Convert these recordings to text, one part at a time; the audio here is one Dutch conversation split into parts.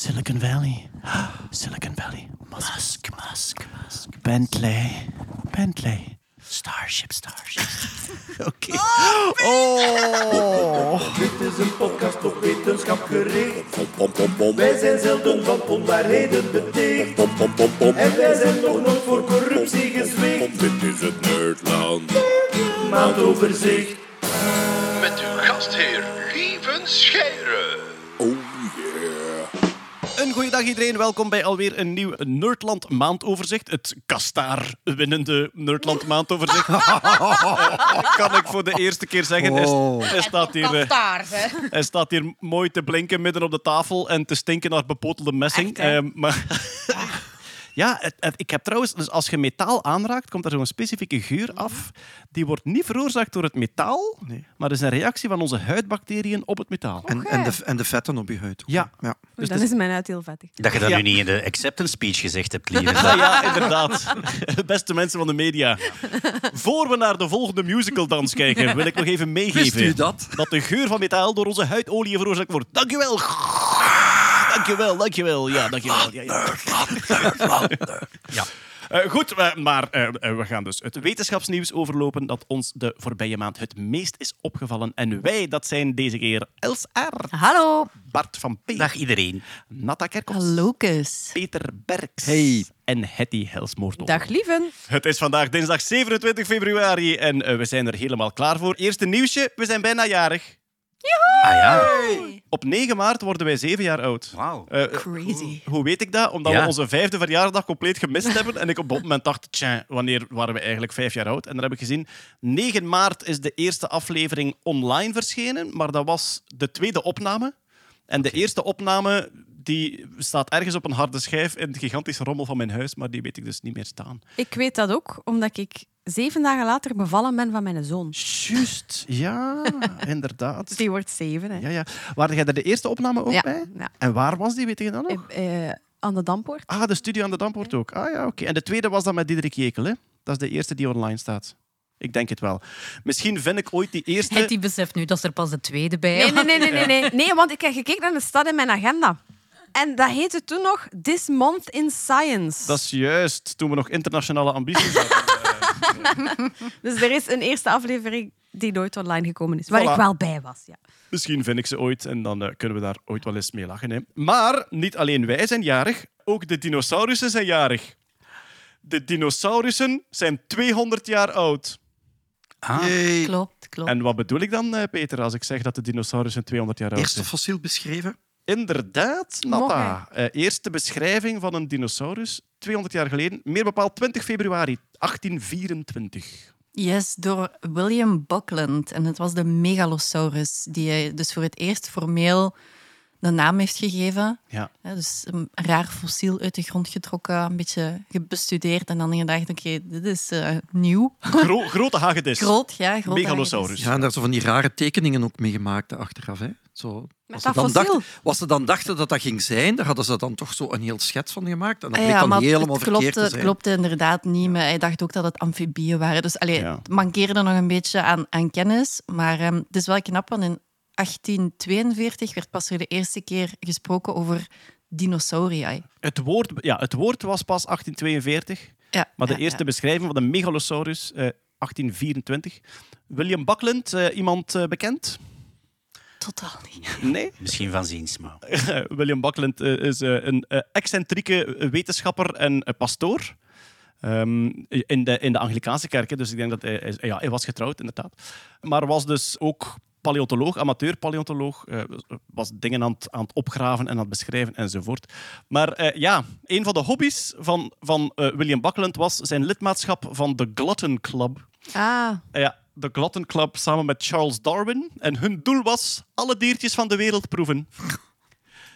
Silicon Valley. Silicon Valley. Musk, Musk, Musk. Bentley. Bentley. Starship, Starship. Oké. Oh. Dit is een podcast op wetenschap gericht. Wij zijn zelden van onwaarheden beticht. En wij zijn nog nooit voor corruptie gezwicht. Dit is het Nerdland. Maandoverzicht. Met uw gastheer Lieven Scheire. Oh. Een goede dag iedereen. Welkom bij alweer een nieuw Nerdland maandoverzicht. Het Kastaar winnende Nerdland maandoverzicht. Eh, kan ik voor de eerste keer zeggen. Hij, hij staat hier, eh, Kastaar, hè. hij staat hier mooi te blinken midden op de tafel en te stinken naar bepotelde messing. Echt? Eh, maar ja, het- het- ik heb trouwens, dus als je metaal aanraakt, komt er zo'n specifieke geur af. Die wordt niet veroorzaakt door het metaal, maar dat is een reactie van onze huidbacteriën op het metaal. En, en, de, en de vetten op je huid. Ja. ja. Dus dan is mijn huid heel vettig. Dat je dat Ja. nu niet in de acceptance speech gezegd hebt, lieve. Ja, ja, inderdaad. Beste mensen van de media. Voor we naar de volgende musicaldans kijken, wil ik nog even meegeven Wist u dat? dat de geur van metaal door onze huidolie veroorzaakt wordt. Dankjewel. Dankjewel, dankjewel. Ja, dankjewel. Ja, ja. ja. Eh, goed, eh, maar eh, we gaan dus het wetenschapsnieuws overlopen dat ons de voorbije maand het meest is opgevallen. En wij, dat zijn deze keer Els R., Hallo. Bart van P., Dag iedereen. Natta Kerkhoffs, Lucas. Peter Berks Hey. en Hetty Helsmoortel. Dag, lieven. Het is vandaag dinsdag 27 februari en we zijn er helemaal klaar voor. Eerste nieuwsje, we zijn bijna jarig. Ah ja. Op 9 maart worden wij 7 jaar oud. Wauw. Eh, Crazy. hoe weet ik dat? Omdat Ja. we onze vijfde verjaardag compleet gemist hebben. En ik op dat moment dacht, tja, wanneer waren we eigenlijk vijf jaar oud? En dan heb ik gezien, 9 maart is de eerste aflevering online verschenen. Maar dat was de tweede opname. En de eerste opname die staat ergens op een harde schijf in het gigantische rommel van mijn huis. Maar die weet ik dus niet meer staan. Ik weet dat ook, omdat ik zeven dagen later bevallen ben van mijn zoon. Juist, ja, inderdaad. Dus die wordt zeven. Hè. Ja, ja. Waren jij er de eerste opname ook Ja, bij? ja. En waar was die, weet je dat nog? Eh, aan de Dampoort. Ah, de studio aan de Dampoort ook. Ah ja, oké. En de tweede was dan met Diederik Jekel, hè? Dat is de eerste die online staat. Ik denk het wel. Misschien vind ik ooit die eerste... Het die beseft nu dat er pas de tweede bij Nee, is. nee, nee, nee, nee, nee. Nee, want ik heb gekeken naar de stad in mijn agenda. En dat heette toen nog This Month in Science. Dat is juist, toen we nog internationale ambities hadden. Dus er is een eerste aflevering die nooit online gekomen is, waar Voilà. ik wel bij was. Ja. Misschien vind ik ze ooit en dan eh, kunnen we daar ooit wel eens mee lachen. Hè. Maar niet alleen wij zijn jarig, ook de dinosaurussen zijn jarig. De dinosaurussen zijn 200 jaar oud. Ah. Yay. Klopt, klopt. En wat bedoel ik dan, eh, Peter, als ik zeg dat de dinosaurussen 200 jaar oud Eerste zijn? fossiel beschreven. Inderdaad, Natta. Eh, eerste beschrijving van een dinosaurus, 200 jaar geleden. Meer bepaald 20 februari 1824. Yes, door William Buckland. En het was de megalosaurus die hij dus voor het eerst formeel de naam heeft gegeven. Ja. Ja, dus een raar fossiel uit de grond getrokken, een beetje bestudeerd en dan gedacht, oké, dit is eh, nieuw. Gro- grote hagedis. Groot, ja. Groot Megalosaurus. Ja, en daar zo van die rare tekeningen ook mee gemaakt achteraf. Hè. Zo, ze dat dan fossiel. dachten, wat ze dan dachten dat dat ging zijn, daar hadden ze dan toch zo een heel schets van gemaakt. En dat Ah bleek ja, dan helemaal het verkeerd klopte, te het klopte inderdaad niet, maar hij dacht ook dat het amfibieën waren. Dus allee, Ja. het mankeerde nog een beetje aan, aan kennis. Maar ehm, het is wel knap, want in 1842 werd pas voor de eerste keer gesproken over dinosaurië. Het woord, ja, het woord was pas 1842, Ja, maar de ja, eerste ja. beschrijving van de megalosaurus eh, 1824. William Buckland, eh, iemand eh, bekend? Totaal niet. Nee? Misschien van ziens, maar... William Buckland eh, is eh, een eh, excentrieke wetenschapper en eh, pastoor. Ehm, in, de, in de Anglikaanse kerk. Dus ik denk dat hij, hij- ja, hij was getrouwd, inderdaad. Maar was dus ook paleontoloog, amateur paleontoloog. eh, was dingen aan het, aan het opgraven en aan het beschrijven enzovoort. Maar eh, ja, een van de hobby's van, van eh, William Buckland was zijn lidmaatschap van de Glutton Club. Ah, ja, de Glutton Club samen met Charles Darwin. En hun doel was alle diertjes van de wereld proeven.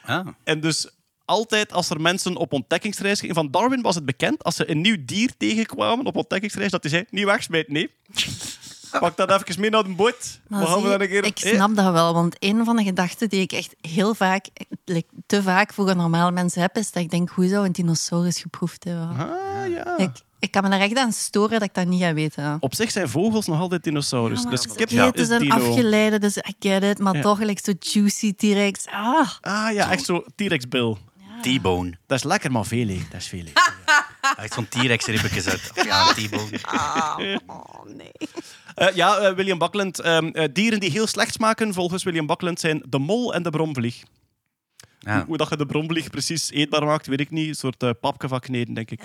Ah. En dus altijd als er mensen op ontdekkingsreis gingen... Van Darwin was het bekend, als ze een nieuw dier tegenkwamen op ontdekkingsreis, dat hij zei, niet wegsmijten, nee. Pak dat even mee naar. Maar We dan een keer... ik snap dat wel, want een van de gedachten die ik echt heel vaak, like, te vaak voor normale mensen heb, is dat ik denk, hoe zou een dinosaurus geproefd hebben? Ah, ja. Ik, ik kan me er echt aan storen dat ik dat niet ga weten. Op zich zijn vogels nog altijd dinosaurus. Ja, dus kip het is een afgeleide, dus I get it. Maar Ja. toch gelijk zo juicy T-Rex. Ah, Ah ja, echt zo T-Rex-bil. T-bone. Dat is lekker, maar veel. Dat is veel. Hij heeft zo'n T-Rex-ribbekjes uit. Ja, een T-bone. Oh, nee. Eh, ja, eh, William Buckland. ehm, eh, dieren die heel slecht smaken, volgens William Buckland, zijn de mol en de bromvlieg. Ja. Hoe dat je de bromvlieg precies eetbaar maakt, weet ik niet. Een soort uh, papje van kneden, denk ik.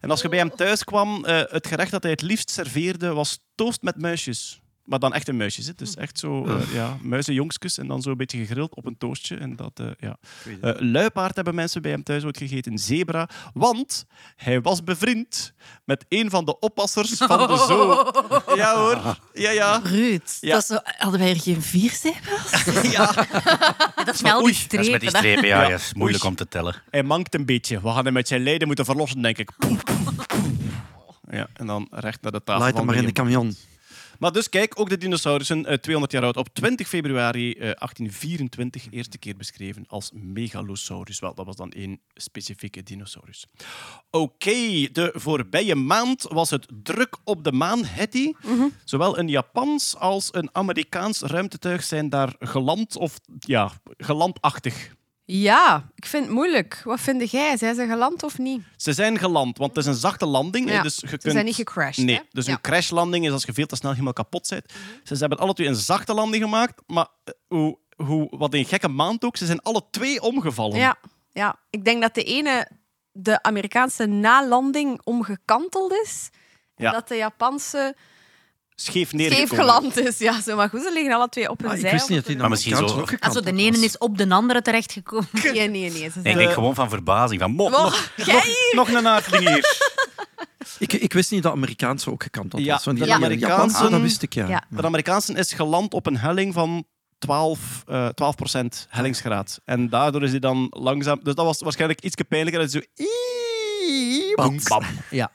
En als je bij hem thuis kwam, eh, het gerecht dat hij het liefst serveerde was toast met muisjes. Maar dan echte muisjes. Hè. Dus echt zo, eh ja, muizenjongskus en dan zo een beetje gegrild op een toastje. En dat, eh, ja. Eh, luipaard hebben mensen bij hem thuis ooit gegeten. Zebra. Want hij was bevriend met een van de oppassers van de zoo. Ja hoor. Ja, ja. Ruud, Ja. dat zo, hadden wij er geen vier zeepels? Dat is wel die Dat is met die strepen, ja. Ja. ja, is moeilijk om te tellen. Hij mankt een beetje. We gaan hem met zijn lijden moeten verlossen, denk ik. Ja, en dan recht naar de tafel. Laat hem maar in de camion. Maar dus kijk, ook de dinosaurussen, eh, 200 jaar oud, op 20 februari eh, 1824 eerste keer beschreven als Megalosaurus. Wel, dat was dan één specifieke dinosaurus. Oké, de voorbije maand was het druk op de maan, Hetty. Zowel een Japans als een Amerikaans ruimtetuig zijn daar geland, of ja, gelandachtig. Ja, ik vind het moeilijk. Wat vind jij? Zijn ze geland of niet? Ze zijn geland, want het is een zachte landing. Ja, dus je Ze kunt... zijn niet gecrashed. Nee, hè? dus Ja. een crashlanding is als je veel te snel helemaal kapot bent. Ze hebben alle twee een zachte landing gemaakt, maar eh, hoe, hoe, wat een gekke maand ook, ze zijn alle twee omgevallen. Ja, ja, ik denk dat de ene, de Amerikaanse nalanding, omgekanteld is. En Ja. dat de Japanse Scheef neergekomen. scheef geland is. Ja, zo, maar goed, ze liggen alle twee op hun Ah, ik zij. wist niet dat die Maar misschien zo- ook gekant Also, de was. ene is op de andere terechtgekomen. Nee, nee, nee. Ze Ik denk gewoon van verbazing. Van, mo, Oh, nog, jij? nog een aardling hier. Ik, ik wist niet dat Amerikaanse ook gekanteld Ja, was. Want die de die Amerikaanse- Japanse, dat wist ik, ja. Ja. De Amerikaanse is geland op een helling van 12, eh 12% hellingsgraad. En daardoor is hij dan langzaam... Dus dat was waarschijnlijk iets pijnlijker. Dat is zo... Bam, bam. Ja.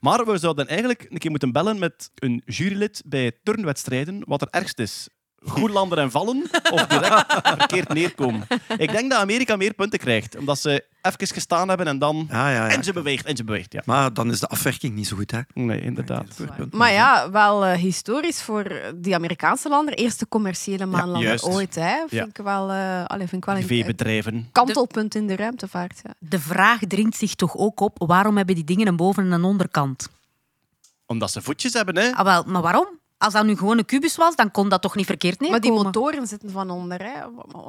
Maar we zouden eigenlijk een keer moeten bellen met een jurylid bij turnwedstrijden wat er ergst is. Goed landen en vallen of direct verkeerd neerkomen. Ik denk dat Amerika meer punten krijgt, omdat ze even gestaan hebben en dan... Ja, ja, ja. En ze beweegt, en ze beweegt, ja. Maar dan is de afwerking niet zo goed, hè? Nee, inderdaad. Maar ja, wel eh, historisch voor die Amerikaanse lander. Eerste commerciële maanlander juist. ooit. Hè. Vind, Ja. ik wel, eh, allee, vind ik wel een, een Veebedrijven. kantelpunt in de ruimtevaart. Ja. De vraag dringt zich toch ook op, waarom hebben die dingen een boven- en een onderkant? Omdat ze voetjes hebben, hè. Ah, wel, maar waarom? Als dat nu gewoon een kubus was, dan kon dat toch niet verkeerd Maar neerkomen? die motoren zitten van onder, hè,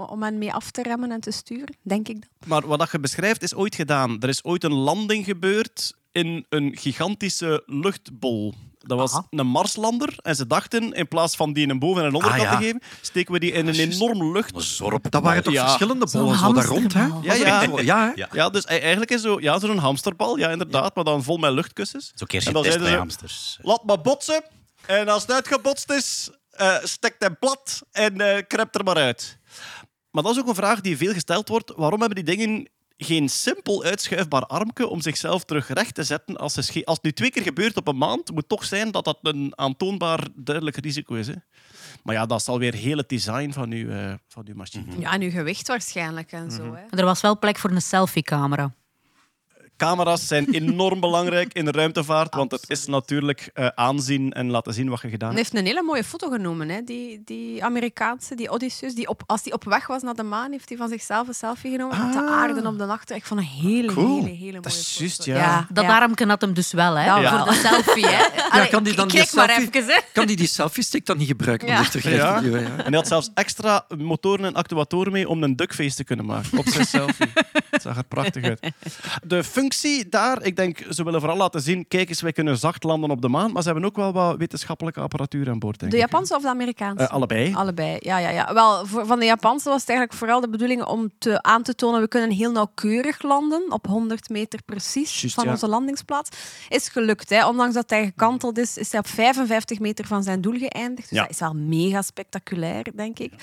om- hen mee af te remmen en te sturen, denk ik. Dat. Maar wat dat je beschrijft is ooit gedaan. Er is ooit een landing gebeurd in een gigantische luchtbol. Dat was Aha. een Marslander. En ze dachten, in plaats van die een boven- en een onderkant Ah, ja. te geven, steken we die in een enorm lucht... Zorp. Dat waren toch Ja. verschillende Zo'n bollen zo daar rond, hè? Ja, ja. Ja, hè? Ja. Dus e- eigenlijk is zo, ja, zo'n hamsterbal, ja, inderdaad, maar dan vol met luchtkussens. Zo keer En dan test zeiden bij ze, hamsters. Laat maar botsen. En als het uitgebotst is, eh stek hem plat en eh krept er maar uit. Maar dat is ook een vraag die veel gesteld wordt. Waarom hebben die dingen geen simpel uitschuifbaar armke om zichzelf terug recht te zetten? Als, ze sche- als het nu twee keer gebeurt op een maand, moet toch zijn dat dat een aantoonbaar duidelijk risico is. Hè? Maar ja, dat is alweer heel het design van uw, eh, van uw machine. Ja, en uw gewicht waarschijnlijk en zo. Hè. Er was wel plek voor een selfie-camera. Camera's zijn enorm belangrijk in de ruimtevaart, want het is natuurlijk eh, aanzien en laten zien wat je gedaan Hij hebt. heeft een hele mooie foto genomen, hè? Die, die Amerikaanse, die Odysseus. Die op, als hij op weg was naar de maan, heeft hij van zichzelf een selfie genomen met de aarde op de achter. Ik vond een hele, Cool. hele, hele mooie Dat is foto. juist, ja. Dat armke had hem dus wel, hè? Ja, Ja. Voor de selfie, hè? Ja, kan die dan die selfie, even, hè? kan die die selfie-stick dan niet gebruiken om Ja. terug Ja. te duwen? Ja. En hij had zelfs extra motoren en actuatoren mee om een duckface te kunnen maken op zijn selfie. Het zag er prachtig uit. De functie daar, ik denk, ze willen vooral laten zien, kijk eens, wij kunnen zacht landen op de maan, maar ze hebben ook wel wat wetenschappelijke apparatuur aan boord, denk De ik. Japanse of de Amerikaanse? Eh, allebei. Allebei, ja, ja, ja. Wel, voor, van de Japanse was het eigenlijk vooral de bedoeling om te, aan te tonen we kunnen heel nauwkeurig landen, op 100 meter precies van ja. onze landingsplaats. Is gelukt, hè. ondanks dat hij gekanteld is, is hij op 55 meter van zijn doel geëindigd. Dus Ja. dat is wel mega spectaculair, denk ik.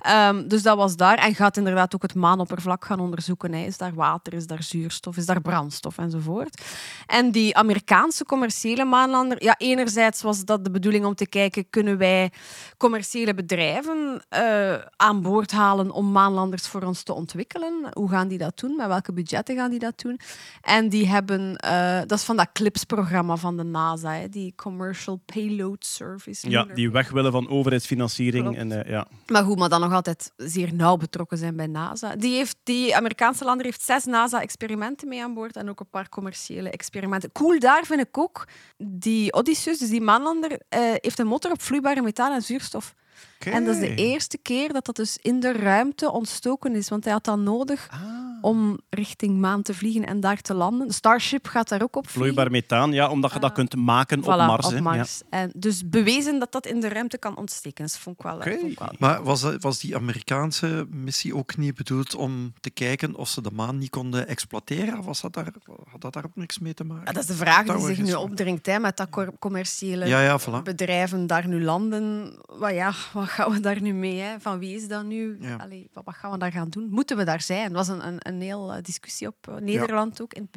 Ehm, dus dat was daar. En gaat inderdaad ook het maanoppervlak gaan onderzoeken. Hè. Is daar water, is daar zuurstof, is daar brandstof enzovoort. En die Amerikaanse commerciële maanlander, ja, enerzijds was dat de bedoeling om te kijken, kunnen wij commerciële bedrijven eh, aan boord halen om maanlanders voor ons te ontwikkelen? Hoe gaan die dat doen? Met welke budgetten gaan die dat doen? En die hebben, eh, dat is van dat CLIPS-programma van de NASA, hè, die Commercial Payload Service. Ja, die weg willen van overheidsfinanciering. Klopt. En, eh, ja. maar goed, maar dan nog altijd zeer nauw betrokken zijn bij NASA. Die, heeft, die Amerikaanse lander heeft zes NASA-experimenten mee aan boord en ook een paar commerciële experimenten. Cool daar vind ik ook, die Odysseus, dus die maanlander, eh, heeft een motor op vloeibare methaan en zuurstof. En dat is de eerste keer dat dat dus in de ruimte ontstoken is, want hij had dat nodig Ah. om richting maan te vliegen en daar te landen. Starship gaat daar ook op vliegen. Vloeibaar methaan, ja, omdat je dat kunt maken Voilà, op Mars. op. Mars. En dus bewezen dat dat in de ruimte kan ontsteken. Dus vond ik wel, vond ik wel Maar was, dat- was die Amerikaanse missie ook niet bedoeld om te kijken of ze de maan niet konden exploiteren? Of was dat daar, had dat daar ook niks mee te maken? Ja, dat is de vraag die zich nu opdringt hè, met dat commerciële Ja, ja, voilà. bedrijven daar nu landen. Wat, ja, wat gaan we daar nu mee? Hè? Van wie is dat nu? Ja. Allee, wat, gaan we daar gaan doen? Moeten we daar zijn? Dat was een, een, een heel eh, discussie op eh, Nederland ook, in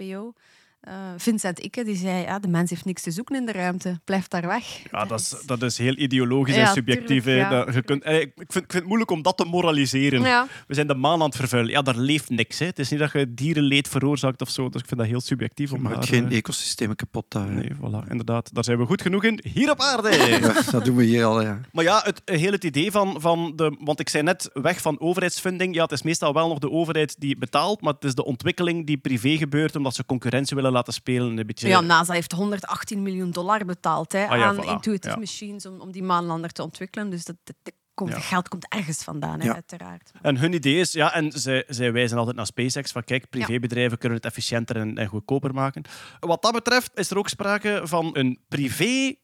Eh, Vincent Ikke die zei, ja, de mens heeft niks te zoeken in de ruimte. Blijf daar weg. Ja, dat is, dat is heel ideologisch Ja, en subjectief. tuurlijk, ja. Dat- je kunt, eh, ik, vind, ik vind het moeilijk om dat te moraliseren. Ja. We zijn de maan aan het vervuilen. Ja, daar leeft niks. Hè. Het is niet dat je dierenleed veroorzaakt of zo. Dus ik vind dat heel subjectief. Om Maar daar, geen eh, ecosystemen kapot daar. Nee, voilà, inderdaad. Daar zijn we goed genoeg in. Hier op aarde. Ja, dat doen we hier al, ja. Maar ja, het hele het idee van, van de... Want ik zei net, weg van overheidsfunding. Ja, het is meestal wel nog de overheid die betaalt, maar het is de ontwikkeling die privé gebeurt, omdat ze concurrentie willen laten spelen. Een beetje... Ja, NASA heeft 118 miljoen dollar betaald hè, Ah ja, aan voilà. Intuitive. Machines om, om die maanlander te ontwikkelen. Dus dat, dat, komt, Ja. geld komt ergens vandaan, hè, Ja. uiteraard. En hun idee is, ja, en zij, zij wijzen altijd naar SpaceX, van kijk, privébedrijven kunnen het efficiënter en, en goedkoper maken. Wat dat betreft is er ook sprake van een privé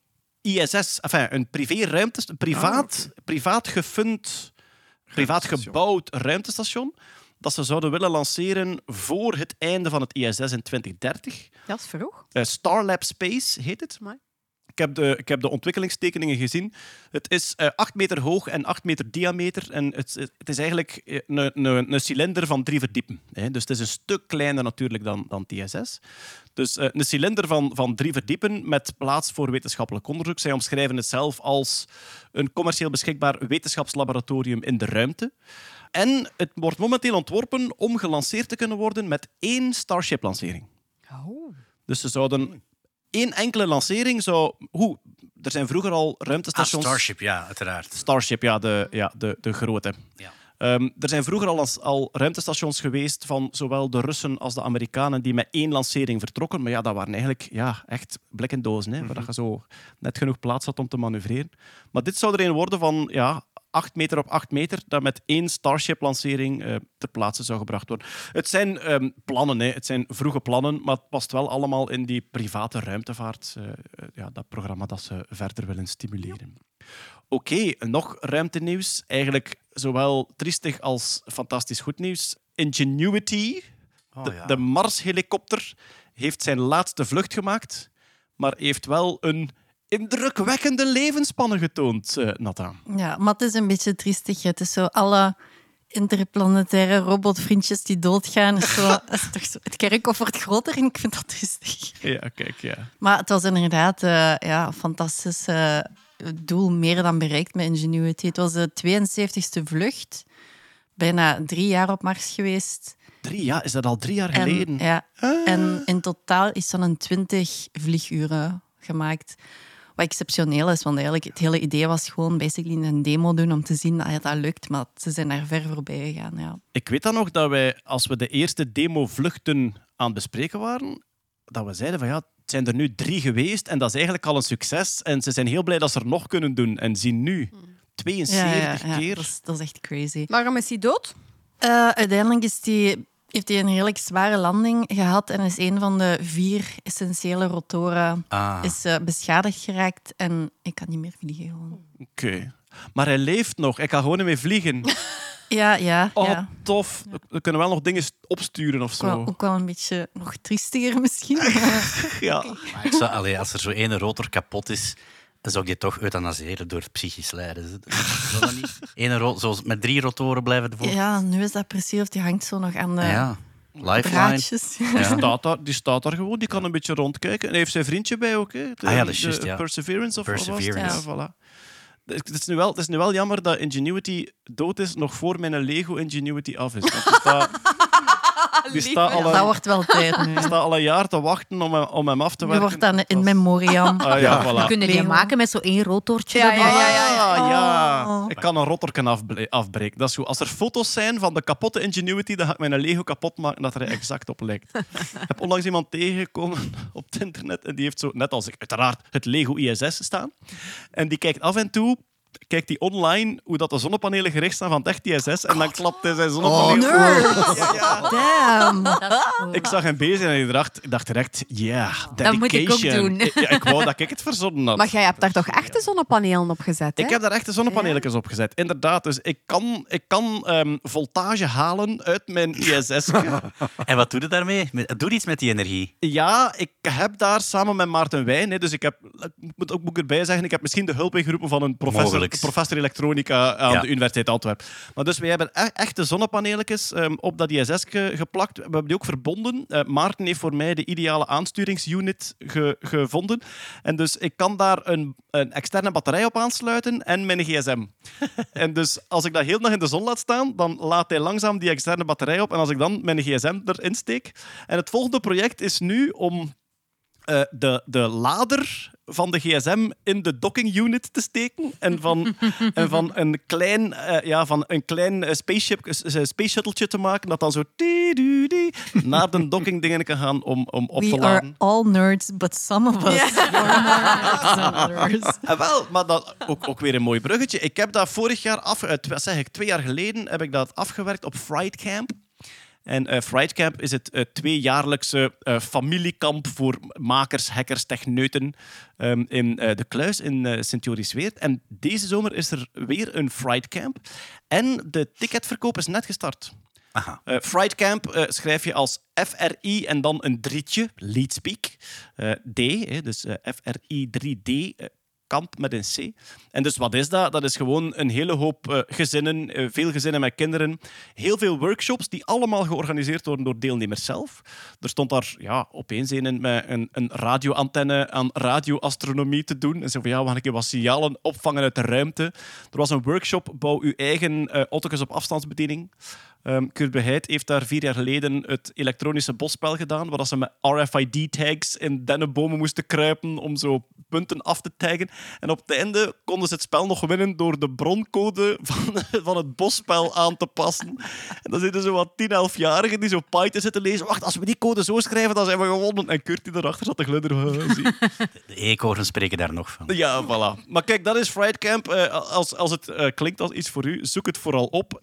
ISS, enfin, een privé ruimte, een privaat, privaat gefund, privaat gebouwd ruimtestation, dat ze zouden willen lanceren voor het einde van het ISS in 2030. Dat is vroeg. Eh, Starlab Space heet het. Ik heb, de, ik heb de ontwikkelingstekeningen gezien. Het is eh 8 meter hoog en 8 meter diameter. En het, het is eigenlijk eh, een, een, een cilinder van drie verdiepen. Hè. Dus het is een stuk kleiner natuurlijk dan, dan TSS. Dus eh, een cilinder van, van drie verdiepen met plaats voor wetenschappelijk onderzoek. Zij omschrijven het zelf als een commercieel beschikbaar wetenschapslaboratorium in de ruimte. En het wordt momenteel ontworpen om gelanceerd te kunnen worden met één Starship-lancering. Dus ze zouden één enkele lancering zou. Hoe? Er zijn vroeger al Ah, ruimtestations. Starship, ja, uiteraard. Starship, ja, de, ja, de, de grote. Ja. Ehm, er zijn vroeger al, als- al ruimtestations geweest van zowel de Russen als de Amerikanen die met één lancering vertrokken. Maar ja, dat waren eigenlijk ja, echt blikken dozen, hè, waar dat je zo net genoeg plaats had om te manoeuvreren. Maar dit zou er een worden van ja, 8 meter op 8 meter, dat met één Starship-lancering eh, ter plaatse zou gebracht worden. Het zijn ehm, plannen, hè. het zijn vroege plannen, maar het past wel allemaal in die private ruimtevaart, eh, ja, dat programma dat ze verder willen stimuleren. Oké, nog ruimtenieuws. Eigenlijk zowel triestig als fantastisch goed nieuws. Ingenuity, Oh, de, ja. de Mars-helikopter, heeft zijn laatste vlucht gemaakt, maar heeft wel een indrukwekkende levensspanne getoond, Nathan. Ja, maar het is een beetje triestig. Het is zo alle interplanetaire robotvriendjes die doodgaan. Zo, is toch zo, het kerkhof wordt groter en ik vind dat triestig. Ja, kijk, ja. Maar het was inderdaad eh, ja, een fantastisch doel, meer dan bereikt met Ingenuity. Het was de 72e vlucht. Bijna drie jaar op Mars geweest. Drie, ja, is dat al drie jaar geleden? En, ja, en in totaal is dan een 20 vlieguren gemaakt. Wat exceptioneel is, want eigenlijk het hele idee was gewoon basically een demo doen om te zien dat dat lukt. Maar ze zijn daar ver voorbij gegaan. Ja. Ik weet dan nog dat wij, als we de eerste demo-vluchten aan het bespreken waren, dat we zeiden van ja, het zijn er nu drie geweest en dat is eigenlijk al een succes. En ze zijn heel blij dat ze er nog kunnen doen. En zien nu, 72 Ja, ja, ja, keer. Dat, is, dat is echt crazy. Waarom is hij dood? Eh, uiteindelijk is die, heeft hij een redelijk zware landing gehad en is een van de vier essentiële rotoren Ah. is, eh, beschadigd geraakt. En ik kan niet meer vliegen. Oké. Maar hij leeft nog. Ik kan gewoon niet meer vliegen. Ja, ja. Oh, ja. tof. We kunnen wel nog dingen opsturen of Ook wel, zo. ook wel een beetje nog triestiger misschien. Ja. Maar ik zou, allee, als er zo ene rotor kapot is, dan zou ik die toch euthanaseren door psychisch lijden. Zou dat niet? Ene ro- zoals met drie rotoren blijven voor. ja, nu is dat precies of die hangt zo nog aan de ja. Lifeline. draadjes. Die, Ja. staat daar, die staat daar gewoon, die kan een beetje rondkijken. En hij heeft zijn vriendje bij ook. Hè? De, Ah ja, dat is de juist, ja. Perseverance. Perseverance of wat was het? Perseverance. Ja, voilà. Het is, nu wel, het is nu wel jammer dat Ingenuity dood is nog voor mijn Lego Ingenuity af is. Want staat, die staat al, Dat een- wordt wel tijd nu. die staat al een jaar te wachten om, hem- om hem af te Je werken. wordt dan in memoriam. Ah, ja, voilà. Kunnen die maken met zo'n één rotortje. Ja, erbij. ja, ja, ja. Ah, ja. Oh. Ik kan een rotterken afble- afbreken. Dat is goed. Als er foto's zijn van de kapotte Ingenuity, dan ga ik mijn Lego kapot maken dat er exact op lijkt. ik heb onlangs iemand tegengekomen op het internet en die heeft zo, net als ik, uiteraard het Lego ISS staan. En die kijkt af en toe kijkt hij online hoe dat de zonnepanelen gericht staan van het echt ISS en dan klapt hij zijn zonnepanelen. Ja, ja. Damn. Ik zag hem bezig en ik dacht, ik dacht direct, ja, Dat moet ik ook dedication. doen. Ik, ja, ik wou dat ik het verzonnen had. Maar jij hebt daar toch echte zonnepanelen op gezet, hè? Ik heb daar echte zonnepaneeltjes op gezet. Inderdaad, dus ik kan, ik kan ehm, voltage halen uit mijn ISS. En wat doe je daarmee? Doe iets met die energie. ja, ik heb daar samen met Maarten Wijn, hè, dus ik heb, moet ook moet ik erbij zeggen, ik heb misschien de hulp ingeroepen van een professor, Mogelijk. professor elektronica aan Ja. de Universiteit Antwerpen. Maar dus wij hebben e- echte zonnepaneeltjes ehm, op dat ISS ge- geplakt. We hebben die ook verbonden. Eh, Maarten heeft voor mij de ideale aansturingsunit ge- gevonden. En dus ik kan daar een, een externe batterij op aansluiten en mijn gsm. en dus als ik dat heel dag in de zon laat staan, dan laat hij langzaam die externe batterij op. En als ik dan mijn gsm erin steek. En het volgende project is nu om eh, de, de lader van de gsm in de docking unit te steken en van, en van een klein, eh, ja, van een klein eh, spaceship, space shuttletje te maken dat dan zo die naar de docking dingen kan gaan om, om op te We laden. are all nerds, but some of us are more nerds than. Ah, wel, maar dat, ook, ook weer een mooi bruggetje. Ik heb dat vorig jaar af, eh, zeg ik, twee jaar geleden heb ik dat afgewerkt op Fright Camp. En eh Fright Camp is het eh, tweejaarlijkse eh, familiekamp voor makers, hackers, techneuten ehm, in de Kluis in eh Sint-Joris-Weert. En deze zomer is er weer een Fright Camp. En de ticketverkoop is net gestart. Aha. Fright Camp schrijf je als FRI en dan een drietje, Leadspeak. eh D, hè, dus FRI 3D, eh, kamp met een C. En dus wat is dat? Dat is gewoon een hele hoop eh, gezinnen, eh, veel gezinnen met kinderen, heel veel workshops die allemaal georganiseerd worden door deelnemers zelf. Er stond daar ja, opeens een met een, een radioantenne aan radioastronomie te doen. En zo van ja, we gaan een wat signalen opvangen uit de ruimte. Er was een workshop, bouw uw eigen auto's op afstandsbediening. Ehm Kurt Beheid heeft daar vier jaar geleden het elektronische bosspel gedaan, waar ze met RFID-tags in dennenbomen moesten kruipen om zo punten af te taggen. En op het einde konden ze het spel nog winnen door de broncode van, van het bosspel aan te passen. En dan zitten zo wat 10, 11-jarigen die zo Python zitten lezen. Wacht, als we die code zo schrijven, dan zijn we gewonnen. En Kurt die erachter zat te glunderen. De eekhoorns spreken daar nog van. Ja, voilà. Maar kijk, dat is Fright Camp. Eh, als, als het eh, klinkt als iets voor u, zoek het vooral op.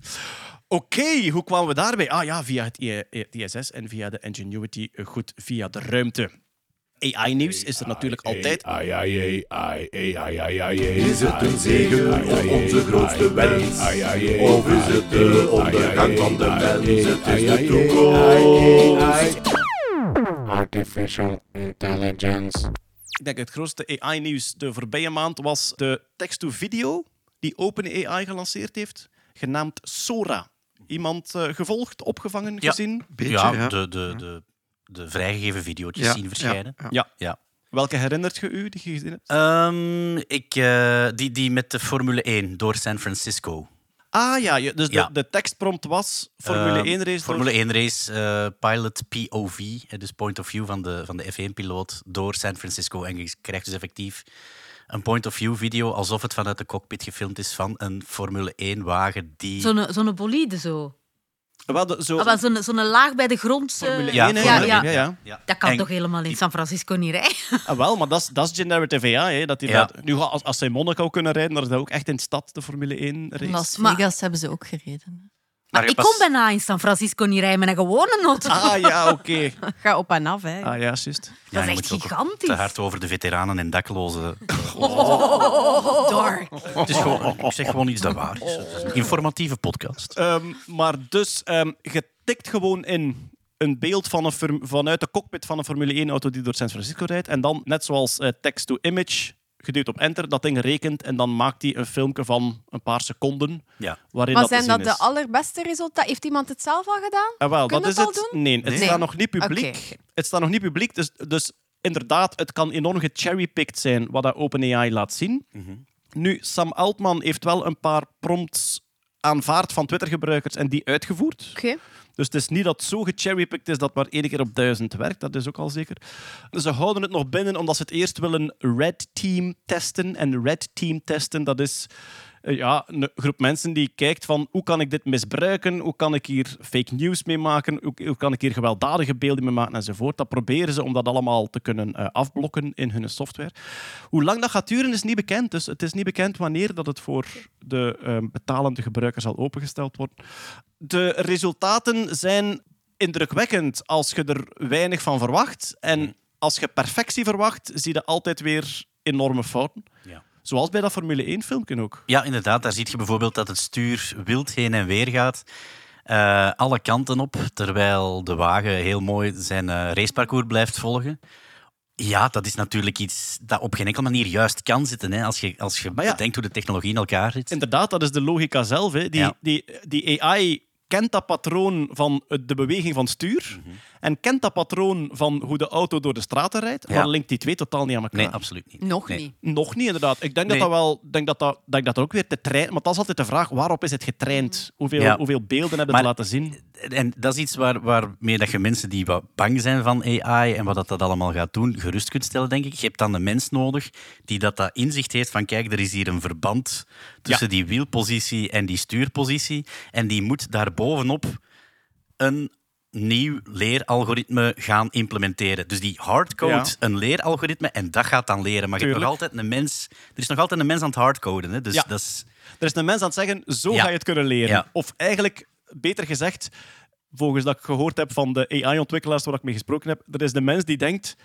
Oké, hoe kwamen we daarbij? Ah ja, via het ISS en via de Ingenuity, eh, goed, via de ruimte. AI-nieuws is er natuurlijk altijd. Ai, ai, ai, ai, ai, ai, ai, ai, Is het een zegen of onze grootste wens? Of is het de ondergang van de mens? Het is de toekomst. Artificial intelligence. Ik denk het grootste AI-nieuws de voorbije maand was de text-to-video die OpenAI gelanceerd heeft, genaamd Sora. Iemand eh, gevolgd, opgevangen, Ja. gezien? Beetje, ja, ja. De, de, de, de vrijgegeven video's Ja, zien verschijnen. ja, Ja. Ja. Welke herinnert je u die je gezien hebt? Ehm, ik, eh, die, die met de Formule 1 door San Francisco. Ah ja, dus Ja. De, de tekstprompt was Formule Ehm, 1 race. door- Formule 1 race, eh, pilot POV, dus point of view van de, van de F1-piloot door San Francisco. En je krijgt dus effectief een point of view video alsof het vanuit de cockpit gefilmd is van een Formule 1-wagen die... Zo'n zo'n bolide zo. Zo, Ah, wel, Zo'n zo'n laag bij de grond. eh, Formule Ja, 1, hè? ja, ja, ja. ja, ja. Ja. Dat kan En- toch helemaal in San Francisco niet rijden? Ah, wel, maar dat is, dat is generative AI. Hè, dat die Ja. dat, nu, als, als zij Monaco kunnen rijden, dan is dat ook echt in de stad, de Formule 1 race. In Las Maar- Vegas hebben ze ook gereden. Maar ik pas- kon bijna in San Francisco niet rijden met een gewone auto. Ah ja, oké. Ga op en af, hè. Ah ja, juist. Ja, dat is echt gigantisch. Te hard over de veteranen en daklozen. Dark. Het is gewoon, ik zeg gewoon iets dat waar is. Het is een informatieve podcast. Ehm, maar dus, ehm je tikt gewoon in een beeld van een vanuit de cockpit van een Formule 1-auto die door San Francisco rijdt. En dan, net zoals eh, text-to-image, geduwd op enter, dat ding rekent en dan maakt hij een filmpje van een paar seconden Ja. waarin Maar dat te zijn zien dat de is. allerbeste resultaten? Heeft iemand het zelf al gedaan? Ah, wel, Kun dat is het al het. doen? Nee, het Nee. staat nog niet publiek. Het staat nog niet publiek, dus, dus inderdaad, het kan enorm gecherrypicked zijn wat dat OpenAI laat zien. Nu, Sam Altman heeft wel een paar prompts aanvaard van Twitter-gebruikers en die uitgevoerd. Oké. Dus het is niet dat het zo gecherrypicked is dat maar één keer op duizend werkt. Dat is ook al zeker. Ze houden het nog binnen omdat ze het eerst willen red team testen. En red team testen, dat is ja, een groep mensen die kijkt van hoe kan ik dit misbruiken, hoe kan ik hier fake news mee maken, hoe, hoe kan ik hier gewelddadige beelden mee maken enzovoort. Dat proberen ze om dat allemaal te kunnen eh, afblokken in hun software. Hoe lang dat gaat duren is niet bekend, dus het is niet bekend wanneer dat het voor de eh, betalende gebruiker zal opengesteld worden. De resultaten zijn indrukwekkend als je er weinig van verwacht. En als je perfectie verwacht, zie je altijd weer enorme fouten. Ja. Zoals bij dat Formule 1-filmpje ook. Ja, inderdaad. Daar zie je bijvoorbeeld dat het stuur wild heen en weer gaat. eh, alle kanten op, terwijl de wagen heel mooi zijn eh, raceparcours blijft volgen. Ja, dat is natuurlijk iets dat op geen enkele manier juist kan zitten. Hè, als je, als je ja. bedenkt hoe de technologie in elkaar zit. Inderdaad, dat is de logica zelf. Hè. Die, Ja. die, die AI kent dat patroon van de beweging van stuur Mhm. En kent dat patroon van hoe de auto door de straten rijdt, Ja. maar linkt die twee totaal niet aan elkaar. Nee, absoluut niet. Nog Nee. niet. Nog niet, inderdaad. Ik denk Nee. dat dat wel, denk dat dat, denk dat dat ook weer te trainen, maar dat is altijd de vraag, waarop is het getraind? Hoeveel, Ja. hoeveel beelden hebben ze laten zien? En dat is iets waar, waarmee dat je mensen die wat bang zijn van AI en wat dat, dat allemaal gaat doen, gerust kunt stellen, denk ik. Je hebt dan de mens nodig die dat, dat inzicht heeft van kijk, er is hier een verband tussen die wielpositie en die stuurpositie. En die moet daarbovenop een nieuw leeralgoritme gaan implementeren. Dus die hardcode Ja. een leeralgoritme en dat gaat dan leren. Maar je hebt nog altijd een mens... Er is nog altijd een mens aan het hardcoden. Hè? Dus Ja. dat is... Er is een mens aan het zeggen, zo Ja. ga je het kunnen leren. Of eigenlijk, beter gezegd, volgens dat ik gehoord heb van de AI-ontwikkelaars waar ik mee gesproken heb, er is de mens die denkt,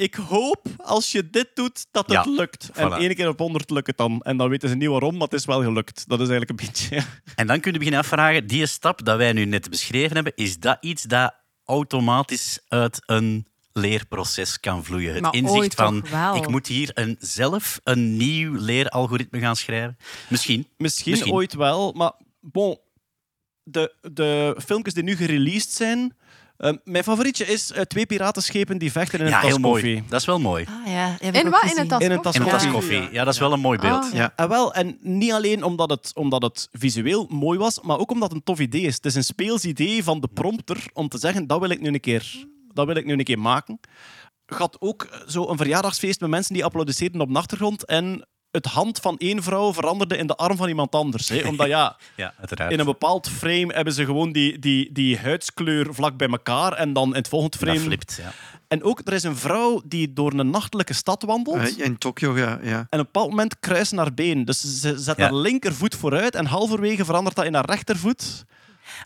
ik hoop als je dit doet, dat het Ja, lukt. En voilà. één keer op honderd lukt het dan. En dan weten ze niet waarom, maar het is wel gelukt. Dat is eigenlijk een beetje... En dan kun je beginnen afvragen, die stap dat wij nu net beschreven hebben, is dat iets dat automatisch uit een leerproces kan vloeien? Het Maar inzicht ooit van, ik moet hier een, zelf een nieuw leeralgoritme gaan schrijven. Misschien. Misschien, Misschien. ooit wel, maar bon, de, de filmpjes die nu gereleased zijn... eh, mijn favorietje is eh, twee piratenschepen die vechten in een Ja, tas heel mooi. koffie. Dat is wel mooi. Ah ja, In wat? In een tas In een koffie? tas een koffie. Ja, dat is wel een mooi beeld. Ah. Ja. En wel, en niet alleen omdat het, omdat het visueel mooi was, maar ook omdat het een tof idee is. Het is een speels idee van de prompter om te zeggen, dat wil ik nu een keer, dat wil ik nu een keer maken. Had ook zo een verjaardagsfeest met mensen die applaudisseerden op de achtergrond en het hand van één vrouw veranderde in de arm van iemand anders. Hè? Omdat ja, Ja, uiteraard. in een bepaald frame hebben ze gewoon die, die, die huidskleur vlak bij elkaar en dan in het volgende dat frame... flipt, ja. En ook, er is een vrouw die door een nachtelijke stad wandelt. In Tokio, ja. ja. En op een bepaald moment kruisen haar been. Dus ze zet Ja. haar linkervoet vooruit en halverwege verandert dat in haar rechtervoet.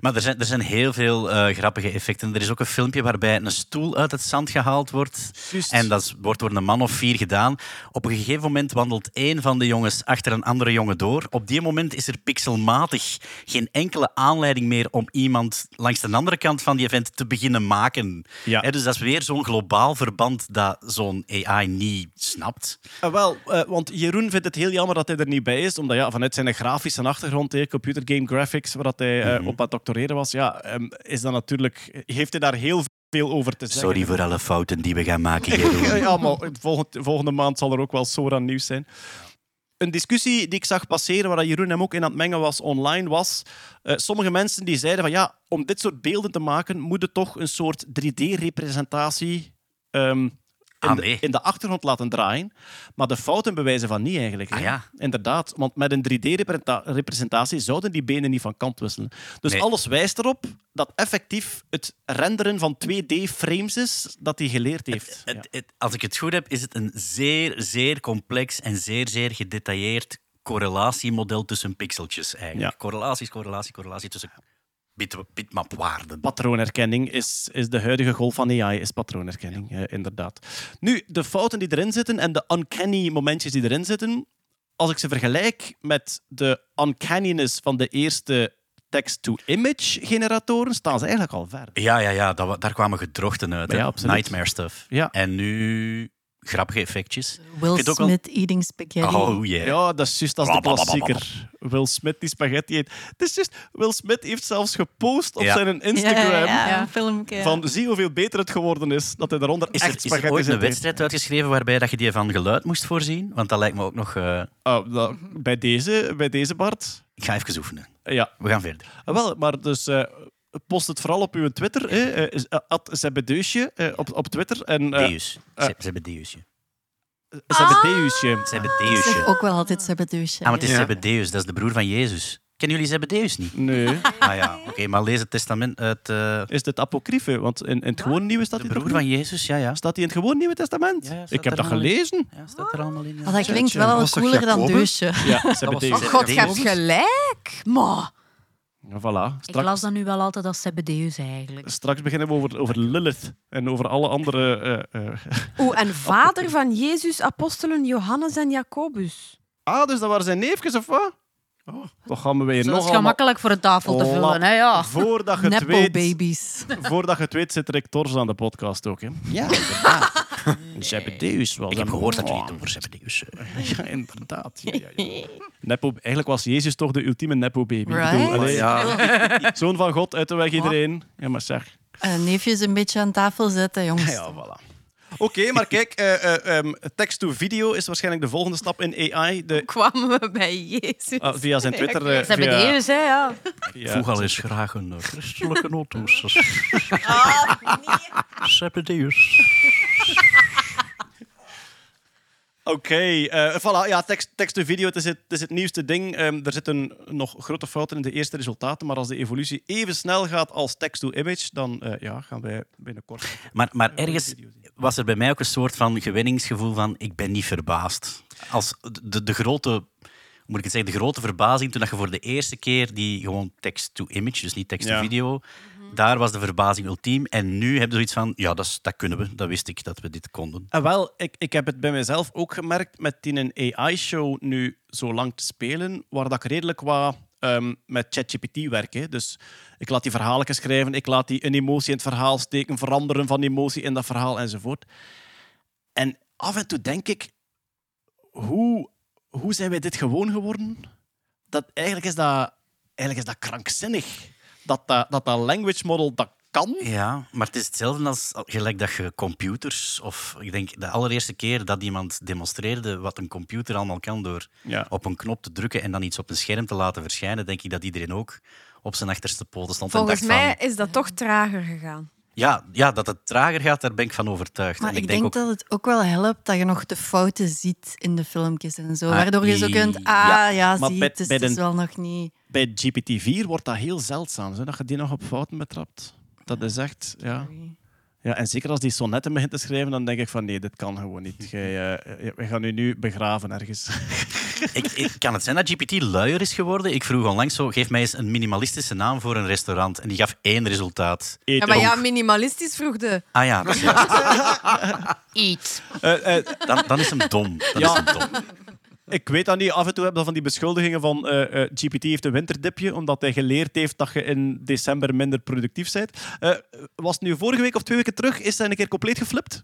Maar er zijn, er zijn heel veel eh, grappige effecten. Er is ook een filmpje waarbij een stoel uit het zand gehaald wordt. En dat wordt door een man of vier gedaan. Op een gegeven moment wandelt één van de jongens achter een andere jongen door. Op die moment is er pixelmatig geen enkele aanleiding meer om iemand langs de andere kant van die event te beginnen maken. Ja. Dus dat is weer zo'n globaal verband dat zo'n AI niet snapt. Eh, wel, eh, want Jeroen vindt het heel jammer dat hij er niet bij is. Omdat ja, vanuit zijn grafische achtergrond, computer game graphics, waar dat hij eh, Mhm. op het doctoreren was, ja, ehm, is dat natuurlijk, heeft hij daar heel veel over te zeggen. Sorry voor alle fouten die we gaan maken, Jeroen. ja, maar volgende, volgende maand zal er ook wel Sora nieuws zijn. Een discussie die ik zag passeren, waar Jeroen hem ook in aan het mengen was online, was eh, sommige mensen die zeiden van ja, om dit soort beelden te maken, moet je toch een soort 3D-representatie ehm, in, Ah, nee. in de achtergrond laten draaien. Maar de fouten bewijzen van niet eigenlijk. Ah, ja. Inderdaad, want met een 3D-representatie zouden die benen niet van kant wisselen. Dus Nee. alles wijst erop dat effectief het renderen van 2D-frames is dat hij geleerd heeft. Het, het- als ik het goed heb, is het een zeer, zeer complex en zeer, zeer gedetailleerd correlatiemodel tussen pixeltjes eigenlijk. Ja. Correlaties, correlatie, correlatie tussen bit, bitmapwaarden. patroonherkenning is, is de huidige golf van AI, is patroonherkenning, eh, inderdaad. Nu, de fouten die erin zitten en de uncanny momentjes die erin zitten, als ik ze vergelijk met de uncanniness van de eerste text-to-image generatoren, staan ze eigenlijk al ver. Ja, ja, ja dat, daar kwamen gedrochten uit. Ja. Nightmare stuff. Ja. En nu grappige effectjes. Will Smith eating spaghetti. Oh yeah. Ja, dat is juist als de klassieker. Will Smith die spaghetti eet. Het is juist, Will Smith heeft zelfs gepost op Ja. zijn Instagram Ja, ja, van zie hoeveel beter het geworden is, dat hij daaronder Is echt er, is er spaghetti ooit een wedstrijd uitgeschreven waarbij dat je die van geluid moest voorzien? Want dat lijkt me ook nog... eh, Oh, dat- bij, deze, bij deze, Bart. Ik ga even oefenen. Ja, We gaan verder. Ah, Wel, maar dus eh, post het vooral op uw Twitter. hè. Eh, is- eh, at Zebedeusje eh, op, op Twitter. En, eh, Deus. Ze- Zebedeusje. Zebedeusje. Ik Zebedeusje. zeg ook wel altijd Zebedeusje. Ah, maar het is. Zebedeus, dat is de broer van Jezus. Kennen jullie Zebedeus niet? Nee. Ah ja, oké, maar lees het testament uit uh, Is dit apocryfe? Want in, in het gewoon nieuwe staat de broer van? Jezus, ja, ja. Staat hij in het gewoon nieuwe testament? Ja, Ik heb dat gelezen. Ja, staat er allemaal in. ja. Dat klinkt wel wat cooler dan? Deusje. Ja, Zebedeus. Oh god, je hebt gelijk. Maar Voilà. Ik Straks, las dat nu wel altijd als Zebedeus eigenlijk. straks beginnen we over, over Lilith en over alle andere... eh, eh. Oeh, en vader van Jezus, apostelen Johannes en Jacobus. Ah, dus dat waren zijn neefjes of wat? Oh, toch gaan we weer nog is gemakkelijk voor een tafel te vullen, hè? Ja. Voordat je het weet, babies. voordat je het weet, zit Rick Tors aan de podcast ook. Hè? Ja, inderdaad. Zebedeus was Ik heb gehoord dat jullie het over Zebedeus. eh. Ja, inderdaad. Ja, ja, ja. Nepo, eigenlijk was Jezus toch de ultieme nepo-baby. Right? Ja, Zoon van God, uit de weg iedereen. Ja, maar zeg. Uh, neefjes een beetje aan tafel zetten, jongens. Ja, voilà. Oké, maar kijk, eh, eh, ehm, text-to-video is waarschijnlijk de volgende stap in AI. De, Kwamen we bij Jezus. ah, via zijn Twitter. eh, via, Zebedeus, hè? Ja. via- Voeg al eens graag een christelijke notus. Zebedeus. Oké, eh, voilà. Ja, tekst, text-to-video, het is het, het is het nieuwste ding. Ehm, er zitten nog grote fouten in de eerste resultaten, maar als de evolutie even snel gaat als text-to-image, dan eh, ja, gaan wij binnenkort... Maar, maar ergens was er bij mij ook een soort van gewenningsgevoel van ik ben niet verbaasd. Als de, de grote, moet ik het zeggen, de grote verbazing toen dat je voor de eerste keer die gewoon text-to-image, dus niet text-to-video, daar was de verbazing ultiem. En nu heb je zoiets van, ja, dat, dat kunnen we. Dat wist ik dat we dit konden. En wel, ik, ik heb het bij mezelf ook gemerkt met die een AI-show nu zo lang te spelen, waar dat ik redelijk wat ehm, met ChatGPT werk. Dus ik laat die verhalen schrijven, ik laat die een emotie in het verhaal steken, veranderen van emotie in dat verhaal enzovoort. En af en toe denk ik, hoe, hoe zijn wij dit gewoon geworden? Dat, eigenlijk, is dat, eigenlijk is dat krankzinnig. Dat dat, dat, dat language model dat kan. Ja, maar het is hetzelfde als gelijk dat je computers, of ik denk de allereerste keer dat iemand demonstreerde wat een computer allemaal kan door Ja. op een knop te drukken en dan iets op een scherm te laten verschijnen, denk ik dat iedereen ook op zijn achterste poten stond Volgens en dacht mij van... is dat toch trager gegaan. Ja, ja, dat het trager gaat, daar ben ik van overtuigd. Maar en ik, ik denk, denk, ook... dat het ook wel helpt dat je nog de fouten ziet in de filmpjes en zo. Ah, waardoor je zo kunt, ah ja, ja, maar zie, bij- het is, bij de- wel nog niet... Bij GPT-4 wordt dat heel zeldzaam, hè, dat je die nog op fouten betrapt. Dat is echt, ja. ja. En zeker als die sonnetten begint te schrijven, dan denk ik van nee, dit kan gewoon niet. Jij, eh, we gaan u nu begraven ergens. Ik, ik, kan het zijn dat GPT luier is geworden? Ik vroeg onlangs zo, geef mij eens een minimalistische naam voor een restaurant. En die gaf één resultaat. Ja, maar ja, minimalistisch vroeg de... Ah ja, dat is. Eh, eh, dan, dan is hem dom. Dan Ja. is hem dom. ik weet dat niet, af en toe heb je van die beschuldigingen van eh, eh, GPT heeft een winterdipje, omdat hij geleerd heeft dat je in december minder productief bent. Eh, was het nu vorige week of twee weken terug, is hij een keer compleet geflipt?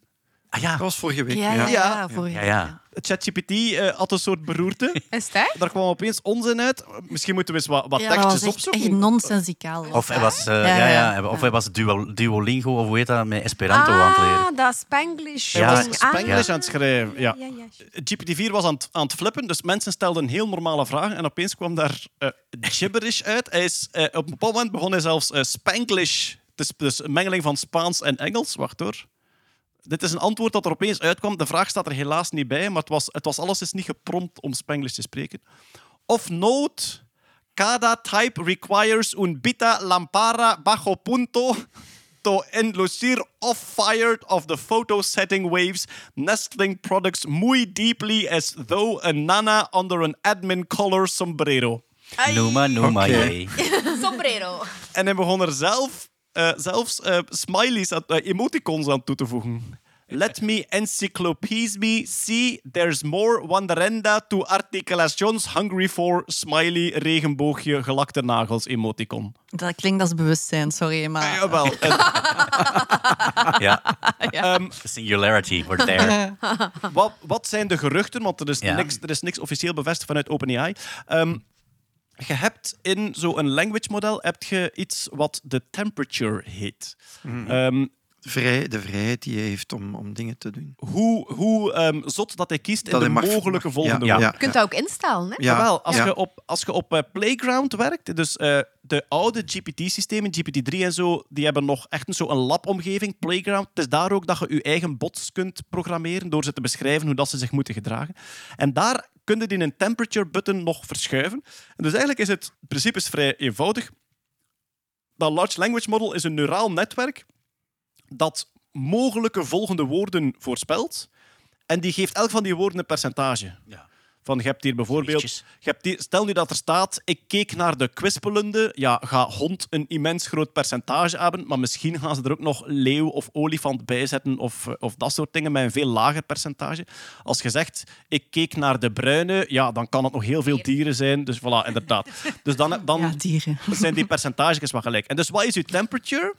Ah ja, dat was vorige week. Ja, ja, vorige ja, ja. ChatGPT eh, had een soort beroerte. Is het echt? Daar kwam opeens onzin uit. Misschien moeten we eens wat, wat Ja, dat was tekstjes echt, opzoeken. echt nonsensicaal. Of hij was, eh, Ja, ja, ja. ja, of hij was Duo- Duolingo, of hoe heet dat, met Esperanto aan het leren. Ah, dat Spanglish. Ja, ding. Ah, Spanglish aan het schrijven. Ja. ja, ja. GPT-4 was aan het, aan het flippen, dus mensen stelden heel normale vragen en opeens kwam daar eh, gibberish uit. Hij is, eh, op een bepaald moment begon hij zelfs eh, Spanglish, dus, dus een mengeling van Spaans en Engels. Wacht hoor. Dit is een antwoord dat er opeens uitkwam. De vraag staat er helaas niet bij, maar het was, het was alleszins niet geprompt om Spanglish te spreken. Of note, cada type requires un bita lampara bajo punto to enlucir off-fired of the photo setting waves, nestling products muy deeply as though a nana under an admin collar sombrero. Numa, jee. Sombrero. En hij begon er zelf, eh, zelfs eh, smileys, aan, eh, emoticons aan toe te voegen. Let me encyclopedize me, see there's more wanderenda to articulations hungry for smiley regenboogje gelakte nagels emoticon. Dat klinkt als bewustzijn, sorry, maar... Jawel. En, Ja, ehm, singularity, we're there. wat, wat zijn de geruchten? Want er is, Ja. niks, er is niks officieel bevestigd vanuit OpenAI. Ehm, je hebt in zo'n language model heb je iets wat de temperature heet. Ehm, vrij, de vrijheid die hij heeft om, om dingen te doen. Hoe, hoe ehm, zot dat hij kiest in de mogelijke mag- volgende ja, woorden. Je kunt dat ook instellen, hè? Ja, Jawel, als, ja. je op, als je op eh, Playground werkt, dus eh, de oude GPT-systemen, GPT-3 en zo, die hebben nog echt een, zo een lab-omgeving, Playground. Het is daar ook dat je je eigen bots kunt programmeren door ze te beschrijven hoe dat ze zich moeten gedragen. En daar kun je die een temperature-button nog verschuiven. En dus eigenlijk is het, principe vrij eenvoudig. Dat large language model is een neuraal netwerk dat mogelijke volgende woorden voorspelt. En die geeft elk van die woorden een percentage. Ja. Van, je hebt hier bijvoorbeeld... Je hebt hier, stel nu dat er staat, ik keek naar de kwispelende. Ja, ga hond een immens groot percentage hebben, maar misschien gaan ze er ook nog leeuw of olifant bij zetten of, of dat soort dingen met een veel lager percentage. Als je zegt, ik keek naar de bruine, ja, dan kan het nog heel veel dieren zijn. Dus voilà, inderdaad. Dus dan, dan Ja, dieren. zijn die percentages wel gelijk. En dus wat is uw temperature?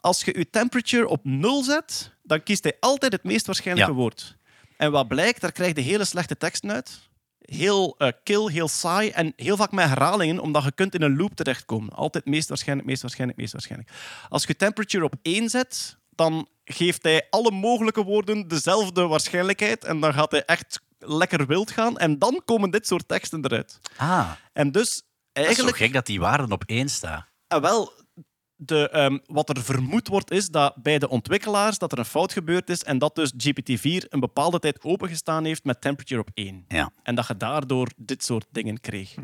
Als je uw temperature op nul zet, dan kiest hij altijd het meest waarschijnlijke Ja. woord. En wat blijkt, daar krijg je hele slechte teksten uit. Heel eh, kil, heel saai en heel vaak met herhalingen, omdat je kunt in een loop terechtkomen. Altijd meest waarschijnlijk, meest waarschijnlijk, meest waarschijnlijk. Als je temperature op 1 zet, dan geeft hij alle mogelijke woorden dezelfde waarschijnlijkheid en dan gaat hij echt lekker wild gaan en dan komen dit soort teksten eruit. Ah, En dus dat is eigenlijk... zo gek dat die waarden op één staan. Ah, wel, de, ehm, wat er vermoed wordt, is dat bij de ontwikkelaars dat er een fout gebeurd is en dat dus GPT-4 een bepaalde tijd opengestaan heeft met temperature op 1. Ja. En dat je daardoor dit soort dingen kreeg.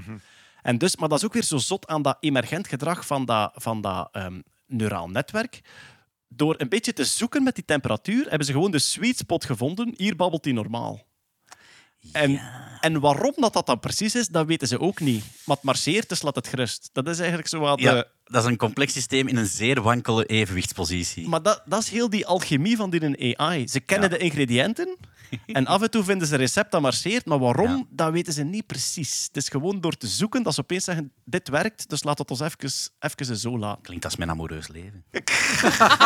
En dus, maar dat is ook weer zo zot aan dat emergent gedrag van dat, van dat ehm, neuraal netwerk. Door een beetje te zoeken met die temperatuur, hebben ze gewoon de sweet spot gevonden. Hier babbelt hij normaal. En, en waarom dat, dat dan precies is, dat weten ze ook niet. Maar het marcheert, dus laat het gerust. Dat is eigenlijk zo wat... de- dat is een complex systeem in een zeer wankele evenwichtspositie. Maar dat, dat is heel die alchemie van die AI. Ze kennen Ja. de ingrediënten en af en toe vinden ze een recept dat marcheert, maar waarom, Ja. dat weten ze niet precies. Het is gewoon door te zoeken dat ze opeens zeggen, dit werkt, dus laat het ons even, even zo laten. Klinkt als mijn amoureus leven.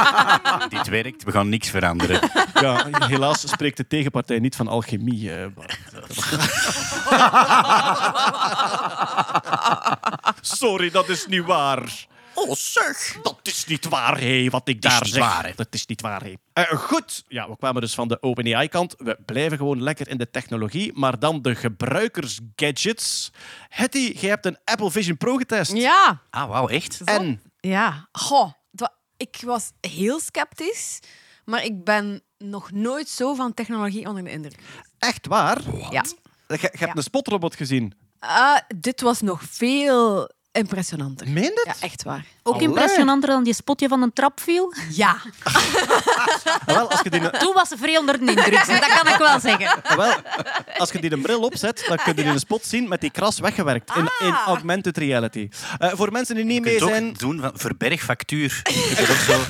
Dit werkt, we gaan niks veranderen. Ja, helaas spreekt de tegenpartij niet van alchemie. Bart. Sorry, dat is niet waar. Oh, zeg! Dat is niet waar, hé, wat ik daar zeg. waar. Dat is niet waar, hé. Eh, goed, ja, we kwamen dus van de OpenAI-kant. We blijven gewoon lekker in de technologie, maar dan de gebruikersgadgets. Hetty, jij hebt een Apple Vision Pro getest. Ja, Ah, wauw, echt? En ja. Goh, ik was heel sceptisch, maar ik ben nog nooit zo van technologie onder de indruk. echt waar? Ja. Je, je hebt Ja. een spotrobot gezien. Ah, dit was nog veel impressionanter. Meen Ja, echt waar. Ook Allee. impressionanter dan die spotje van een trap viel. Ja. Ah, wel, als je die, Toen was ze vrij onder de indruk, dat kan ik wel zeggen. ah, wel, als je die een bril opzet, dan kun je die in een spot zien met die kras weggewerkt in, in Ah. augmented reality. Eh, voor mensen die niet Je mee kunt ook zijn... doen van verberg factuur. Is dat ook zo?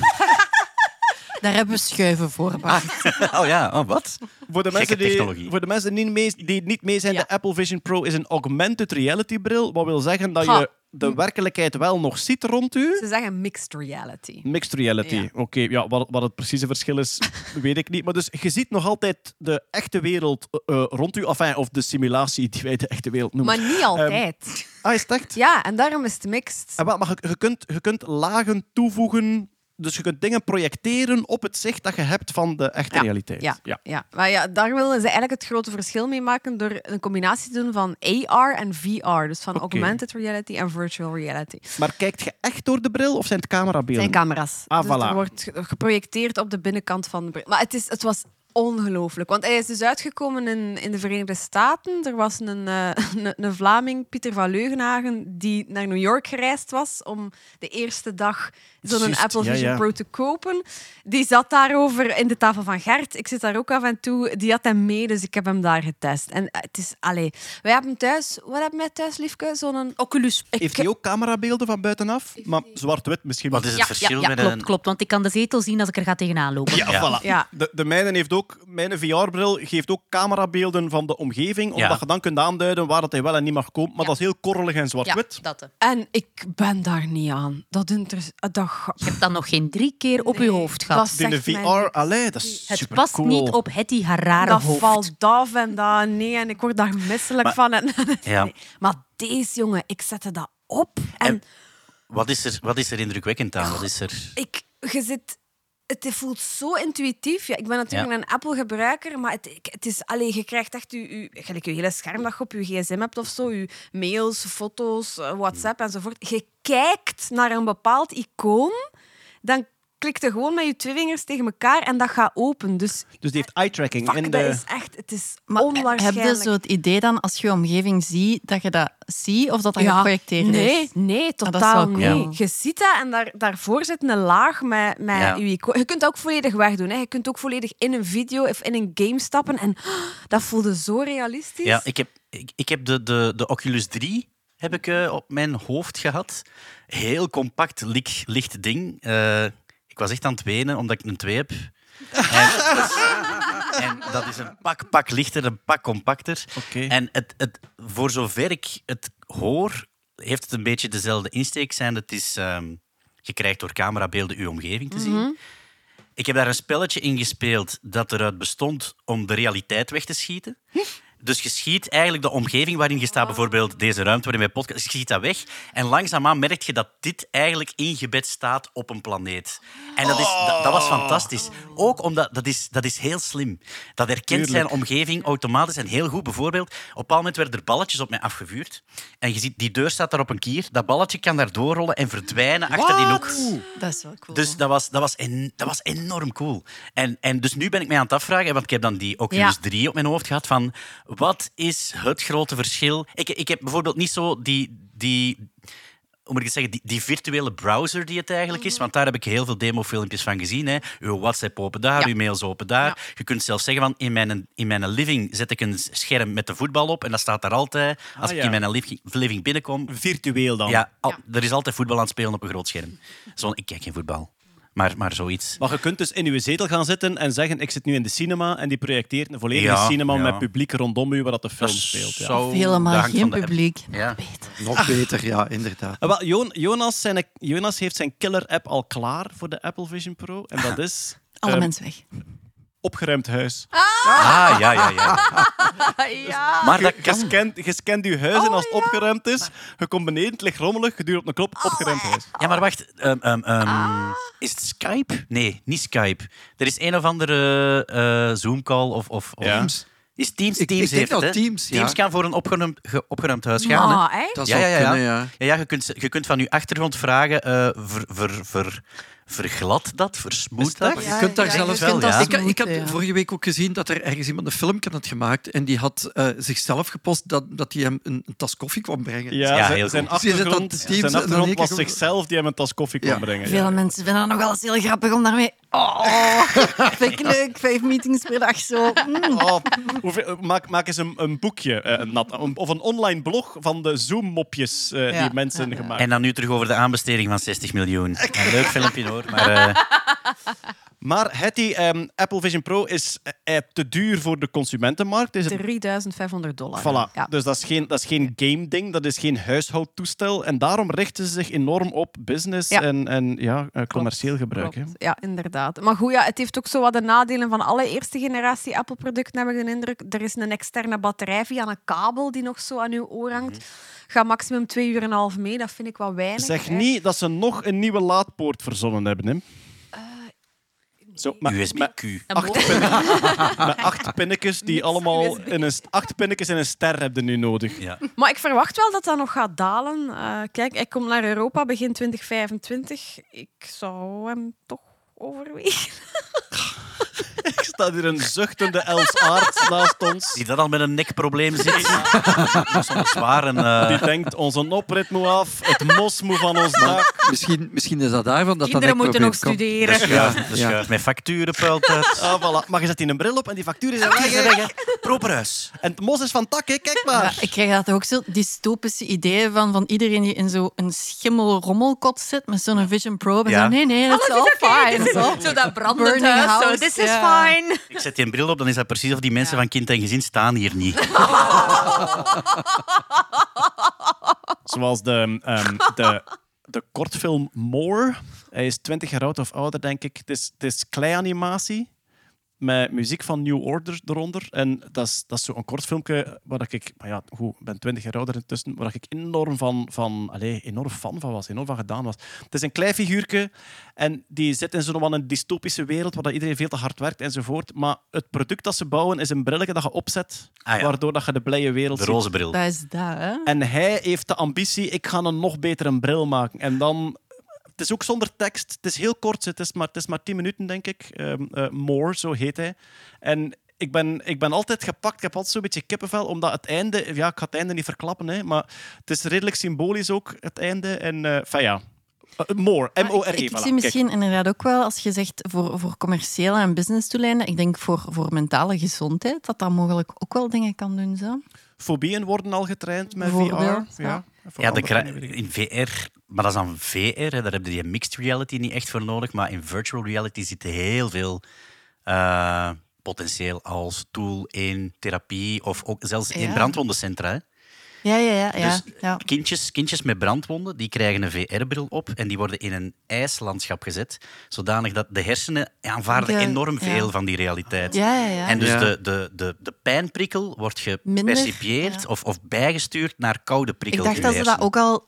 Daar hebben we schuiven voor. Bart. Oh ja, oh, wat? Voor de, mensen die, technologie. voor de mensen die niet mee, die niet mee zijn, Ja. de Apple Vision Pro is een augmented reality bril. Wat wil zeggen dat Ha. je de werkelijkheid wel nog ziet rond u. Ze zeggen mixed reality. Mixed reality. Ja. Oké, ja, wat, wat het precieze verschil is, weet ik niet. Maar dus je ziet nog altijd de echte wereld eh, eh, rond u. Enfin, of de simulatie die wij de echte wereld noemen. Maar niet altijd. Ah, is het echt? Ja, en daarom is het mixed. Ah, wel, maar je, je, kunt, je kunt lagen toevoegen. Dus je kunt dingen projecteren op het zicht dat je hebt van de echte Ja, realiteit. Ja, ja. Maar ja, daar willen ze eigenlijk het grote verschil mee maken door een combinatie te doen van AR en VR. Dus van augmented reality en virtual reality. Maar kijkt je echt door de bril of zijn het camerabeelden? zijn camera's. Ah, dus voilà. Er wordt ge- geprojecteerd op de binnenkant van de bril. Maar het, is, het was ongelooflijk. Want hij is dus uitgekomen in, in de Verenigde Staten. Er was een, eh, een, een Vlaming, Pieter van Leugenhagen, die naar New York gereisd was om de eerste dag zo'n Apple Vision ja. Pro te kopen. Die zat daarover in de tafel van Gert. Ik zit daar ook af en toe. Die had hem mee, dus ik heb hem daar getest. En eh, het is... Allee, wij hebben thuis... Wat hebben wij thuis, liefke? Zo'n... Oculus. Ik- Heeft hij ook camerabeelden van buitenaf? Maar zwart-wit misschien Wat is het Ja, verschil ja, met klopt, een... klopt. Want ik kan de zetel zien als ik er ga tegenaan lopen. Ja, Ja. voilà. Ja. De, de mijne heeft ook, mijn VR-bril geeft ook camerabeelden van de omgeving, omdat je dan kunt aanduiden waar dat hij wel en niet mag komen. Maar Ja. dat is heel korrelig en zwart-wit. En ik ben daar niet aan. Dat interesseert... Dat ga- Je hebt dat nog geen drie keer op je Nee, hoofd gehad. dat mij VR, allee, dat is Het super past cool. niet op Hetty haar rare dat hoofd. valt af en dat. Nee, en ik word daar misselijk Maar- van. En, Ja. Nee. Maar deze jongen, ik zette dat op. En, En- Wat is, er, wat is er indrukwekkend aan? Wat is er... ik, je zit het voelt zo intuïtief. Ja, ik ben natuurlijk Ja. een Apple-gebruiker, maar het, het is, allee, je krijgt echt je, je, gelijk je hele scherm dat je op je gsm hebt of zo, je mails, foto's, eh, WhatsApp enzovoort. Je kijkt naar een bepaald icoon, dan klikt je gewoon met je twee vingers tegen elkaar en dat gaat open. Dus Dus die heeft eye-tracking fuck, in dat de... is echt, het is Maar heb onwaarschijnlijk. je zo het idee dan, als je je omgeving ziet, dat je dat ziet of dat dat geprojecteerd nee, is? Nee, Ah, dat is totaal wel niet. cool. Je ziet dat en daar, daarvoor zit een laag met, met Ja. je icoon. Je kunt dat ook volledig wegdoen. Hè. Je kunt ook volledig in een video of in een game stappen en dat voelde zo realistisch. Ja, ik heb, ik, ik heb de, de, de Oculus 3 heb ik, eh, op mijn hoofd gehad. Heel compact, licht, licht ding. Eh, ik was echt aan het wenen omdat ik een 2 heb. En, en dat is een pak, pak lichter, een pak compacter. En het, het, voor zover ik het hoor, heeft het een beetje dezelfde insteek zijn. Het is, ehm, je krijgt door camerabeelden je omgeving te zien. Ik heb daar een spelletje in gespeeld dat eruit bestond om de realiteit weg te schieten. Dus je schiet eigenlijk de omgeving waarin je staat, bijvoorbeeld deze ruimte waarin wij podcast, je schiet dat weg. En langzaamaan merk je dat dit eigenlijk ingebed staat op een planeet. En dat, is, dat, dat was fantastisch. Ook omdat, dat is, dat is heel slim. Dat herkent zijn omgeving automatisch en heel goed. Bijvoorbeeld, op een bepaald moment werden er balletjes op mij afgevuurd. En je ziet, die deur staat daar op een kier. Dat balletje kan daar doorrollen en verdwijnen achter die hoek. Dat is wel cool. Dus dat was, dat was, en, dat was enorm cool. En, en dus nu ben ik mij aan het afvragen, want ik heb dan die Oculus Ja. 3 op mijn hoofd gehad, van wat is het grote verschil? Ik, ik heb bijvoorbeeld niet zo die, die, hoe moet ik het zeggen, die, die virtuele browser die het eigenlijk is, want daar heb ik heel veel demofilmpjes van gezien. Hè. Uw WhatsApp open daar, Ja. uw mails open daar. Je kunt zelfs zeggen van, in mijn, in mijn living zet ik een scherm met de voetbal op en dat staat daar altijd. Als Ah, ik ja. in mijn living, living binnenkom, Virtueel dan. ja, al- er is altijd voetbal aan het spelen op een groot scherm. Zo, ik kijk geen voetbal, maar, maar zoiets. Maar je kunt dus in je zetel gaan zitten en zeggen: Ik zit nu in de cinema. En die projecteert een volledige Ja, cinema ja. met publiek rondom u waar dat de film Dat speelt. Ja. helemaal geen app. publiek. Ja. Nog beter, ja, inderdaad. Ah, wel, Jo- Jonas, zijn, Jonas heeft zijn killer-app al klaar voor de Apple Vision Pro. En dat is Alle ehm, mensen weg. Opgeruimd huis. Ah, ja, ja, ja. ja. Maar dat Je scant, je scant je huis en als het opgeruimd is, je komt beneden, het ligt rommelig, je duwt op een knop, opgeruimd huis. Ja, maar wacht. ehm, ehm, ehm, Is het Skype? Nee, niet Skype. Er is een of andere eh Zoom-call of... of, of Ja. Teams. Is Teams? Ik- Teams ik denk heeft het, dat hè? Teams, ja. Teams kan voor een opgeruimd, ge- opgeruimd huis gaan. hè. Ah, echt? Dat Ja, ja, ja. kunnen, ja. Ja, ja je, kunt, je kunt van je achtergrond vragen, eh, ver, ver, ver, verglad dat, versmoed dat. Je kunt daar ja, zelfs kunt dat Ik, ik ja. vorige week ook gezien dat er ergens iemand een filmpje had gemaakt en die had eh, zichzelf gepost dat, dat hij hem een, een tas koffie kwam brengen. Ja, Ja, zijn, heel zijn goed. Zie je dat achtergrond, Teams zijn achtergrond was zichzelf die hem een tas koffie kon Ja. brengen. Veel ja. mensen vinden dat nog wel eens heel grappig om daarmee... Oh, vind ik leuk. Vijf meetings per dag zo. Mm. Oh, hoeveel- maak, maak eens een, een boekje, eh, Nat, een- of een online blog van de Zoom-mopjes eh, Ja, die mensen ja, ja. gemaakt En dan nu terug over de aanbesteding van 60 miljoen. Een leuk filmpje hoor, maar... Maar Hetty, ehm, Apple Vision Pro is eh, eh, te duur voor de consumentenmarkt. Is het 3500 dollar. Voilà. Ja. Dus dat is geen, dat is geen game-ding, dat is geen huishoudtoestel. En daarom richten ze zich enorm op business Ja. en, en ja, eh, commercieel gebruik. hè. Klopt. Ja, inderdaad. Maar goed, ja, het heeft ook zo wat de nadelen van alle eerste generatie Apple-producten, heb ik de indruk. Er is een externe batterij via een kabel die nog zo aan uw oor hangt. Gaat maximum twee uur en een half mee. Dat vind ik wel weinig. Zeg hè. niet dat ze nog een nieuwe laadpoort verzonnen hebben. Hè. Zo, met, met, USB-Q. acht, pinnen- met acht pinnetjes die allemaal in een, acht pinnetjes in een ster hebben nu nodig. Ja. Maar ik verwacht wel dat dat nog gaat dalen. Eh, kijk, hij komt naar Europa begin 2025. Ik zou hem toch overwegen. Ik sta hier een zuchtende Els Aarts naast ons. Die dat al met een nekprobleem zit. Dat is zwaar. En, eh, Die denkt, onze oprit moet af, het mos moet van ons dak. Misschien, misschien is dat daarvan dat Kinderen dat moeten nog komt. studeren. ja, de schuif met facturen puilt uit. Ah, voilà. Maar je zet hier een bril op en die factuur is er weg. hè. Properhuis. En het mos is van tak, hè. kijk maar. Ja, ik krijg dat ook zo dystopische ideeën van, van iedereen die in zo'n schimmel-rommelkot zit met zo'n Vision Pro. En Ja. zo, nee, nee, dat is all fine. Zo. Zo dat brandend huis. This is ja. Ik zet die een bril op, dan is dat precies of die mensen van kind en gezin staan hier niet. Zoals de, ehm, de, de kortfilm More. Hij is 20 jaar oud of ouder, denk ik. Het is, het is kleianimatie. Met muziek van New Order eronder. En dat is, dat is zo'n kort filmpje waar ik, maar ja, goed, ik ben twintig jaar ouder intussen, waar ik enorm van, van allez, enorm fan van was, enorm van gedaan was. Het is een klein figuurtje en die zit in zo'n wat een dystopische wereld waar dat iedereen veel te hard werkt enzovoort. Maar het product dat ze bouwen is een brilletje dat je opzet, Ah, ja. waardoor dat je de blije wereld De roze bril. Dat is dat, hè? En hij heeft de ambitie, ik ga een nog betere bril maken. En dan... Het is ook zonder tekst. Het is heel kort. Het is maar, het is maar 10 minuten, denk ik. Ehm, eh, More, zo heet hij. En ik ben, ik ben altijd gepakt. Ik heb altijd zo'n beetje kippenvel, omdat het einde... Ja, ik ga het einde niet verklappen, hè, maar het is redelijk symbolisch ook, het einde. En, enfin ja... Eh, more, M-O-R-E. Ik, ik voilà. zie Kijk. misschien inderdaad ook wel, als je zegt voor, voor commerciële en business doeleinden, ik denk voor, voor mentale gezondheid, dat dat mogelijk ook wel dingen kan doen. Zo. Fobieën worden al getraind met VR. Ja. ja. De in VR, maar dat is dan VR, hè, daar heb je die mixed reality niet echt voor nodig. Maar in virtual reality zit heel veel eh, potentieel als tool in therapie of ook zelfs in Ja. brandwondencentra. Ja, ja, ja. ja, Dus ja. kindjes, kindjes met brandwonden die krijgen een VR-bril op en die worden in een ijslandschap gezet, zodanig dat de hersenen aanvaarden enorm ja. veel van die realiteit. Ja, ja, ja. En dus Ja. de, de, de, de pijnprikkel wordt gepercipieerd ja. of, of bijgestuurd naar koude Ik prikkel dacht dat ze dat ook al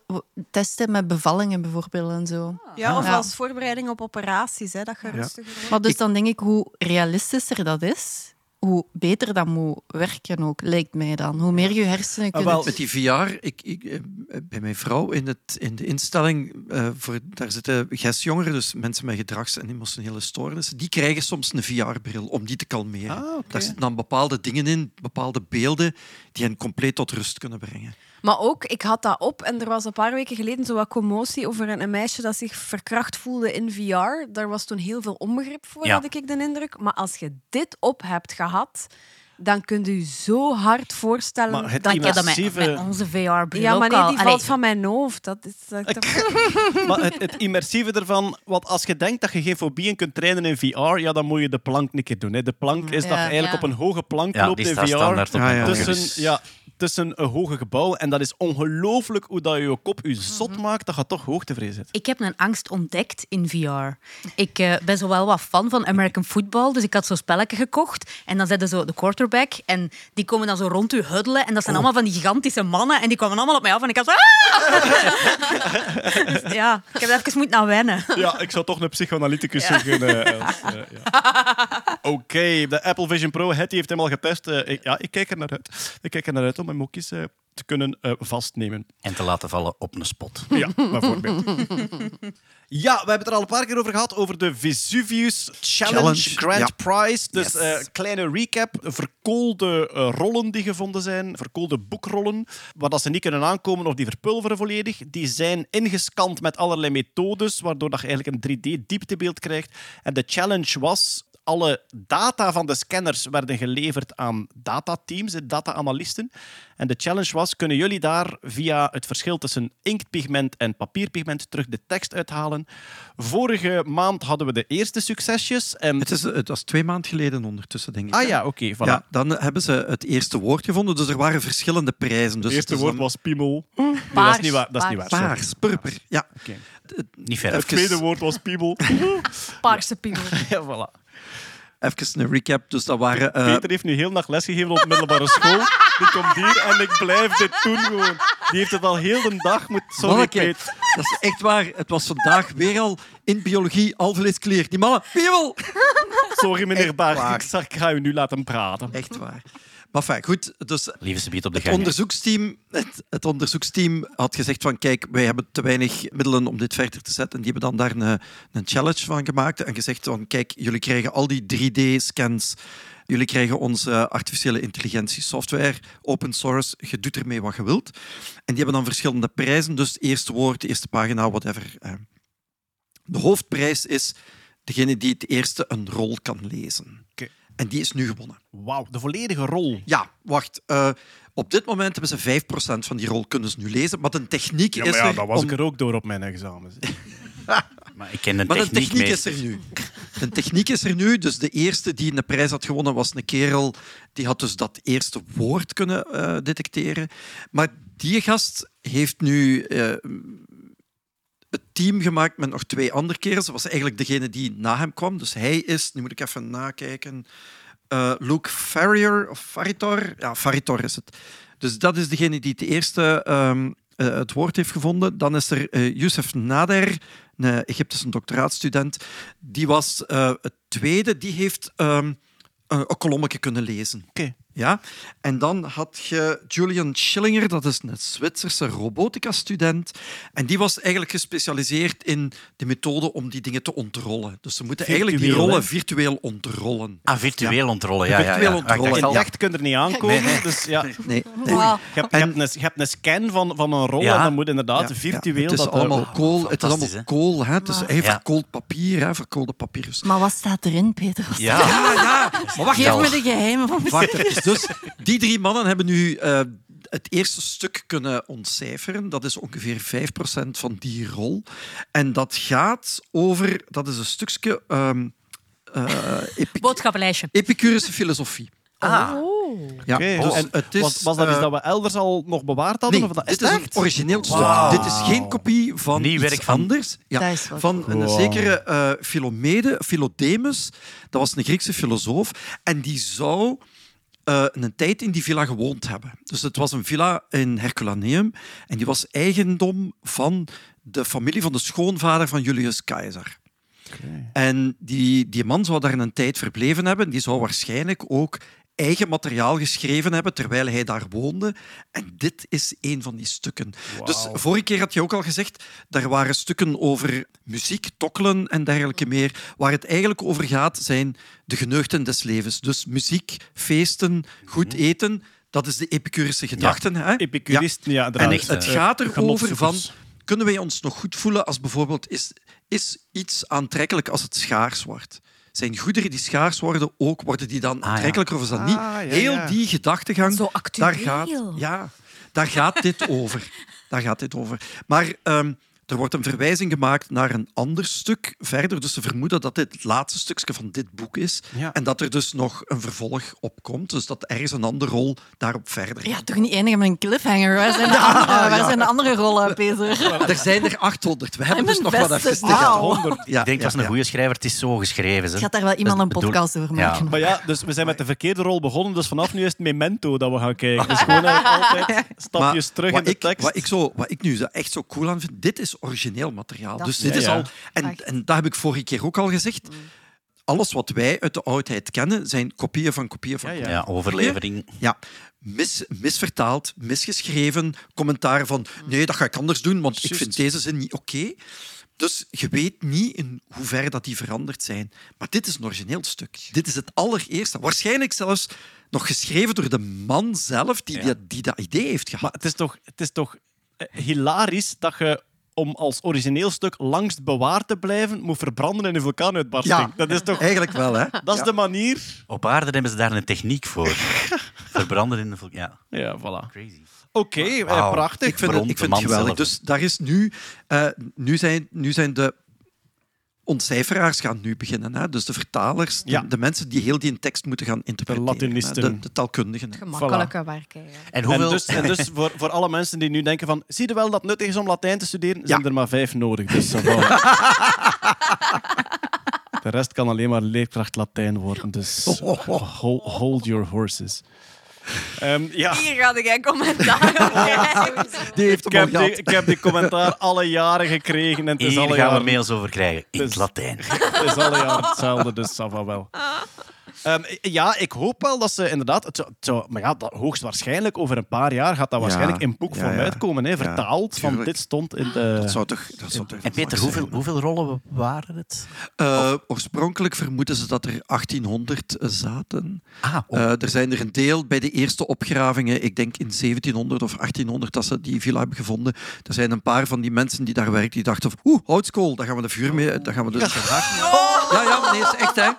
testen met bevallingen bijvoorbeeld en zo. Ja, of Ja. als voorbereiding op operaties, hè, dat je rustiger wordt. Maar dus dan denk ik, hoe realistischer dat is, hoe beter dat moet werken ook, lijkt mij dan. Hoe meer je hersenen Ah, kunnen... wel, Met die VR, ik, ik, eh, bij mijn vrouw in, het, in de instelling, eh, voor, daar zitten GES-jongeren, dus mensen met gedrags- en emotionele stoornissen, die krijgen soms een VR-bril om die te kalmeren. Ah. Daar zitten dan bepaalde dingen in, bepaalde beelden, die hen compleet tot rust kunnen brengen. Maar ook, ik had dat op en er was een paar weken geleden zo wat commotie over een, een meisje dat zich verkracht voelde in VR. Daar was toen heel veel onbegrip voor, Ja. had ik de indruk. Maar als je dit op hebt gehad, dan kunt u zo hard voorstellen Maar het dat Ik heb dat met, onze VR-bril Ja, maar nee, die Allee, valt van mijn hoofd. Dat is, dat, Maar het, het immersieve ervan, want als je denkt dat je geen fobieën kunt trainen in VR, ja, dan moet je de plank een keer doen. Hè. De plank is dat je eigenlijk Ja. op een hoge plank Ja, loopt die in VR. op. Tussen, ja, tussen een hoge gebouw. En dat is ongelooflijk hoe dat je je kop je zot Mhm. maakt, dat je toch hoogtevreden zit. Ik heb een angst ontdekt in VR. Ik eh, ben zo wel wat fan van American football, dus ik had zo'n spelletje gekocht. En dan zetten zo de quarterback en die komen dan zo rond u huddelen. En dat zijn allemaal van die gigantische mannen en die kwamen allemaal op mij af en ik had zo... "Ah!" Dus ja, ik heb er even moeten aan wennen. Ja, ik zou toch een psychoanalyticus Ja. zoeken. eh, eh, ja. Oké, de Apple Vision Pro, Hetty heeft hem al getest. Eh, ik, ja, ik kijk er naar uit. Ik kijk er naar uit om hem ook eens te kunnen eh, vastnemen. En te laten vallen op een spot. Ja, bijvoorbeeld. Ja, we hebben het er al een paar keer over gehad, over de Vesuvius Challenge, Challenge, Grand ja. Prize. Dus Yes. eh, kleine recap. Verkoolde eh, rollen die gevonden zijn, verkoolde boekrollen, waar dat ze niet kunnen aankomen of die verpulveren volledig. Die zijn ingescand met allerlei methodes, waardoor dat je eigenlijk een 3D-dieptebeeld krijgt. En de challenge was... Alle data van de scanners werden geleverd aan datateams, data-analysten. En de challenge was, kunnen jullie daar via het verschil tussen inktpigment en papierpigment terug de tekst uithalen? Vorige maand hadden we de eerste succesjes. En... Het, is, het was twee maanden geleden ondertussen, denk ik. Ah ja, oké, voilà. Ja, dan hebben ze het eerste woord gevonden, dus er waren verschillende prijzen. Dus het eerste woord dan was piemel. Nee, dat is niet waar. Dat is niet waar. paars. purper. Ja. Oké. Niet ver. Het tweede woord was piemel. Paarse piemel. ja, voilà. Even een recap. Dus dat waren... eh, Peter heeft nu heel nacht lesgegeven op de middelbare school. Die komt hier en ik blijf dit doen gewoon. Die heeft het al heel de dag moeten... Sorry, Manneke, Peter. dat is echt waar. Het was vandaag weer al in biologie alvleeskleer. Die mannen! Sorry, meneer Baart. zag, ik ga u nu laten praten. Echt waar. Maar fijn, goed. Dus Lieve ze biedt op de het onderzoeksteam, het, het onderzoeksteam had gezegd van kijk, wij hebben te weinig middelen om dit verder te zetten. Die hebben dan daar een, een challenge van gemaakt en gezegd van kijk, jullie krijgen al die 3D-scans. Jullie krijgen onze artificiële intelligentie software, open source. Je doet ermee wat je wilt. En die hebben dan verschillende prijzen. Dus eerste woord, eerste pagina, whatever. De hoofdprijs is degene die het eerste een rol kan lezen. Oké. En die is nu gewonnen. Wauw, de volledige rol. Ja, wacht. eh, op dit moment hebben ze 5% van die rol kunnen ze nu lezen. Maar de techniek Ja, is maar ja, er. dat was om- ik er ook door op mijn examens. Maar ik ken de Maar de techniek, techniek is er nu. De techniek is er nu. Dus de eerste die een prijs had gewonnen was een kerel. Die had dus dat eerste woord kunnen eh, detecteren. Maar die gast heeft nu eh, het team gemaakt met nog twee andere kerels. Dat was eigenlijk degene die na hem kwam. Dus hij is, nu moet ik even nakijken, eh, Luke Farrier of Faritor. Ja, Faritor is het. Dus dat is degene die het eerste ehm, eh, het woord heeft gevonden. Dan is er eh Youssef Nader, een Egyptische doctoraatstudent. Die was het tweede. Die heeft ehm, een, een kolommetje kunnen lezen. Oké. Ja? En dan had je Julian Schillinger, dat is een Zwitserse robotica-student. En die was eigenlijk gespecialiseerd in de methode om die dingen te ontrollen. Dus ze moeten eigenlijk die rollen hè? virtueel ontrollen. Ah, virtueel ontrollen, ja. ja, Virtueel ja. ontrollen. Ah, al- het echt kun je er niet aankomen. Nee, nee. Dus ja, je, Nee, hebt, je, hebt een, je hebt een scan van, van een rol Ja. en dan moet inderdaad Ja, virtueel... ja, het is dat, allemaal eh, kool. Het is allemaal hè? kool. Hè? Het is Ja. verkoold papier, hè? verkoolde papyrus. Maar wat staat erin, Peter? Wat Ja. Ja, ja. Maar wacht Geef me de geheimen van Wacht. Dus die drie mannen hebben nu eh, het eerste stuk kunnen ontcijferen. Dat is ongeveer 5% van die rol. En dat gaat over... Dat is een stukje... ehm eh, epi- Boodschappenlijstje. Epicurische filosofie. Ah, Ja, Oké, dus en het is, was, was dat iets eh, dat we elders al nog bewaard hadden? Nee, of dat dit is is een origineel stuk. Dit is geen kopie van Nieuw iets werk van- anders. Ja, is van een zekere eh Philomede, Philodemus. Dat was een Griekse filosoof. En die zou eh, een tijd in die villa gewoond hebben. Dus het was een villa in Herculaneum. En die was eigendom van de familie van de schoonvader van Julius Caesar. En die, die man zou daar een tijd verbleven hebben. Die zou waarschijnlijk ook eigen materiaal geschreven hebben terwijl hij daar woonde. En dit is een van die stukken. Dus vorige keer had je ook al gezegd, daar waren stukken over muziek, tokkelen en dergelijke meer. Waar het eigenlijk over gaat, zijn de geneugten des levens. Dus muziek, feesten, goed eten. Dat is de epicurische gedachten. Hè? Epicuristen, ja. En inderdaad. echt, het Eh, gaat erover van, kunnen wij ons nog goed voelen als bijvoorbeeld is, is iets aantrekkelijk als het schaars wordt? Zijn goederen die schaars worden ook, worden die dan ja. aantrekkelijker of is dat niet? Ah, ja, Heel ja. die gedachtegang, Zo actueel. daar gaat, ja, daar gaat dit over. Daar gaat dit over. Maar ehm, er wordt een verwijzing gemaakt naar een ander stuk verder. Dus ze vermoeden dat dit het laatste stukje van dit boek is. Ja. En dat er dus nog een vervolg op komt. Dus dat ergens een andere rol daarop verder Ja, toch niet eindigen met een cliffhanger. Waar zijn de, andere, waar zijn de andere rollen, Peter? Er zijn er 800. We hebben dus nog wat invested. even te. Ja, ik denk dat is ja, een goede schrijver. Het is zo geschreven. Ze. Gaat daar wel iemand Dat een bedoel- podcast over Ja. maken? Maar ja, dus we zijn met de verkeerde rol begonnen, dus vanaf nu is het Memento dat we gaan kijken. Dus gewoon eigenlijk altijd stapjes Maar terug wat in de ik, tekst. Wat ik, zo, wat ik nu zo echt zo cool aan vind, dit is origineel materiaal. Dat dus dit Ja, is ja. al... En, en dat heb ik vorige keer ook al gezegd. Alles wat wij uit de oudheid kennen, zijn kopieën van kopieën van Ja, ja. kopieën. Ja, overlevering. Ja, mis, misvertaald, misgeschreven, commentaar van nee, dat ga ik anders doen, want ik vind deze zin niet oké. Dus je weet niet in hoeverre dat die veranderd zijn. Maar dit is een origineel stuk. Dit is het allereerste. Waarschijnlijk zelfs nog geschreven door de man zelf die, die, die dat idee heeft gehad. Maar het is toch, het is toch eh, hilarisch dat je om als origineel stuk langst bewaard te blijven, moet verbranden in een vulkaanuitbarsting. Ja. Dat is toch... Eigenlijk wel, hè? Dat is Ja. de manier. Op aarde hebben ze daar een techniek voor. Verbranden in de volk. Ja, Ja, voilà. crazy. Oké, eh, prachtig. Ik vind, het, ik vind het geweldig. zelf. Dus daar is nu... eh, nu, zijn, nu zijn de ontcijferaars gaan nu beginnen. Hè? Dus de vertalers, de, Ja. de mensen die heel die tekst moeten gaan interpreteren. Latinisten. hè. De, de taalkundigen. Gemakkelijke werken. ja. En dus, en dus voor, voor alle mensen die nu denken van, zie je wel dat het nuttig is om Latijn te studeren, Ja. zijn er maar vijf nodig. Dus. De rest kan alleen maar leerkracht Latijn worden. Dus hol- hold your horses. Ehm, ja, Hier ga jij commentaar op krijgen. Die heeft ik heb, die, ik heb die commentaar alle jaren gekregen. En het is Hier alle gaan we jaren, mails over krijgen. In het Latijn. het is alle jaren hetzelfde, dus ça va wel. Ehm, ja, ik hoop wel dat ze inderdaad... Het zou, het zou- maar ja, dat, hoogstwaarschijnlijk over een paar jaar gaat dat Ja, waarschijnlijk in boekvorm ja, ja. uitkomen. Hè, Ja, vertaald van dit stond in de... Dat zou toch, dat zou toch En Peter, hoeveel, zijn, hoeveel rollen waren het? Eh, oorspronkelijk vermoeden ze dat er 1800 zaten. Ah, oh. Eh, er zijn er een deel bij de eerste opgravingen, ik denk in 1700 of 1800, dat ze die villa hebben gevonden. Er zijn een paar van die mensen die daar werken, die dachten oeh, houtskool, daar gaan we de vuur mee, daar gaan we dus de haak mee. Ja, ja, maar nee, is echt, hè.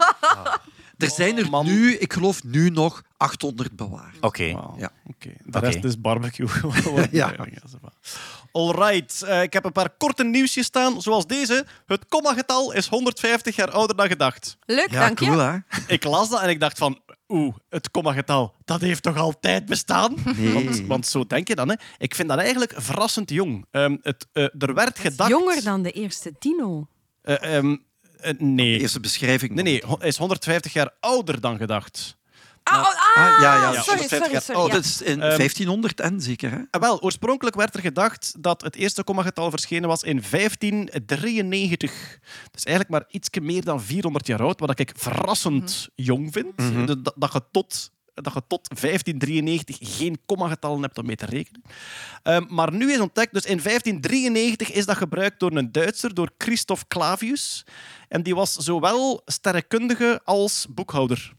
Er zijn er man. nu, ik geloof nu nog 800 bewaard. Oké. Ja. oké. De rest is barbecue. Ja. Alright, eh, ik heb een paar korte nieuwsjes staan, zoals deze. Het komma-getal is 150 jaar ouder dan gedacht. Leuk, Ja, dank cool, je. hè? Ik las dat en ik dacht van, oeh, het kommagetal, dat heeft toch altijd bestaan? Nee. Want, want zo denk je dan. Hè. Ik vind dat eigenlijk verrassend jong. Ehm, het, eh, er werd gedacht... Jonger dan de eerste Tino. Eh, ehm, eh, nee. Eerste beschrijving. Nee, nee, hij is 150 jaar ouder dan gedacht. Ah, oh, ah, Ah, ja, ja. sorry, 150 sorry. Oh, ja. dat is in Ehm, 1500 en zeker, hè? Ah, wel, oorspronkelijk werd er gedacht dat het eerste kommagetal verschenen was in 1593. Dus eigenlijk maar iets meer dan 400 jaar oud, wat ik verrassend jong vind. Mhm. Dat, dat je tot dat je tot 1593 geen kommagetallen hebt om mee te rekenen. Ehm, maar nu is ontdekt, dus in 1593 is dat gebruikt door een Duitser, door Christoph Clavius. En die was zowel sterrenkundige als boekhouder.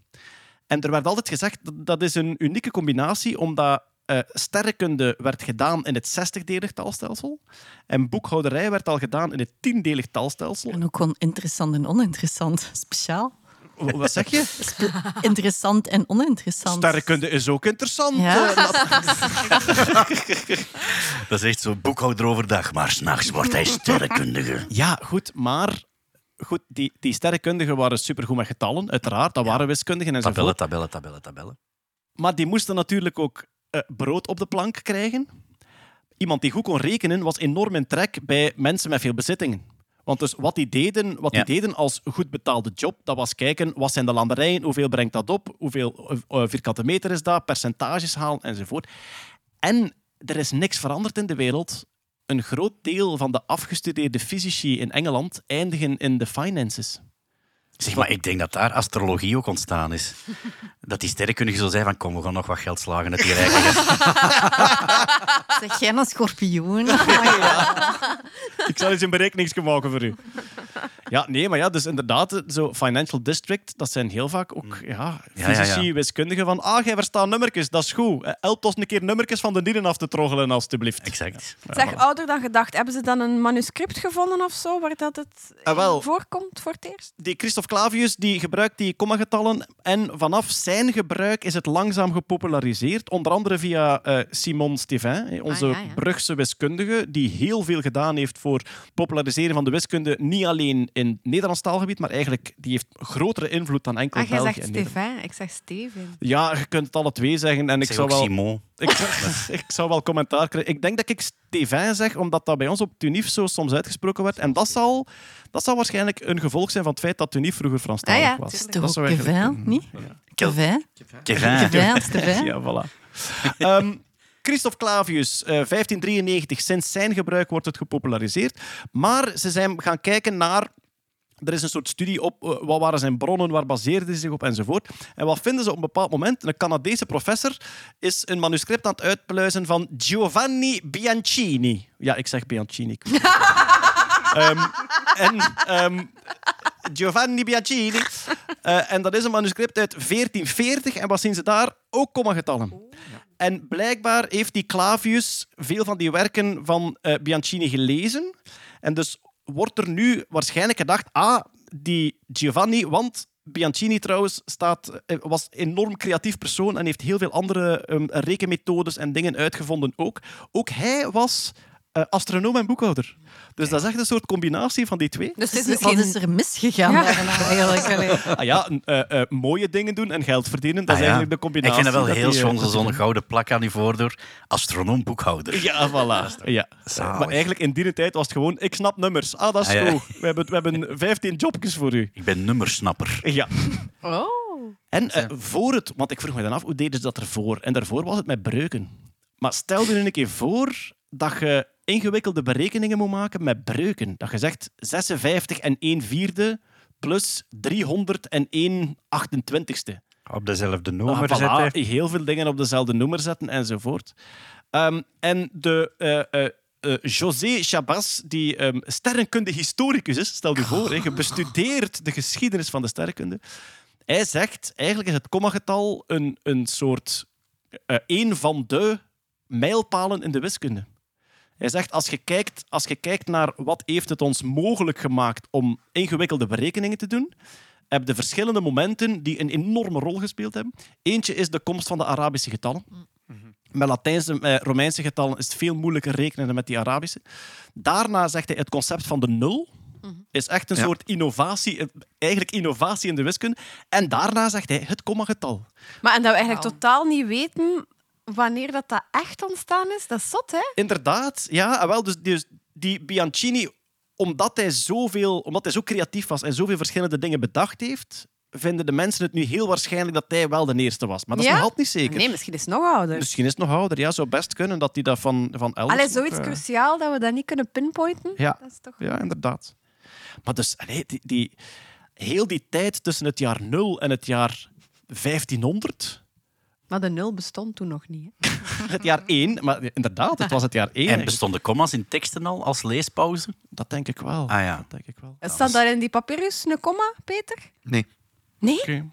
En er werd altijd gezegd dat dat is een unieke combinatie, omdat eh, sterrenkunde werd gedaan in het 60-delig taalstelsel en boekhouderij werd al gedaan in het 10-delig taalstelsel. En ook gewoon interessant en oninteressant. Speciaal. Wat zeg je? Interessant en oninteressant. Sterrenkunde is ook interessant. Ja. eh. Dat is echt zo boekhouder overdag, maar s'nachts wordt hij sterrenkundige. Ja, goed, maar goed, die, die sterrenkundigen waren supergoed met getallen, uiteraard. Dat waren wiskundigen Tabellen, enzovoort. tabellen, tabellen, tabellen. Maar die moesten natuurlijk ook eh, brood op de plank krijgen. Iemand die goed kon rekenen was enorm in trek bij mensen met veel bezittingen. Want dus wat die deden, wat Ja. die deden als goed betaalde job, dat was kijken wat zijn de landerijen, hoeveel brengt dat op, hoeveel eh, eh, vierkante meter is dat, percentages halen enzovoort. En er is niks veranderd in de wereld. Een groot deel van de afgestudeerde fysici in Engeland eindigen in de finances. Zeg maar, ik denk dat daar astrologie ook ontstaan is. Dat die sterrenkundige zo zei van, kom, we gaan nog wat geld slagen uit die rijke gast. Zeg jij een schorpioen? Ik zal eens een berekeningsje maken voor u. Ja, nee, maar ja, dus inderdaad, zo Financial District, dat zijn heel vaak ook ja, Ja, ja, fysici, ja. wiskundigen van ah, jij verstaat nummertjes, dat is goed. Help ons een keer nummertjes van de dieren af te troggelen, alstublieft. Exact. Zeg, ouder dan gedacht. Hebben ze dan een manuscript gevonden of zo, waar dat het Ah, wel. voorkomt voor het eerst? Die Christoph Clavius die gebruikt die kommagetallen en vanaf zijn gebruik is het langzaam gepopulariseerd. Onder andere via eh, Simon Stevin, eh, onze Ah, ja, ja. Brugse wiskundige, die heel veel gedaan heeft voor populariseren van de wiskunde, niet alleen in het Nederlands taalgebied, maar eigenlijk die heeft grotere invloed dan enkel Ah, jij België zegt en Nederland. Stefan. Ik zeg Steven. Ja, je kunt het alle twee zeggen. En ik Zeg zou ook wel... Simon. Ik, ik zou wel commentaar krijgen. Ik denk dat ik Stevin zeg, omdat dat bij ons op Tunif zo soms uitgesproken werd. En dat zal, dat zal waarschijnlijk een gevolg zijn van het feit dat Tunif vroeger Franstalig Ah ja, was. tuurlijk. Toch Dat ook zou eigenlijk Kevin, niet? Kevin? Kevin. Kevin, Stevin. Ja, voilà. Ehm, Christoph Clavius, eh, 1593. Sinds zijn gebruik wordt het gepopulariseerd. Maar ze zijn gaan kijken naar... Er is een soort studie op eh, wat waren zijn bronnen, waar baseerde hij zich op enzovoort. En wat vinden ze op een bepaald moment? Een Canadese professor is een manuscript aan het uitpluizen van Giovanni Bianchini. Ja, ik zeg Bianchini. Ehm, en ehm, Giovanni Bianchini. Eh, en dat is een manuscript uit 1440. En wat zien ze daar? Ook kommagetallen. En blijkbaar heeft die Clavius veel van die werken van eh, Bianchini gelezen. En dus wordt er nu waarschijnlijk gedacht, ah, die Giovanni, want Bianchini trouwens staat, eh, was een enorm creatief persoon en heeft heel veel andere ehm, rekenmethodes en dingen uitgevonden ook. Ook hij was eh, astronoom en boekhouder. Dus dat is echt een soort combinatie van die twee. Dus het is misschien... Wat is er misgegaan Ja. daarna eigenlijk? Ah ja, eh, eh, mooie dingen doen en geld verdienen, dat Ah, is ja. eigenlijk de combinatie. Ik vind dat wel heel schoon, zo'n gouden plak aan die voordeur. Astronoom boekhouder. Ja, voilà. Ja. Zalig. Maar eigenlijk in die tijd was het gewoon, ik snap nummers. Ah, dat is Ah, ja. goed. We hebben, we hebben 15 jobjes voor u. Ik ben nummersnapper. Ja. Oh. En voor het, want ik vroeg me dan af, hoe deden ze dat ervoor? En daarvoor was het met breuken. Maar stel je nu een keer voor dat je ingewikkelde berekeningen moet maken met breuken. Dat je zegt 56 en 1 vierde plus 300 en 1 28ste. Op dezelfde Ah, nummer voilà, zetten. heel veel dingen op dezelfde noemer zetten enzovoort. Ehm, en de eh, eh, eh, José Chabas, die ehm sterrenkunde-historicus is, stel je voor, je bestudeert de geschiedenis van de sterrenkunde. Hij zegt, eigenlijk is het kommagetal een, een soort een van de mijlpalen in de wiskunde. Hij zegt, als je, kijkt, als je kijkt naar wat heeft het ons mogelijk gemaakt om ingewikkelde berekeningen te doen, heb je verschillende momenten die een enorme rol gespeeld hebben. Eentje is de komst van de Arabische getallen. Met Latijnse, met Romeinse getallen is het veel moeilijker rekenen dan met die Arabische. Daarna zegt hij het concept van de nul. Is echt een Ja. soort innovatie, eh, eigenlijk innovatie in de wiskunde. En daarna zegt hij het komma-getal. Maar en dat we eigenlijk totaal niet weten wanneer dat, dat echt ontstaan is, dat is zot, hè? Inderdaad, ja. en Wel, dus, dus die Bianchini, omdat hij, zoveel, omdat hij zo creatief was en zoveel verschillende dingen bedacht heeft, vinden de mensen het nu heel waarschijnlijk dat hij wel de eerste was. Maar dat is Ja? nog altijd niet zeker. Nee, misschien is het nog ouder. Misschien is het nog ouder. Ja, zou best kunnen dat hij dat van, van elders... Allee, zoiets eh, cruciaal dat we dat niet kunnen pinpointen. Ja. Dat is toch... Ja, inderdaad. Maar dus, allee, die, die, heel die tijd tussen het jaar 0 en het jaar 1500, Maar de nul bestond toen nog niet. Hè? het jaar 1, maar inderdaad, het was het jaar 1. En bestonden commas in teksten al als leespauze? Dat denk ik wel. Ah ja. Dat denk ik wel. Staat daar in die papyrus een komma, Peter? Nee. Nee? Oké.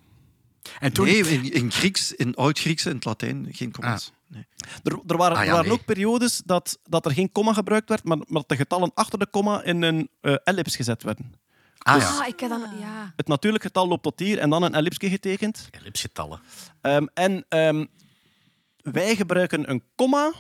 En toen... Nee, in, in Grieks, in Oud-Grieks en het Latijn geen commas. Nee. Er, er waren, Ah, ja, er waren nee. ook periodes dat, dat er geen komma gebruikt werd, maar, maar dat de getallen achter de komma in een eh, ellips gezet werden. Ah ja, Ah, ik heb dan... Ja. Het natuurlijk getal loopt tot hier en dan een ellipsje getekend. ellipsgetallen. Ehm, en ehm, wij gebruiken een komma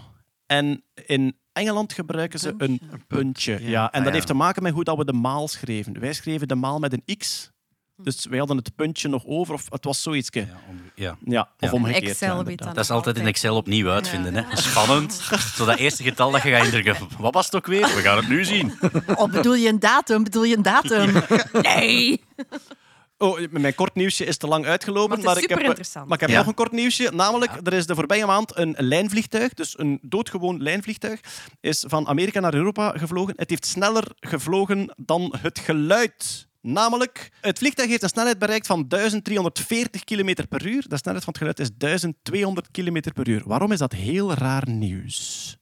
en in Engeland gebruiken ze een puntje. Ja. ja. En Ah, dat ja. heeft te maken met hoe dat we de maal schreven. Wij schreven de maal met een x. Dus wij hadden het puntje nog over, of het was zoiets. Ja, Ja, ja. of Ja. omgekeerd. Excel weet dat Dat is altijd in Excel opnieuw uitvinden. Hè. Spannend. Zo dat eerste getal dat je gaat indrukken. Wat was het ook weer? We gaan het nu zien. Oh, bedoel je een datum? Bedoel je een datum? Nee. Oh, mijn kort nieuwsje is te lang uitgelopen. Maar het is ik heb, maar ik heb Ja. nog een kort nieuwsje. Namelijk, er is de voorbije maand een lijnvliegtuig, dus een doodgewoon lijnvliegtuig, is van Amerika naar Europa gevlogen. Het heeft sneller gevlogen dan het geluid. Namelijk, het vliegtuig heeft een snelheid bereikt van 1340 km per uur. De snelheid van het geluid is 1200 km per uur. Waarom is dat heel raar nieuws?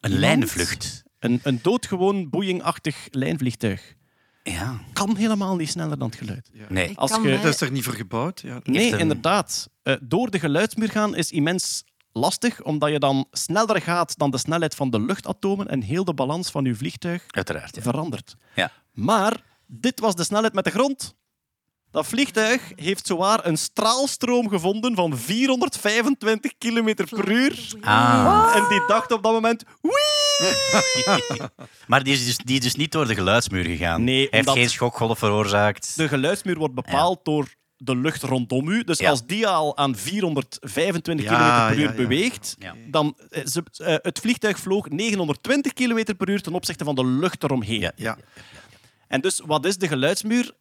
Een lijnvlucht. Een, een doodgewoon Boeing-achtig lijnvliegtuig. Ja. Kan helemaal niet sneller dan het geluid. Nee. Als mij- Dat is er niet voor gebouwd. Ja. Nee, een- inderdaad. Eh, door de geluidsmuur gaan is immens lastig, omdat je dan sneller gaat dan de snelheid van de luchtatomen en heel de balans van je vliegtuig Uiteraard, ja. verandert. Ja. Maar dit was de snelheid met de grond. Dat vliegtuig heeft zowaar een straalstroom gevonden van 425 km per uur. Ah. En die dacht op dat moment... Wee! Maar die is, dus, die is dus niet door de geluidsmuur gegaan. Nee, Hij heeft geen schokgolf veroorzaakt. De geluidsmuur wordt bepaald door de lucht rondom u. Dus Ja. als die al aan 425 Ja, km per uur ja, ja. beweegt, Ja. dan eh, ze, eh, het vliegtuig vloog 920 km per uur ten opzichte van de lucht eromheen. Ja. En dus wat is de geluidsmuur?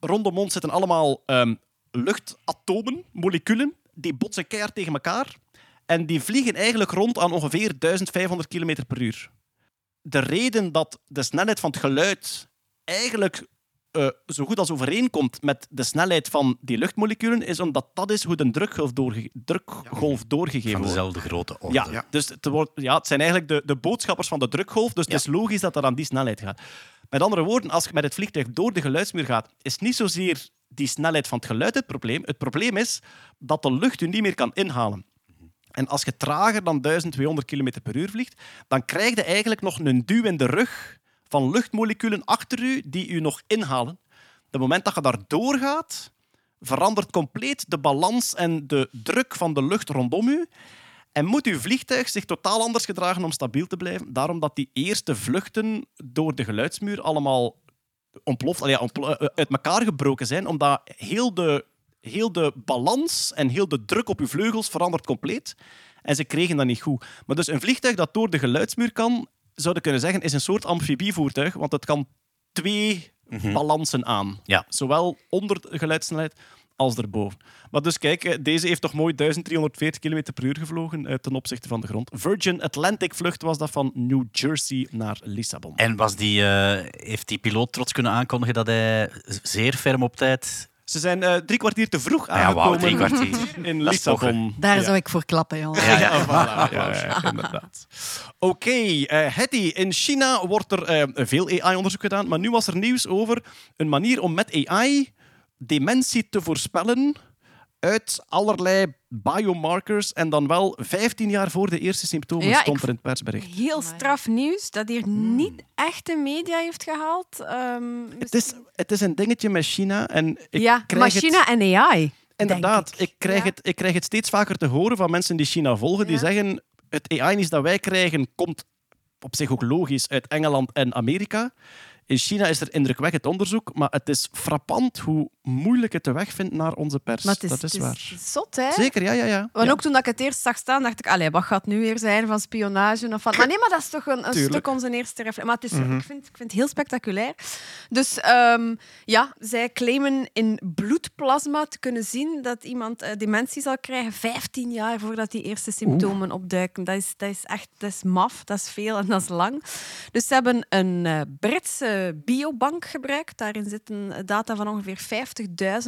Rondom ons zitten allemaal ehm, luchtatomen, moleculen, die botsen keihard tegen elkaar. En die vliegen eigenlijk rond aan ongeveer 1500 km per uur. De reden dat de snelheid van het geluid eigenlijk eh, zo goed als overeenkomt met de snelheid van die luchtmoleculen, is omdat dat is hoe de drukgolf, doorge- drukgolf doorgegeven Van wordt. dezelfde grote orde. Ja, Ja. dus het, wordt, ja, het zijn eigenlijk de, de boodschappers van de drukgolf. Dus het is logisch dat dat aan die snelheid gaat. Met andere woorden, als je met het vliegtuig door de geluidsmuur gaat, is niet zozeer die snelheid van het geluid het probleem. Het probleem is dat de lucht u niet meer kan inhalen. En als je trager dan 1200 km per uur vliegt, dan krijg je eigenlijk nog een duw in de rug van luchtmoleculen achter u die u nog inhalen. Het moment dat je daar doorgaat, verandert compleet de balans en de druk van de lucht rondom u. En moet uw vliegtuig zich totaal anders gedragen om stabiel te blijven. Daarom dat die eerste vluchten door de geluidsmuur allemaal ontploft, ja, ontplo- eh, uit elkaar gebroken zijn, omdat heel de, heel de balans en heel de druk op uw vleugels verandert compleet. En ze kregen dat niet goed. Maar dus een vliegtuig dat door de geluidsmuur kan, zouden kunnen zeggen, is een soort amfibievoertuig, want het kan twee balansen aan. Ja. Zowel onder de geluidssnelheid als erboven. Maar dus kijk, eh, deze heeft toch mooi 1340 km per uur gevlogen eh, ten opzichte van de grond. Virgin Atlantic vlucht was dat van New Jersey naar Lissabon. En was die, eh, heeft die piloot trots kunnen aankondigen dat hij zeer ferm op tijd... Ze zijn eh, drie kwartier te vroeg Ah ja, aangekomen wauw, drie kwartier. in Lissabon. Daar Ja. zou ik voor klappen, jongen. Ja, ja. Ja, voilà. ja, ja, inderdaad. Oké, eh Hetty. In China wordt er eh, veel AI-onderzoek gedaan, maar nu was er nieuws over een manier om met AI dementie te voorspellen uit allerlei biomarkers en dan wel 15 jaar voor de eerste symptomen Ja, stond er in het persbericht. Heel straf nieuws dat hier niet echt de media heeft gehaald. Ehm, Het is, het is een dingetje met China en ik ja, krijg maar het... China en AI. Inderdaad, ik. krijg Ja. het, ik krijg het steeds vaker te horen van mensen die China volgen, die Ja. zeggen het AI-nieuws dat wij krijgen komt op zich ook logisch uit Engeland en Amerika. In China is er indrukwekkend onderzoek, maar het is frappant hoe moeilijk het de weg vindt naar onze pers. Is, dat is waar. is zot, hè? Zeker, ja, ja, ja. Want Ja. ook toen dat ik het eerst zag staan, dacht ik, allee, wat gaat het nu weer zijn van spionage? Of van... Maar nee, maar dat is toch een, een stuk onze eerste reflex. Maar het is, Mhm. ik, vind, ik vind het heel spectaculair. Dus ehm, ja, zij claimen in bloedplasma te kunnen zien dat iemand eh, dementie zal krijgen 15 jaar voordat die eerste symptomen opduiken. Dat is, dat is echt dat is maf, dat is veel en dat is lang. Dus ze hebben een eh, Britse biobank gebruikt. Daarin zitten data van ongeveer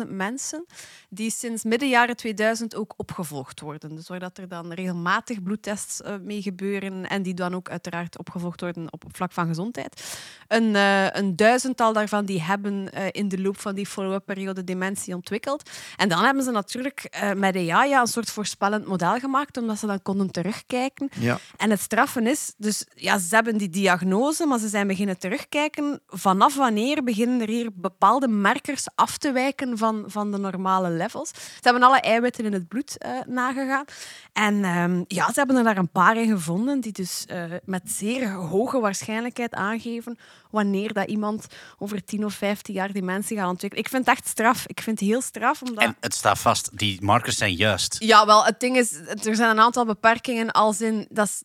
50.000 mensen die sinds midden jaren 2000 ook opgevolgd worden. Dus dat er dan regelmatig bloedtests eh, mee gebeuren en die dan ook uiteraard opgevolgd worden op vlak van gezondheid. Een, eh, een duizendtal daarvan die hebben eh, in de loop van die follow-up periode dementie ontwikkeld. En dan hebben ze natuurlijk met AI ja, een soort voorspellend model gemaakt, omdat ze dan konden terugkijken. Ja. En het straffen is, dus ja, ze hebben die diagnose, maar ze zijn beginnen terugkijken. Vanaf wanneer beginnen er hier bepaalde markers af te wijken van, van de normale levels? Ze hebben alle eiwitten in het bloed eh, nagegaan. En ehm, ja, ze hebben er daar een paar in gevonden die dus eh, met zeer hoge waarschijnlijkheid aangeven wanneer dat iemand over 10 of 15 jaar dementie gaat ontwikkelen. Ik vind het echt straf. Ik vind het heel straf, omdat... En het staat vast, die markers zijn juist. Ja, wel, het ding is, er zijn een aantal beperkingen, als in, dat is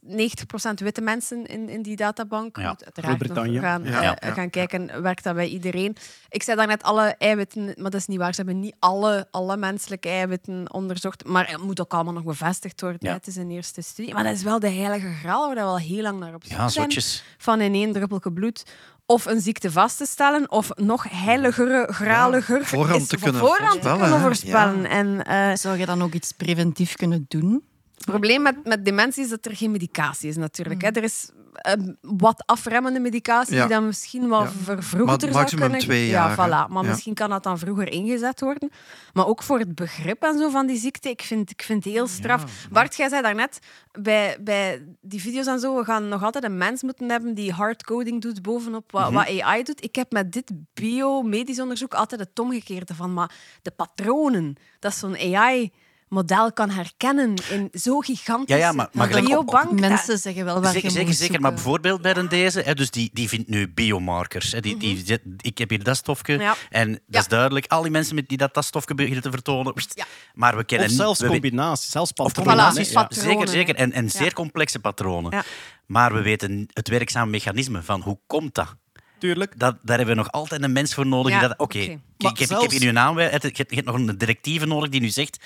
90% witte mensen in, in die databank. Ja. uiteraard nog gaan, Ja, eh, ja. gaan kijken, werkt dat bij iedereen? Ik zei daarnet alle eiwitten, maar dat is niet waar. Ze hebben niet alle, alle menselijke eiwitten onderzocht, maar het moet ook allemaal nog bevestigd worden. Ja. Het is een eerste studie. Maar dat is wel de heilige graal waar we al heel lang naar op zoek Ja, zijn. zotjes. Van in één druppeltje bloed of een ziekte vast te stellen, of nog heiligere, graliger Ja, voorhand te kunnen voorhand te voorspellen, kunnen hè. voorspellen. En, eh, Zou je dan ook iets preventief kunnen doen? Het probleem met, met dementie is dat er geen medicatie is, natuurlijk. Hè. Er is eh, wat afremmende medicatie Ja. die dan misschien wel Ja. vervroegd Maar zou maximum kunnen... twee ja, jaar, voilà. Maar Ja. misschien kan dat dan vroeger ingezet worden. Maar ook voor het begrip en zo van die ziekte, ik vind, ik vind het heel straf. Bart, jij zei daarnet, bij, bij die video's en zo, we gaan nog altijd een mens moeten hebben die hardcoding doet bovenop wat, Mhm. wat AI doet. Ik heb met dit biomedisch onderzoek altijd het omgekeerde van, maar de patronen, dat zo'n AI model kan herkennen in zo gigantische Ja, ja, maar- maar gelijk op- op- biobank. Mensen zeggen wel waar Zeker, je zeker, zeker. Maar bijvoorbeeld bij een deze, hè, dus die, die vindt nu biomarkers. Hè, die, die, zet- ik heb hier dat stofje Mhm. Ja. en dat Ja. is duidelijk. Al die mensen met die dat, dat stofje beginnen te vertonen. Ja. Maar we kennen Of zelfs combinaties, zelfs Of patronen. combinaties, zeker, zeker. En, en Ja. zeer complexe patronen. Ja. Maar we weten het werkzame mechanisme van hoe komt dat? Tuurlijk. dat daar hebben we nog altijd een mens voor nodig. Ja, Oké, ik, Maar ik heb, ik heb hier nu een aanwijzing. Je, hebt- je hebt nog een directieve nodig die nu zegt...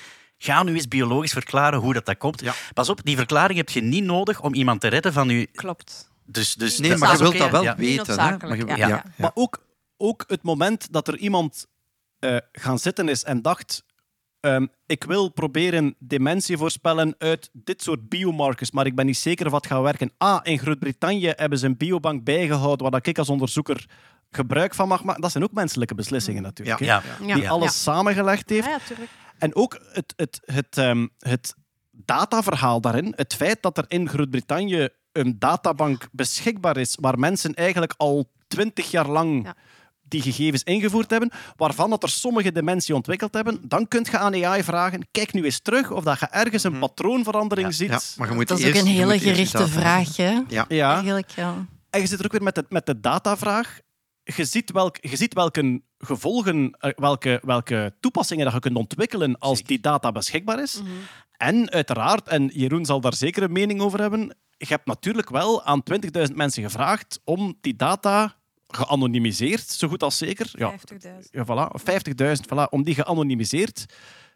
Ga nu eens biologisch verklaren hoe dat, dat komt. Ja. Pas op, die verklaring heb je niet nodig om iemand te redden van je... Klopt. Dus, dus Nee, dat maar je wilt dat wel ja. Weten. Hè? Maar je- ja. ja, Ja. ja. Maar ook, ook het moment dat er iemand eh, gaan zitten is en dacht... ehm, ik wil proberen dementie voorspellen uit dit soort biomarkers, maar ik ben niet zeker of dat gaat werken. Ah, in Groot-Brittannië hebben ze een biobank bijgehouden waar ik als onderzoeker gebruik van mag maken. Dat zijn ook menselijke beslissingen natuurlijk. hè, Ja. Ja. Die alles samengelegd heeft. Ja, ja, tuurlijk. En ook het, het, het, ehm, het dataverhaal daarin, het feit dat er in Groot-Brittannië een databank beschikbaar is waar mensen eigenlijk al twintig jaar lang Ja. die gegevens ingevoerd hebben, waarvan dat er sommige dementie ontwikkeld hebben, dan kun je aan AI vragen, kijk nu eens terug of dat je ergens een patroonverandering Ja. ziet. Ja, maar je moet Dat is eerst- ook een hele gerichte vraag, hè? Ja. Ja. Eigenlijk, ja. En je zit er ook weer met de, met de datavraag. Je ziet, welk, je ziet welke gevolgen, eh, welke, welke toepassingen dat je kunt ontwikkelen als die data beschikbaar is. En uiteraard, en Jeroen zal daar zeker een mening over hebben, je hebt natuurlijk wel aan 20.000 mensen gevraagd om die data geanonimiseerd, zo goed als zeker, ja, 50.000. ja, voilà, 50.000, voilà, om die geanonimiseerd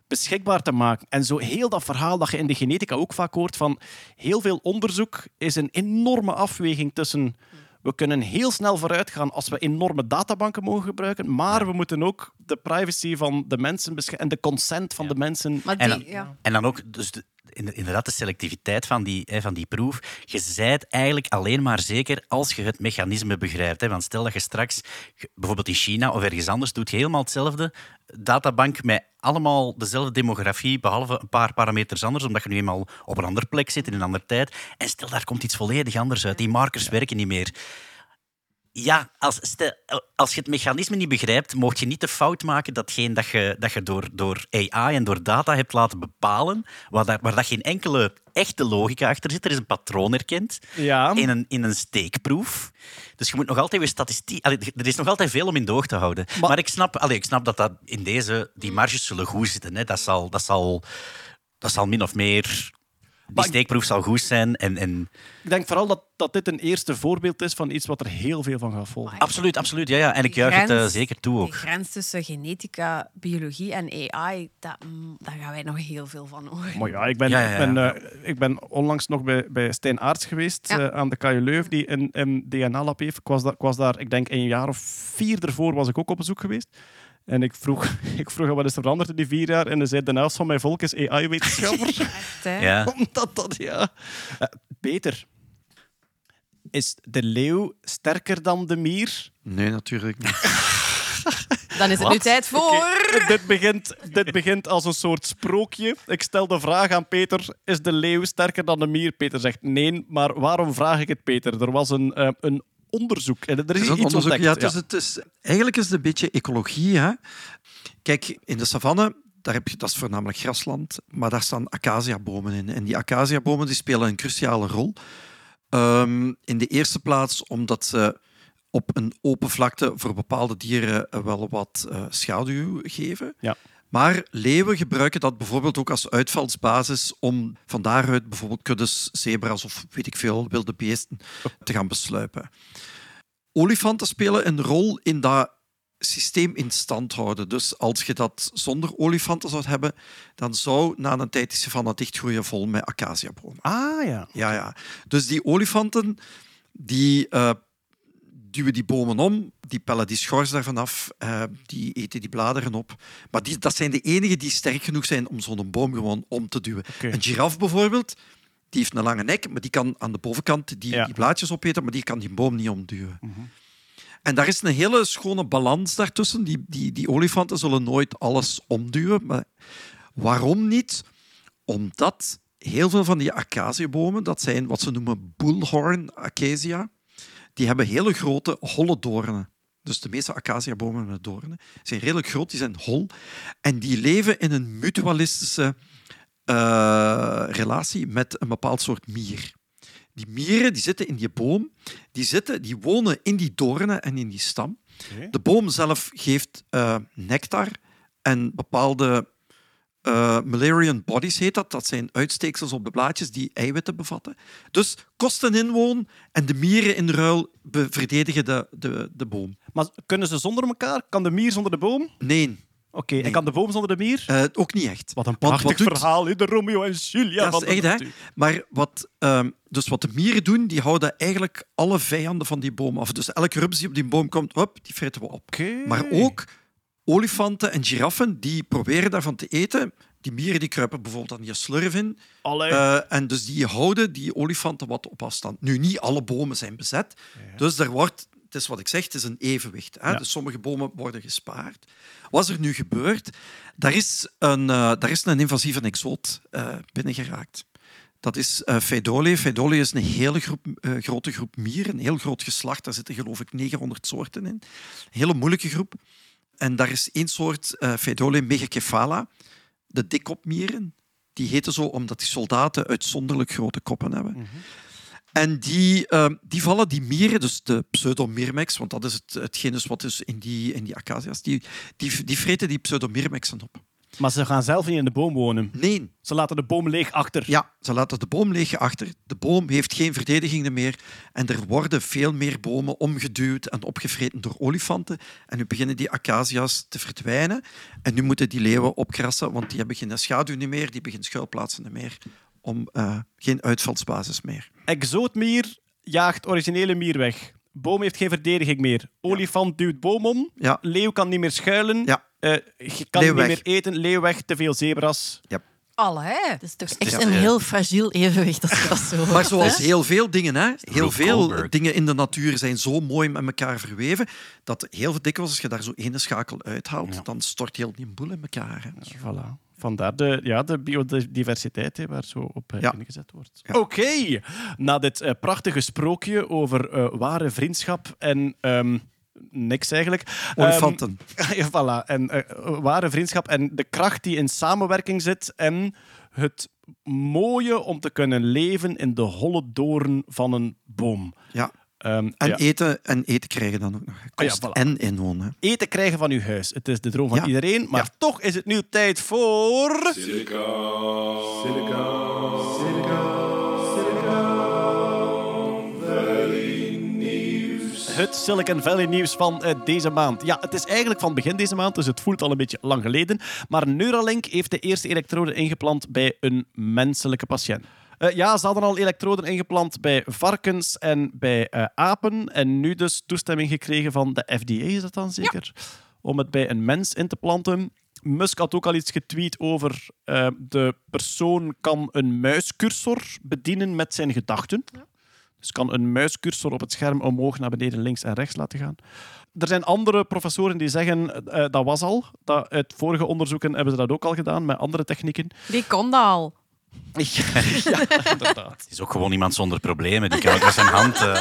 beschikbaar te maken. En zo heel dat verhaal dat je in de genetica ook vaak hoort van heel veel onderzoek is een enorme afweging tussen we kunnen heel snel vooruit gaan als we enorme databanken mogen gebruiken, maar we moeten ook de privacy van de mensen beschermen en de consent van de mensen. En dan, ja. en dan ook dus de- inderdaad de selectiviteit van die, hè, van die proef. Je zijt eigenlijk alleen maar zeker als je het mechanisme begrijpt. Hè. Want stel dat je straks, bijvoorbeeld in China of ergens anders, doet je helemaal hetzelfde. Databank met allemaal dezelfde demografie, behalve een paar parameters anders, omdat je nu eenmaal op een andere plek zit, in een andere tijd. En stel, daar komt iets volledig anders uit. Die markers werken niet meer. Ja, als, stel- als je het mechanisme niet begrijpt, mocht je niet de fout maken datgene dat je, dat je door, door AI en door data hebt laten bepalen, waar, daar, waar dat geen enkele echte logica achter zit. Er is een patroon erkend Ja. in een, in een steekproef. Dus je moet nog altijd weer statistiek... Allee, er is nog altijd veel om in de oog te houden. Maar, ik, snap, allee, ik snap dat, dat in deze... Die marges zullen goed zitten. Hè. Dat, zal, dat, zal, dat zal min of meer... Die Maar steekproef zal goed zijn. En, en... Ik denk vooral dat, dat dit een eerste voorbeeld is van iets wat er heel veel van gaat volgen. Absoluut, absoluut. Ja, ja. En ik juich het eh, zeker toe ook. De grens tussen genetica, biologie en AI, dat, mm, daar gaan wij nog heel veel van horen. Maar ja, ik ben, Ja, ja, ja. Ik ben, eh, ik ben onlangs nog bij, bij Stijn Aarts geweest Ja. eh, aan de KU Leuven, die een, een DNA-lab heeft. Ik was, daar, ik was daar, ik denk een jaar of vier ervoor was ik ook op bezoek geweest. En ik vroeg, ik vroeg wat is er veranderd in die vier jaar? En hij zei, de helft van mijn volk is AI-wetenschapper. Ja. Omdat dat, ja... Eh, Peter, is de leeuw sterker dan de mier? Nee, natuurlijk niet. Dan is het nu tijd voor... Oké, dit, begint, dit begint als een soort sprookje. Ik stel de vraag aan Peter: is de leeuw sterker dan de mier? Peter zegt nee, maar waarom vraag ik het, Peter? Er was een, eh, een onderzoek en er is, is een iets onderzoek. ontdekt. Ja, is, het is, eigenlijk is het een beetje ecologie. Hè? Kijk, in de savanne, daar heb je, dat is voornamelijk grasland, maar daar staan acaciabomen in. En die acaciabomen die spelen een cruciale rol. Ehm, in de eerste plaats omdat ze op een open vlakte voor bepaalde dieren eh, wel wat eh, schaduw geven. Ja. Maar leeuwen gebruiken dat bijvoorbeeld ook als uitvalsbasis om van daaruit bijvoorbeeld kuddes, zebra's of weet ik veel, wilde beesten te gaan besluipen. Olifanten spelen een rol in dat systeem in stand houden. Dus als je dat zonder olifanten zou hebben, dan zou na een tijd die savanne dichtgroeien vol met acaciabomen. Ah ja. Ja, ja. Dus die olifanten, die eh, duwen die bomen om, die pellen die schors daarvan af, eh, die eten die bladeren op. Maar die, dat zijn de enigen die sterk genoeg zijn om zo'n boom gewoon om te duwen. Een giraf bijvoorbeeld, die heeft een lange nek, maar die kan aan de bovenkant die, Ja. die blaadjes opeten, maar die kan die boom niet omduwen. En daar is een hele schone balans daartussen. Die, die, die olifanten zullen nooit alles omduwen. Maar waarom niet? Omdat heel veel van die acaciabomen, dat zijn wat ze noemen bullhorn acacia, die hebben hele grote holle doornen. Dus de meeste acaciabomen met doornen zijn redelijk groot, die zijn hol. En die leven in een mutualistische eh, relatie met een bepaald soort mier. Die mieren die zitten in die boom, die, zitten, die wonen in die doornen en in die stam. De boom zelf geeft eh, nectar en bepaalde eh Malarian bodies heet dat. Dat zijn uitsteeksels op de blaadjes die eiwitten bevatten. Dus kosten inwoon en de mieren in ruil verdedigen de, de, de boom. Maar kunnen ze zonder elkaar? Kan de mier zonder de boom? Nee, Oké, en kan de boom zonder de mier? eh, ook niet echt. Wat een prachtig doet- verhaal, hè? de Romeo en Julia dat is echt, hè? Maar wat, ehm, dus wat de mieren doen, die houden eigenlijk alle vijanden van die boom af. Dus elke rups die op die boom komt, hop, die vreten we op. Maar ook olifanten en giraffen, die proberen daarvan te eten. Die mieren die kruipen bijvoorbeeld aan je slurf in. Eh, en dus die houden die olifanten wat op afstand. Nu, niet alle bomen zijn bezet. Dus er wordt, het is wat ik zeg, het is een evenwicht. Hè? Ja. Dus sommige bomen worden gespaard. Wat is er nu gebeurd? Daar is een, eh, daar is een invasieve exoot eh, binnengeraakt. Dat is eh Phaidole. Phaidole is een hele groep, eh, grote groep mieren, een heel groot geslacht. Daar zitten geloof ik 900 soorten in. Een hele moeilijke groep. En daar is één soort, eh Phaidole megacephala, de dikkopmieren. Die heten zo omdat die soldaten uitzonderlijk grote koppen hebben. En die, eh, die vallen, die mieren, dus de pseudomyrmex, want dat is het, het genus wat is in die, in die acacia's, die, die, die vreten die pseudomyrmexen op. Maar ze gaan zelf niet in de boom wonen. Nee, Ze laten de boom leeg achter. ja, ze laten de boom leeg achter. De boom heeft geen verdediging meer. En er worden veel meer bomen omgeduwd en opgevreten door olifanten. En nu beginnen die acacia's te verdwijnen. En nu moeten die leeuwen opkrassen, want die hebben geen schaduw meer, die geen schuilplaatsen meer. Om, eh, geen uitvalsbasis meer. Exootmier jaagt originele mier weg. Boom heeft geen verdediging meer. Olifant duwt boom om. Ja. Leeuw kan niet meer schuilen. Ja. Eh, je kan niet meer eten. Leeuw weg, te veel zebras. Alle, hè? Het is toch echt Ja. een heel fragiel evenwicht als je dat zo hoort, Maar zoals heel veel dingen, hè? heel veel Goldberg. dingen in de natuur zijn zo mooi met elkaar verweven, dat heel veel dikwijls als je daar zo ene schakel uithaalt, Ja. dan stort heel die boel in elkaar. Hè. Voilà. Vandaar de, ja, de biodiversiteit hè, waar zo op eh, Ja. ingezet wordt. Ja. Oké, na dit eh, prachtige sprookje over eh, ware vriendschap en ehm, niks eigenlijk. Ehm, Olifanten. ja, voilà. En eh, ware vriendschap en de kracht die in samenwerking zit en het mooie om te kunnen leven in de holle doorn van een boom. Ja. Ehm, En, ja. eten, en eten krijgen dan ook nog. ja, Kost voilà. en inwonen. Eten krijgen van uw huis. Het is de droom van Ja. iedereen, maar Ja. toch is het nu tijd voor... Silica. Silica. Het Silicon Valley nieuws van eh, deze maand. Ja, het is eigenlijk van begin deze maand, dus het voelt al een beetje lang geleden. Maar Neuralink heeft de eerste elektroden ingeplant bij een menselijke patiënt. Eh, ja, ze hadden al elektroden ingeplant bij varkens en bij eh, apen. En nu dus toestemming gekregen van de FDA, is dat dan zeker? Om het bij een mens in te planten. Musk had ook al iets getweet over de persoon kan een muiscursor bedienen met zijn gedachten. Dus kan een muiscursor op het scherm omhoog, naar beneden, links en rechts laten gaan. Er zijn andere professoren die zeggen eh, dat was al. Dat uit vorige onderzoeken hebben ze dat ook al gedaan met andere technieken. Die kon dat al. ja, inderdaad. Het is ook gewoon iemand zonder problemen. Die kan ook met zijn hand... eh,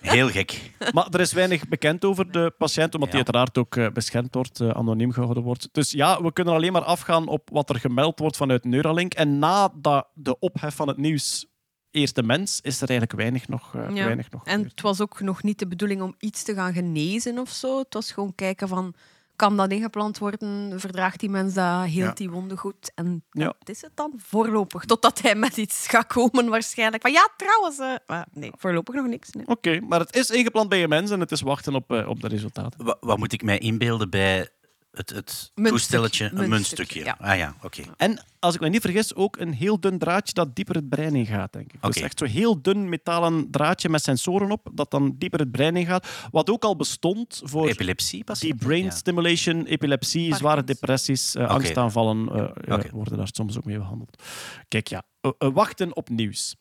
heel gek. Maar er is weinig bekend over de patiënt, omdat Ja. die uiteraard ook eh, beschermd wordt, eh, anoniem gehouden wordt. Dus ja, we kunnen alleen maar afgaan op wat er gemeld wordt vanuit Neuralink. En na dat, de ophef van het nieuws Eerste Mens is er eigenlijk weinig nog, eh, Ja. weinig nog En het was ook nog niet de bedoeling om iets te gaan genezen of zo. Het was gewoon kijken van, kan dat ingeplant worden? Verdraagt die mens dat? Heelt Ja. die wonden goed? En Ja. wat is het dan? Voorlopig. Totdat hij met iets gaat komen waarschijnlijk. Van ja, trouwens. eh, maar nee, voorlopig nog niks. Nee. Oké, maar het is ingeplant bij een mens en het is wachten op, eh, op de resultaten. Wa- wat moet ik mij inbeelden bij het, het Muntstuk- toestelletje? Een muntstukje, ja. Ah ja, oké. En als ik me niet vergis, ook een heel dun draadje dat dieper het brein in gaat, denk ik. Dus echt zo'n heel dun metalen draadje met sensoren op, dat dan dieper het brein in gaat. Wat ook al bestond voor Epilepsie pas? die brain stimulation, epilepsie, zware depressies, eh, angstaanvallen eh, worden daar soms ook mee behandeld. Kijk, ja, eh, wachten op nieuws.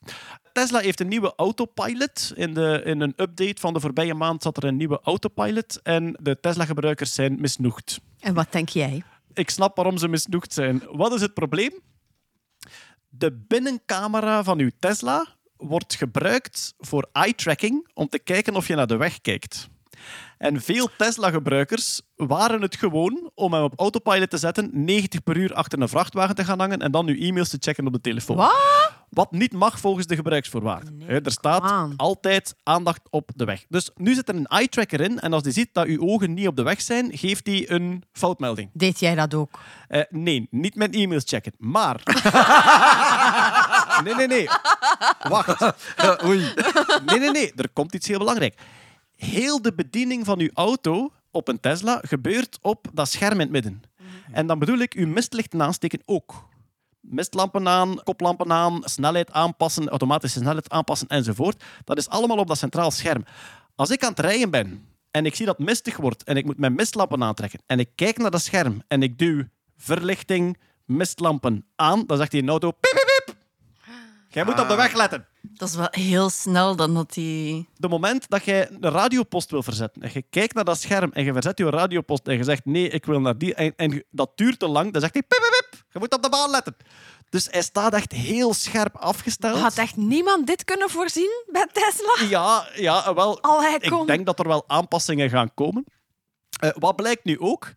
Tesla heeft een nieuwe autopilot. In, de, in een update van de voorbije maand zat er een nieuwe autopilot en de Tesla-gebruikers zijn misnoegd. En wat denk jij? Ik snap waarom ze misnoegd zijn. Wat is het probleem? De binnencamera van uw Tesla wordt gebruikt voor eye-tracking om te kijken of je naar de weg kijkt. En veel Tesla-gebruikers waren het gewoon om hem op autopilot te zetten, 90 per uur achter een vrachtwagen te gaan hangen en dan uw e-mails te checken op de telefoon. Wat? Wat niet mag volgens de gebruiksvoorwaarden. Hè, er staat altijd aandacht op de weg. Dus nu zit er een eye-tracker in en als die ziet dat uw ogen niet op de weg zijn, geeft hij een foutmelding. Deed jij dat ook? Eh, nee, niet mijn e-mails checken. Maar. nee, nee, nee. Wacht. Oei. Nee, nee, nee. Er komt iets heel belangrijk. Heel de bediening van uw auto op een Tesla gebeurt op dat scherm in het midden. En dan bedoel ik uw mistlichten aansteken ook. Mistlampen aan, koplampen aan, snelheid aanpassen, automatische snelheid aanpassen enzovoort. Dat is allemaal op dat centraal scherm. Als ik aan het rijden ben en ik zie dat het mistig wordt en ik moet mijn mistlampen aantrekken en ik kijk naar dat scherm en ik duw verlichting, mistlampen aan, dan zegt die auto piep, piep, piep. Jij moet op de weg letten. Dat is wel heel snel dan dat die... De moment dat jij een radiopost wil verzetten en je kijkt naar dat scherm en je verzet je radiopost en je zegt nee, ik wil naar die en, dat duurt te lang, dan zegt hij pip, pip, pip. Je moet op de baan letten. Dus hij staat echt heel scherp afgesteld. Had echt niemand dit kunnen voorzien bij Tesla? Ja, ja, wel. Allee, Ik kom. denk dat er wel aanpassingen gaan komen. Eh, wat blijkt nu ook?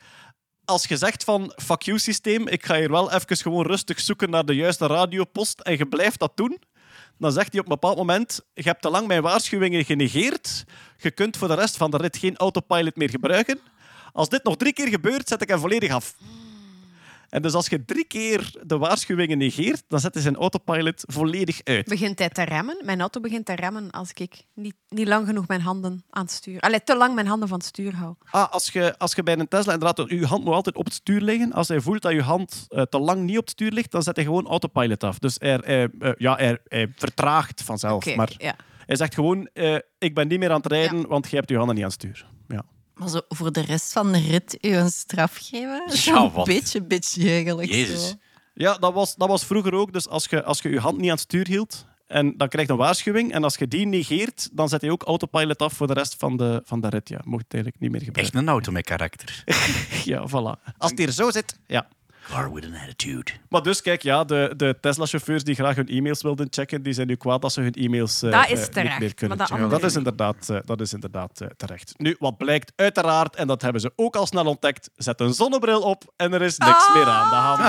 Als je zegt van fuck you systeem, ik ga hier wel even gewoon rustig zoeken naar de juiste radiopost en je blijft dat doen, dan zegt hij op een bepaald moment je hebt te lang mijn waarschuwingen genegeerd, je kunt voor de rest van de rit geen autopilot meer gebruiken. Als dit nog drie keer gebeurt, zet ik hem volledig af. En dus als je drie keer de waarschuwingen negeert, dan zet hij zijn autopilot volledig uit. Begint hij te remmen? Mijn auto begint te remmen als ik niet, niet lang genoeg mijn handen aan het stuur... Allee, te lang mijn handen van het stuur hou. Ah, als je, als je bij een Tesla inderdaad je hand nog altijd op het stuur liggen, als hij voelt dat je hand eh, te lang niet op het stuur ligt, dan zet hij gewoon autopilot af. Dus hij, hij, eh, ja, hij, hij vertraagt vanzelf. Maar ja. hij zegt gewoon, eh, ik ben niet meer aan het rijden, want je hebt je handen niet aan het stuur. Maar zo voor de rest van de rit u een straf geven? Ja, wat? beetje, beetje eigenlijk. Jezus. Zo. Ja, dat was, dat was vroeger ook. Dus als je, als je je hand niet aan het stuur hield, en dan krijg je een waarschuwing. En als je die negeert, dan zet hij ook autopilot af voor de rest van de, van de rit. Ja, mocht het eigenlijk niet meer gebeuren. Echt een auto met karakter. Ja, voilà. Als het hier zo zit, ja. Car with an attitude. Maar dus kijk, ja, de, de Tesla-chauffeurs die graag hun e-mails wilden checken, die zijn nu kwaad dat ze hun e-mails eh, Dat is eh, niet meer kunnen maar dat checken. andere dat is inderdaad, eh, dat is inderdaad eh, terecht. Nu, wat blijkt uiteraard, en dat hebben ze ook al snel ontdekt, zet een zonnebril op en er is niks meer aan de hand.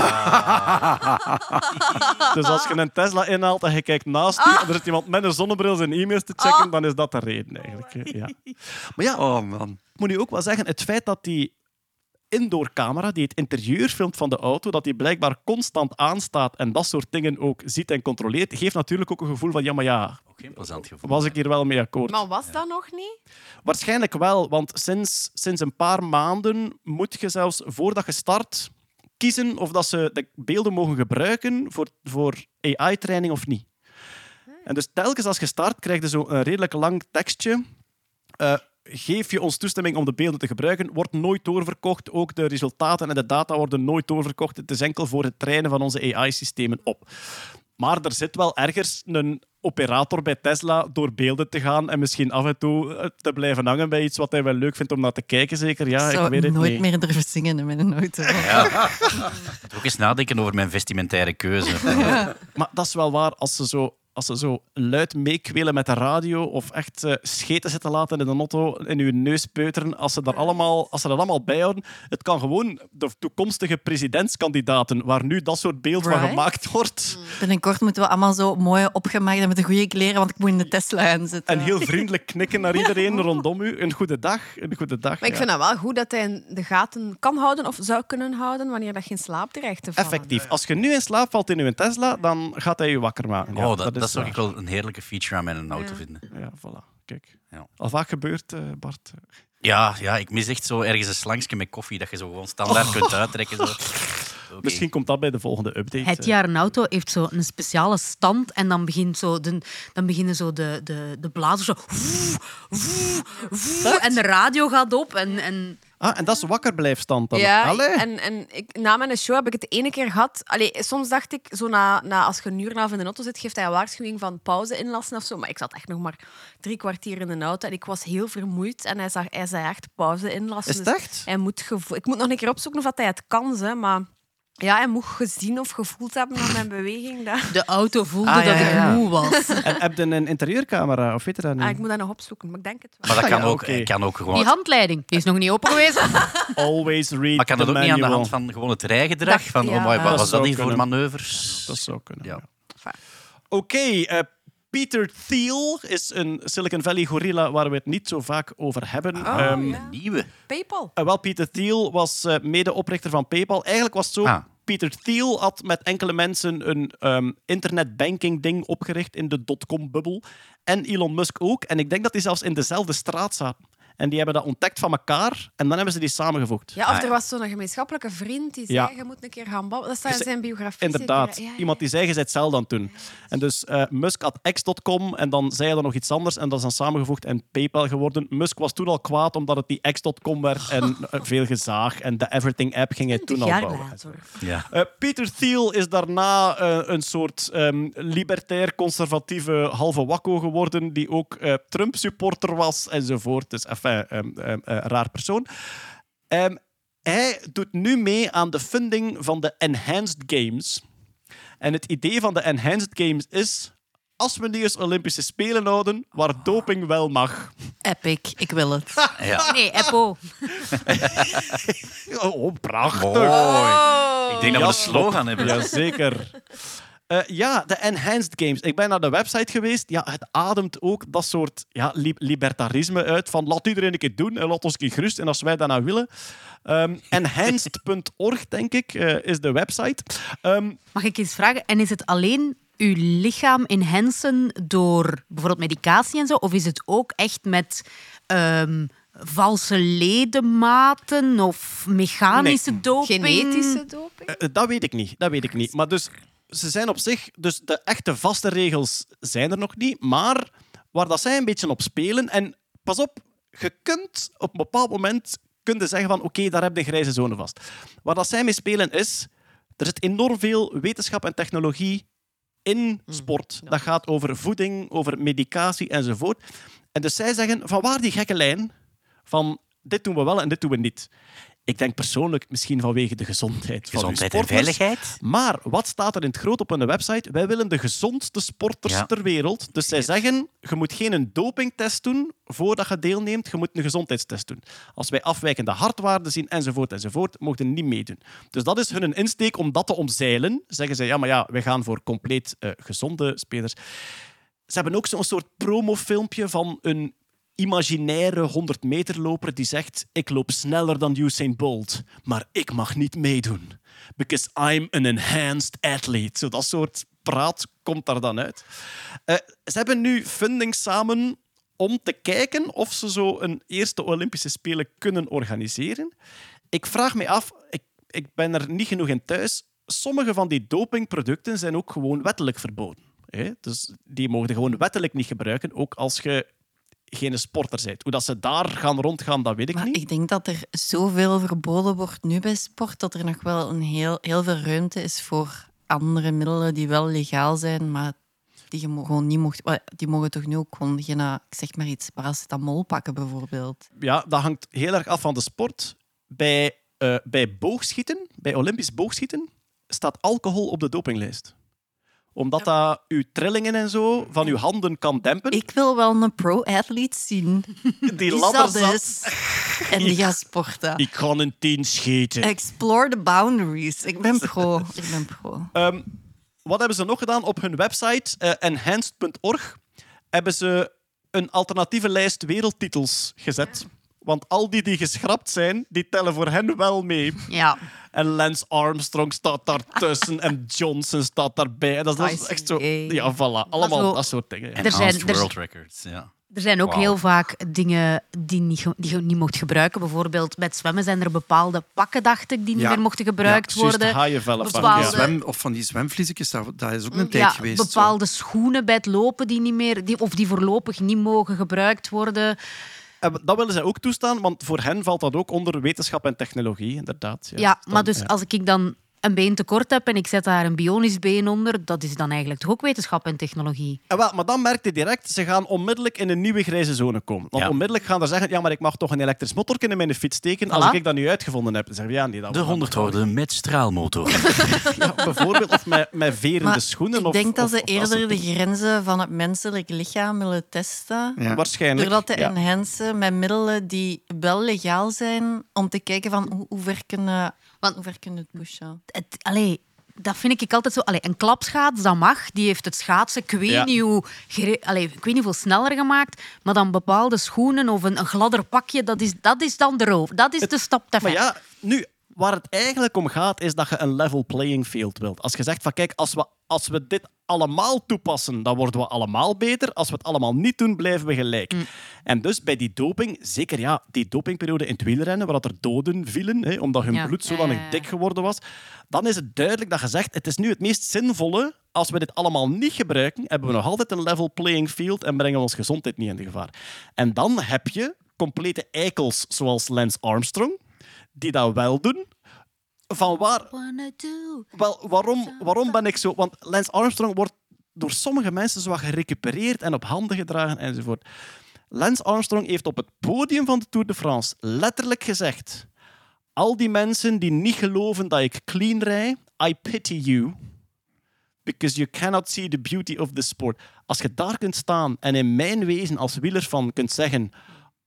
dus als je een Tesla inhaalt en je kijkt naast je en er zit iemand met een zonnebril zijn e-mails te checken, dan is dat de reden eigenlijk. Ja. Maar ja, Oh man. ik moet nu ook wel zeggen, het feit dat die indoorcamera die het interieur filmt van de auto, dat die blijkbaar constant aanstaat en dat soort dingen ook ziet en controleert, geeft natuurlijk ook een gevoel van, ja, maar ja, gevoel. was ik hier wel mee akkoord? Maar was dat nog niet? Waarschijnlijk wel, want sinds, sinds een paar maanden moet je zelfs voordat je start kiezen of dat ze de beelden mogen gebruiken voor, voor AI-training of niet. En dus telkens als je start, krijg je zo een redelijk lang tekstje. Eh, geef je ons toestemming om de beelden te gebruiken, wordt nooit doorverkocht. Ook de resultaten en de data worden nooit doorverkocht. Het is enkel voor het trainen van onze AI-systemen op. Maar er zit wel ergens een operator bij Tesla door beelden te gaan en misschien af en toe eh, te blijven hangen bij iets wat hij wel leuk vindt om naar te kijken, zeker. Ja, ik zou ik weet het nooit niet. meer durven zingen met een auto. Moet ook eens nadenken over mijn vestimentaire keuze. Maar dat is wel waar, als ze zo, als ze zo luid meekwelen met de radio of echt eh, scheten zitten laten in de auto, in uw neus peuteren, als ze, daar allemaal, als ze dat allemaal bijhouden, het kan gewoon de toekomstige presidentskandidaten, waar nu dat soort beeld van gemaakt wordt, Binnenkort moeten we allemaal zo mooi opgemaakt en met de goede kleren, want ik moet in de Tesla gaan zitten. en heel vriendelijk knikken naar iedereen rondom u. Een goede dag, een goede dag. Maar ik ja. vind dat wel goed dat hij in de gaten kan houden of zou kunnen houden wanneer dat geen slaap terecht te vallen. Effectief. Als je nu in slaap valt in uw Tesla, dan gaat hij je wakker maken. Ja, oh, dat, dat, zou waar. ik wel een heerlijke feature aan mijn auto Ja. vinden. Ja, voilà. Kijk. Ja. Al vaak gebeurd, eh, Bart. Ja, ja, ik mis echt zo ergens een slangje met koffie dat je zo gewoon standaard kunt uittrekken. Zo. Misschien komt dat bij de volgende update. Het eh. jaar een auto heeft zo een speciale stand en dan, begint zo de, dan beginnen zo de, de, de blazers zo... En de radio gaat op en... en Ah, en dat is wakkerblijfstand dan? Ja, Allee. en, en ik, na mijn show heb ik het ene keer gehad. Allee, soms dacht ik, zo na, na, als je een uur en een half in de auto zit, geeft hij een waarschuwing van pauze inlassen of zo. Maar ik zat echt nog maar drie kwartier in de auto en ik was heel vermoeid. En hij, zag, hij zei echt pauze inlassen. Is het Dus echt? Hij moet ik moet nog een keer opzoeken of dat hij het kan, hè, maar ja, hij moet gezien of gevoeld hebben aan mijn beweging. Dat... de auto voelde Ah, ja, dat ja, ik moe was. En heb je een interieurcamera, of weet je dat niet? Ah, ik moet dat nog opzoeken, maar ik denk het wel. Maar dat kan, Ja, ook, oké. kan ook gewoon... Die handleiding, die is nog niet open geweest. Always read Maar kan dat ook niet aan de hand van gewoon het rijgedrag? Dat- Van, ja. oh, Dat wat was dat hier voor manoeuvres? Dat zou kunnen. Ja. ja. Oké, eh, Peter Thiel is een Silicon Valley gorilla waar we het niet zo vaak over hebben. Oh, Ehm, ja. Nieuwe. Paypal. eh, wel, Peter Thiel was eh, medeoprichter van PayPal. Eigenlijk was het zo... Ah. Peter Thiel had met enkele mensen een ehm internetbanking-ding opgericht in de dotcom-bubbel. En Elon Musk ook. En ik denk dat die zelfs in dezelfde straat zaten. En die hebben dat ontdekt van elkaar. En dan hebben ze die samengevoegd. Ja, of Ah, er was zo'n gemeenschappelijke vriend die zei, Ja. je moet een keer gaan babbelen. Dat staat in zijn biografie. Inderdaad. Iemand die zei, je bent zelf dan toen. En dus eh, Musk had X.com en dan zei hij dan nog iets anders en dat is dan samengevoegd en PayPal geworden. Musk was toen al kwaad omdat het die X.com werd en eh, veel gezaag. En de Everything app ging hij toen al bouwen. later. Ja. Eh, Peter Thiel is daarna eh, een soort ehm, libertair-conservatieve halve wakko geworden, die ook eh, Trump-supporter was enzovoort. Dus enfin, ehm, ehm, eh, raar persoon. Ehm, hij doet nu mee aan de funding van de Enhanced Games. En het idee van de Enhanced Games is... Als we nu eens Olympische Spelen houden, waar doping wel mag. Epic, ik wil het. ja. Nee, Apple. Oh, prachtig. Mooi. Ik denk dat we een slogan hebben. Jazeker. Eh ja, de Enhanced Games. Ik ben naar de website geweest. Ja, het ademt ook dat soort ja, li- libertarisme uit. Van laat iedereen een keer doen en laat ons een keer gerust. En als wij dat nou willen. Ehm, enhanced.org, denk ik, eh, is de website. Ehm, Mag ik eens vragen, en is het alleen uw lichaam enhancen door bijvoorbeeld medicatie en zo? Of is het ook echt met ehm, valse ledematen of mechanische Nee. doping? Genetische doping? Eh, dat weet ik niet. Dat weet ik niet. Maar dus, ze zijn op zich... Dus de echte vaste regels zijn er nog niet. Maar waar dat zij een beetje op spelen... En pas op, je kunt op een bepaald moment kunnen zeggen van oké, daar heb je de grijze zone vast. Waar dat zij mee spelen is... Er zit enorm veel wetenschap en technologie in sport. Dat gaat over voeding, over medicatie enzovoort. En dus zij zeggen, van waar die gekke lijn van dit doen we wel en dit doen we niet. Ik denk persoonlijk misschien vanwege de gezondheid van uw Gezondheid en sporters. veiligheid. Maar wat staat er in het groot op hun website? Wij willen de gezondste sporters Ja. ter wereld. Dus zij zeggen, je moet geen een dopingtest doen voordat je deelneemt. Je moet een gezondheidstest doen. Als wij afwijkende hartwaarden zien, enzovoort, enzovoort, mogen niet meedoen. Dus dat is hun insteek om dat te omzeilen. Zeggen ze, ja, maar ja, wij gaan voor compleet eh, gezonde spelers. Ze hebben ook zo'n soort promofilmpje van een imaginaire 100 meter loper die zegt ik loop sneller dan Usain Bolt, maar ik mag niet meedoen. Because I'm an enhanced athlete. Zo dat soort praat komt daar dan uit. Eh, ze hebben nu funding samen om te kijken of ze zo een eerste Olympische Spelen kunnen organiseren. Ik vraag me af, ik, ik ben er niet genoeg in thuis. Sommige van die dopingproducten zijn ook gewoon wettelijk verboden. Hè? Dus die mogen gewoon wettelijk niet gebruiken, ook als je geen sporter bent. Hoe dat ze daar gaan rondgaan, dat weet ik Maar niet. ik denk dat er zoveel verboden wordt nu bij sport, dat er nog wel een heel, heel veel ruimte is voor andere middelen die wel legaal zijn, maar die je gewoon niet mocht... Die mogen toch nu ook gewoon geen, eh, ik zeg maar iets, paracetamol pakken bijvoorbeeld. Ja, dat hangt heel erg af van de sport. Bij, eh, bij boogschieten, bij Olympisch boogschieten, staat alcohol op de dopinglijst. Omdat dat uw trillingen en zo van uw handen kan dempen. Ik wil wel een pro-athlete zien. die ladder zat. is. En die gaat sporten. Ik ga een tien schieten. Explore the boundaries. Ik ben pro. Ik ben pro. Ehm, wat hebben ze nog gedaan? Op hun website, eh, enhanced.org, hebben ze een alternatieve lijst wereldtitels gezet. Want al die die geschrapt zijn, die tellen voor hen wel mee. Ja. En Lance Armstrong staat daartussen en Johnson staat daarbij. En dat, is- dat is Tyson echt zo... Ja, voilà. Allemaal zo- dat soort dingen. ja. Er zijn- er- World Records, ja. Er zijn ook heel vaak dingen die, niet, die je niet mocht gebruiken. Bijvoorbeeld bij het zwemmen zijn er bepaalde pakken, dacht ik, die niet meer mochten gebruikt Ja, worden. haaienvellen Bepaalde- ja. Zwem, of van die zwemvliesjes, dat, dat is ook een Ja, tijd geweest. zo. bepaalde schoenen bij het lopen die niet meer, die, of die voorlopig niet mogen gebruikt worden. En dat willen zij ook toestaan, want voor hen valt dat ook onder wetenschap en technologie, inderdaad. Ja, Dan- maar dus ja. als ik dan een been tekort heb en ik zet daar een bionisch been onder, dat is dan eigenlijk toch ook wetenschap en technologie. Ja, wel, maar dan merkte je direct, ze gaan onmiddellijk in een nieuwe grijze zone komen. Want Ja. onmiddellijk gaan ze zeggen, ja, maar ik mag toch een elektrisch motorje in mijn fiets steken als ik dat nu uitgevonden heb. Dan zeggen we, ja, nee, dat De 100 hoorden met straalmotor. Ja, bijvoorbeeld, of met, met verende Maar schoenen. ik of, denk dat of- ze of dat soort eerder de grenzen van het menselijk lichaam willen testen. Ja. Waarschijnlijk. Door dat te ja. enhancen met middelen die wel legaal zijn, om te kijken van hoe, hoe ver kunnen Want- hoe ver kunnen het pushen. Het, allee, dat vind ik altijd zo. Allee, een klapschaats, dat mag. Die heeft het schaatsen, ik weet, Ja. niet hoe, allee, ik weet niet hoeveel sneller gemaakt. Maar dan bepaalde schoenen of een, een gladder pakje, dat is, dat is dan de roof. Dat is de stap te ver. Maar ja, nu, waar het eigenlijk om gaat, is dat je een level playing field wilt. Als je zegt van kijk, als we, als we dit allemaal toepassen, dan worden we allemaal beter. Als we het allemaal niet doen, blijven we gelijk. En dus bij die doping, zeker ja, die dopingperiode in het wielrennen, waar dat er doden vielen, hè, omdat hun Ja. bloed zodanig ja, ja. dik geworden was, dan is het duidelijk dat je zegt, het is nu het meest zinvolle. Als we dit allemaal niet gebruiken, hebben we nog altijd een level playing field en brengen we onze gezondheid niet in de gevaar. En dan heb je complete eikels zoals Lance Armstrong, die dat wel doen. Van waar, wel, waarom, waarom ben ik zo... Want Lance Armstrong wordt door sommige mensen zo gerecupereerd en op handen gedragen enzovoort. Lance Armstrong heeft op het podium van de Tour de France letterlijk gezegd... Al die mensen die niet geloven dat ik clean rij, I pity you. Because you cannot see the beauty of the sport. Als je daar kunt staan en in mijn wezen als wieler van kunt zeggen...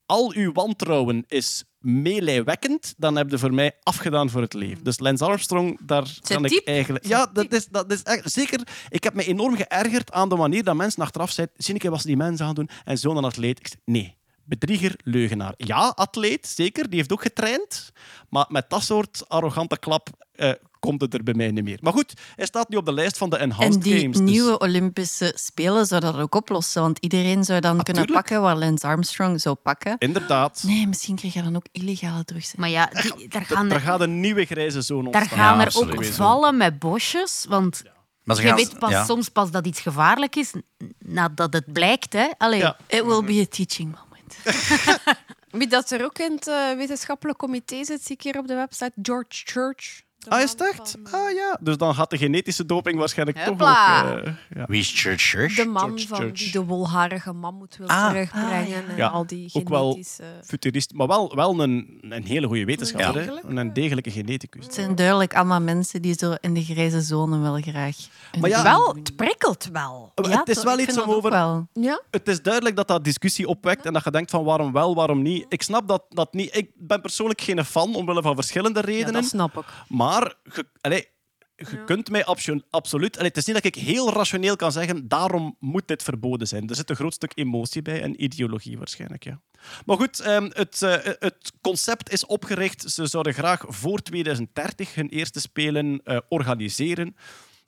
Al uw wantrouwen is meelijwekkend, dan heb je voor mij afgedaan voor het leven. Dus Lance Armstrong, daar kan ik diep. eigenlijk... Ja, dat is, dat is echt... Zeker, ik heb me enorm geërgerd aan de manier dat mensen achteraf zeiden zie ik wat ze die mensen gaan doen en zo'n atleet. Ik zeg, nee, bedrieger, leugenaar. Ja, atleet, zeker, die heeft ook getraind, maar met dat soort arrogante klap eh, komt het er bij mij niet meer. Maar goed, hij staat nu op de lijst van de Enhanced En die Games. dus- nieuwe Olympische Spelen zou dat ook oplossen, want iedereen zou dan kunnen tuurlijk. pakken waar Lance Armstrong zou pakken. Inderdaad. Nee, misschien krijg je dan ook illegale drugs. Maar ja, die, daar gaan Er er, gaat een nieuwe grijze zone daar ontstaan. gaan Ja, er ook vallen met bosjes. Want Maar ze je gaan- weet pas, ja. soms pas dat iets gevaarlijk is nadat het blijkt. Hè? Allee, Ja. It will be a teaching moment. Wie dat er ook in het eh, wetenschappelijk comité zit, zie ik hier op de website, George Church. Ah, is het echt? Ah ja. Dus dan gaat de genetische doping waarschijnlijk Hopla. toch ook... eh, ja. Wie is Church Church? De man George van Church. die de wolharige mammoet wil Ah. terugbrengen. En Ja, al die ook wel genetische... Futurist, maar wel, wel een, een hele goede wetenschapper. hè. Een degelijke geneticus. Het zijn duidelijk allemaal mensen die zo in de grijze zone wel graag. Maar ja, Wel, het prikkelt wel. Ja, het is wel iets om over... wel. Ja? Het is duidelijk dat dat discussie opwekt en dat je denkt van waarom wel, waarom niet. Ik snap dat, dat niet. Ik ben persoonlijk geen fan, omwille van verschillende ja, redenen. dat snap ik. Maar je, allee, je kunt mij abso- absoluut... Allee, het is niet dat ik heel rationeel kan zeggen daarom moet dit verboden zijn. Er zit een groot stuk emotie bij en ideologie waarschijnlijk, ja. Maar goed, ehm, het, eh, het concept is opgericht. Ze zouden graag voor 2030 hun eerste spelen eh, organiseren.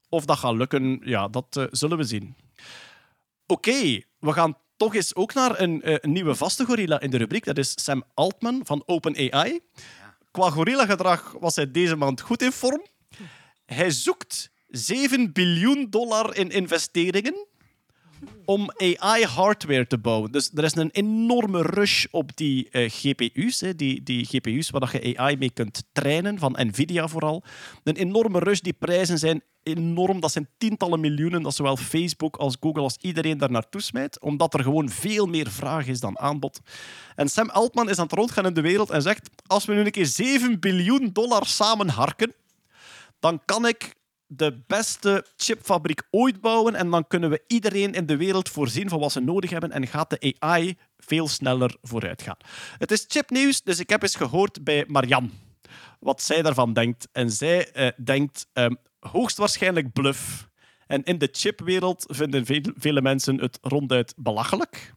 Of dat gaat lukken, ja, dat eh, zullen we zien. Oké, we gaan toch eens ook naar een, een nieuwe vaste gorilla in de rubriek. Dat is Sam Altman van OpenAI. Qua gorilla-gedrag was hij deze maand goed in vorm. Hij zoekt 7 biljoen dollar in investeringen om AI-hardware te bouwen. Dus er is een enorme rush op die eh, GPU's, hè, die, die GPU's waar je AI mee kunt trainen, van Nvidia vooral. Een enorme rush, die prijzen zijn enorm. Dat zijn tientallen miljoenen dat zowel Facebook als Google als iedereen daar naartoe smijt, omdat er gewoon veel meer vraag is dan aanbod. En Sam Altman is aan het rondgaan in de wereld en zegt, als we nu een keer 7 biljoen dollar samenharken, dan kan ik de beste chipfabriek ooit bouwen en dan kunnen we iedereen in de wereld voorzien van wat ze nodig hebben en gaat de AI veel sneller vooruit gaan. Het is chipnieuws, dus ik heb eens gehoord bij Marianne wat zij daarvan denkt. En zij eh, denkt ehm, hoogstwaarschijnlijk bluff. En in de chipwereld vinden veel, vele mensen het ronduit belachelijk.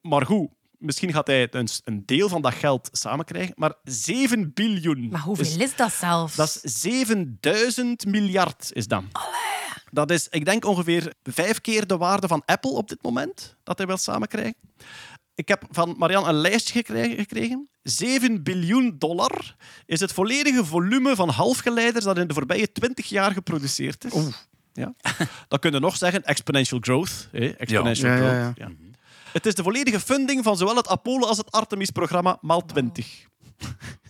Maar goed, misschien gaat hij een, een deel van dat geld samenkrijgen. Maar 7 biljoen. Maar hoeveel is- is dat zelfs? dat is 7000 miljard, is dat. Dat is, ik denk, ongeveer vijf keer de waarde van Apple op dit moment, dat hij wil samenkrijgen. Ik heb van Marianne een lijstje gekregen. gekregen. 7 biljoen dollar is het volledige volume van halfgeleiders dat in de voorbije 20 jaar geproduceerd is. Ja. Dat kun je nog zeggen, exponential growth. Hè? Exponential Ja, ja, growth. ja. ja. Het is de volledige funding van zowel het Apollo als het Artemis-programma maal 20.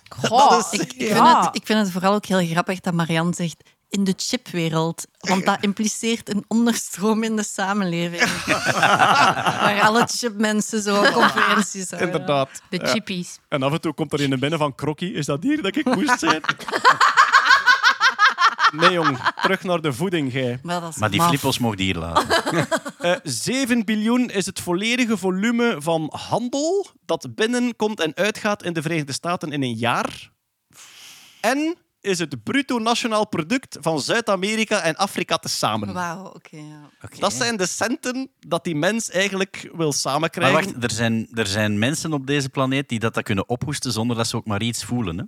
Goh, Dat is- Ik, ik, Ja. vind het, ik vind het vooral ook heel grappig dat Marianne zegt in de chipwereld. Want dat impliceert een onderstroom in de samenleving. Waar alle chipmensen zo conferenties houden. Inderdaad. De Ja. chippies. En af en toe komt er een binnen van Krokkie. Is dat hier dat ik moest zijn? Nee, jong. Terug naar de voeding, gij. Maar, dat is Maar die maf. flippos mogen die hier laten. Eh 7 biljoen is het volledige volume van handel dat binnenkomt en uitgaat in de Verenigde Staten in een jaar. En is het bruto nationaal product van Zuid-Amerika en Afrika tezamen. Wauw, oké. ja. Dat zijn de centen dat die mens eigenlijk wil Maar samenkrijgen. wacht, er zijn, er zijn mensen op deze planeet die dat, dat kunnen ophoesten zonder dat ze ook maar iets voelen. Hè?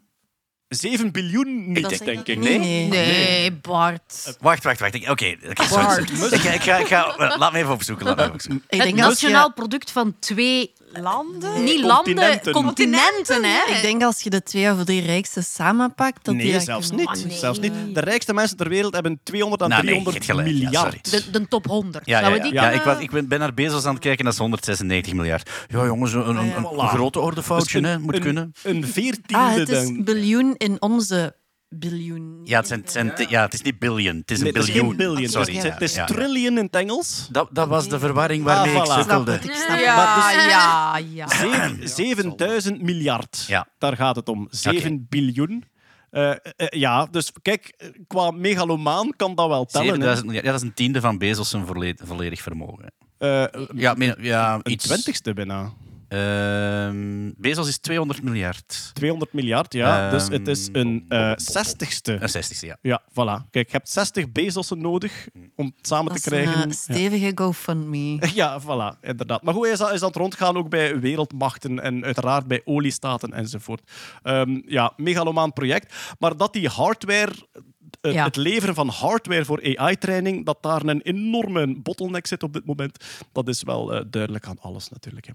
7 biljoen niet, denk ik. Nee? Nee. Nee, Bart. Wacht, wacht, wacht. Oké, oké, sorry, sorry. ik, ga- ik ga, ik ga, eh, laat me even opzoeken. Laat me even opzoeken. Ik Het nationaal product van twee Landen? Niet Continenten. landen, continenten, hè? Ik denk als je de twee of drie rijkste samenpakt... Dat die Nee, dat zelfs niet. Ah, nee. zelfs niet. De rijkste mensen ter wereld hebben 200 à Nou, nee, 300 je hebt gelijk. Ja, miljard. sorry. De, de top 100. Ja, ja, ja. die ja ik, was, ik ben, naar Bezos aan het kijken, dat is 196 miljard. Ja, jongens, een, een, een, Voilà. een grote ordefoutje, Dus hè, een- moet een, kunnen. Een veertiende Ah, het is biljoen in onze biljoen. Ja, het, zijn, het, zijn, ja, het is niet billion, het is een Nee, het is biljoen. billion. Sorry. Het is, het is ja, ja. trillion in het Engels. Dat, dat was de verwarring waarmee Ah, ik voilà. sukkelde. Snap het, ik Ja, Maar dus- ja, ja. Zeven- 7000 miljard. Ja. Daar gaat het om. 7 biljoen. Eh, eh, ja, dus kijk, qua megalomaan kan dat wel tellen. hè. 7000 miljard. Ja, dat is een tiende van Bezos zijn volledig vermogen. Eh, Ja, ja een iets. twintigste bijna. Ehm, Bezos is 200 miljard. 200 miljard, ja. dus Ehm, het is een eh, zestigste. Een 60 ja. Ja, voilà. Kijk, je hebt 60 Bezossen nodig om het samen Dat te is een krijgen. eh, stevige GoFundMe. Ja, voilà, inderdaad. Maar goed, hij is, aan- is het rondgaan ook bij wereldmachten en uiteraard bij oliestaten enzovoort. Ehm, ja, megalomaan project. Maar dat die hardware, Ja. het leveren van hardware voor AI-training, dat daar een enorme bottleneck zit op dit moment, dat is wel eh, duidelijk aan alles natuurlijk. hè.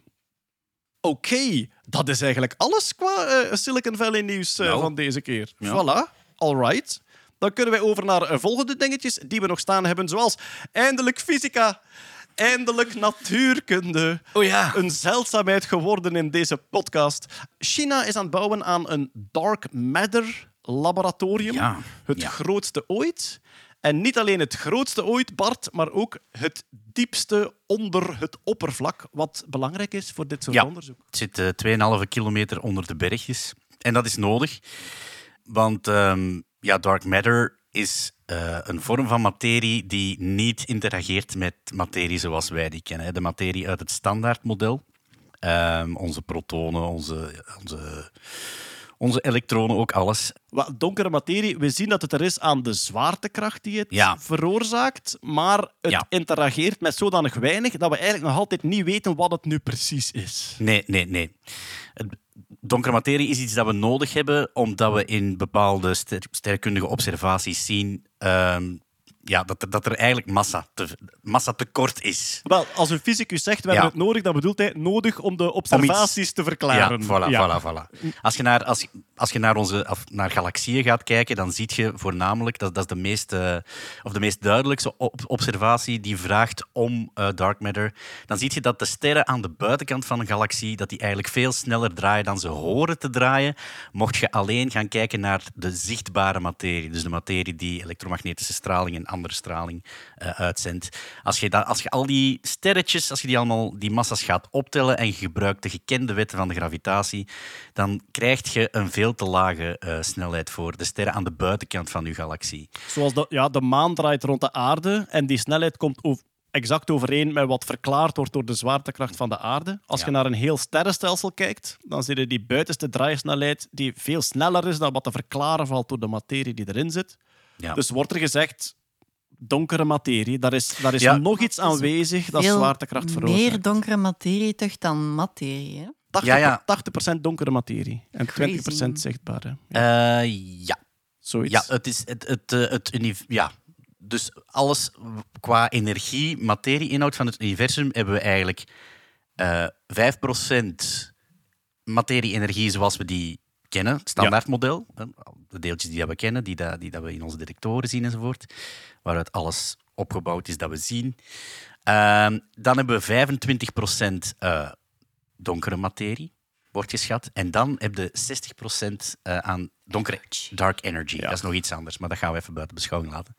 Oké, dat is eigenlijk alles qua eh, Silicon Valley nieuws eh, Nou. van deze keer. Ja. Voilà, alright. Dan kunnen wij over naar eh, volgende dingetjes die we nog staan hebben, zoals eindelijk fysica, eindelijk natuurkunde. Oh ja. Een zeldzaamheid geworden in deze podcast. China is aan het bouwen aan een dark matter laboratorium. Ja, Het ja. grootste ooit. En niet alleen het grootste ooit, Bart, maar ook het diepste onder het oppervlak, wat belangrijk is voor dit soort Ja. onderzoek. Het zit eh 2,5 kilometer onder de bergjes. En dat is nodig, want ehm, ja, dark matter is eh, een vorm van materie die niet interageert met materie zoals wij die kennen. hè. De materie uit het standaardmodel. Ehm, onze protonen, onze, onze, onze elektronen, ook alles. Wat donkere materie, we zien dat het er is aan de zwaartekracht die het Ja. veroorzaakt, maar het Ja. interageert met zodanig weinig dat we eigenlijk nog altijd niet weten wat het nu precies is. Nee, nee, nee. Donkere materie is iets dat we nodig hebben, omdat we in bepaalde ster- sterrenkundige observaties zien ehm, ja, dat, er, dat er eigenlijk massa, te, massa tekort is. Wel, als een fysicus zegt we Ja. hebben het nodig, dan bedoelt hij nodig om de observaties te verklaren. Ja, voilà, voilà, voilà. Als je naar, als, als je naar, onze, naar galaxieën gaat kijken, dan zie je voornamelijk, dat, dat is de meest, of de meest duidelijkste op- observatie die vraagt om eh, dark matter, dan zie je dat de sterren aan de buitenkant van een galaxie, dat die eigenlijk veel sneller draaien dan ze horen te draaien, mocht je alleen gaan kijken naar de zichtbare materie, dus de materie die elektromagnetische straling en andere straling eh, uitzendt. Als je, dat, als je al die sterretjes, als je die allemaal die massa's gaat optellen en je gebruikt de gekende wetten van de gravitatie, dan krijg je een veel te lage eh, snelheid voor de sterren aan de buitenkant van je galaxie. Zoals de, ja, de maan draait rond de aarde en die snelheid komt exact overeen met wat verklaard wordt door de zwaartekracht van de aarde. Als Ja. je naar een heel sterrenstelsel kijkt, dan zie je die buitenste draaisnelheid die veel sneller is dan wat te verklaren valt door de materie die erin zit. Ja. Dus wordt er gezegd, donkere materie, daar is, daar is Ja. nog iets aanwezig dat Veel zwaartekracht veroorzaakt. meer donkere materie toch dan materie. Hè? 80, Ja, ja. 80% donkere materie en Crazy. 20% zichtbare. Eh, ja. Zoiets. Ja, het is het, het, eh, het univ- ja. Dus alles qua energie, materie-inhoud van het universum hebben we eigenlijk eh 5% materie-energie zoals we die kennen, het standaardmodel. hè, De deeltjes die dat we kennen, die, dat, die dat we in onze detectoren zien enzovoort, waaruit alles opgebouwd is dat we zien. Ehm, dan hebben we 25% eh, donkere materie, wordt geschat. En dan heb je 60% eh, aan donkere dark energy. Dat is nog iets anders, maar dat gaan we even buiten beschouwing laten.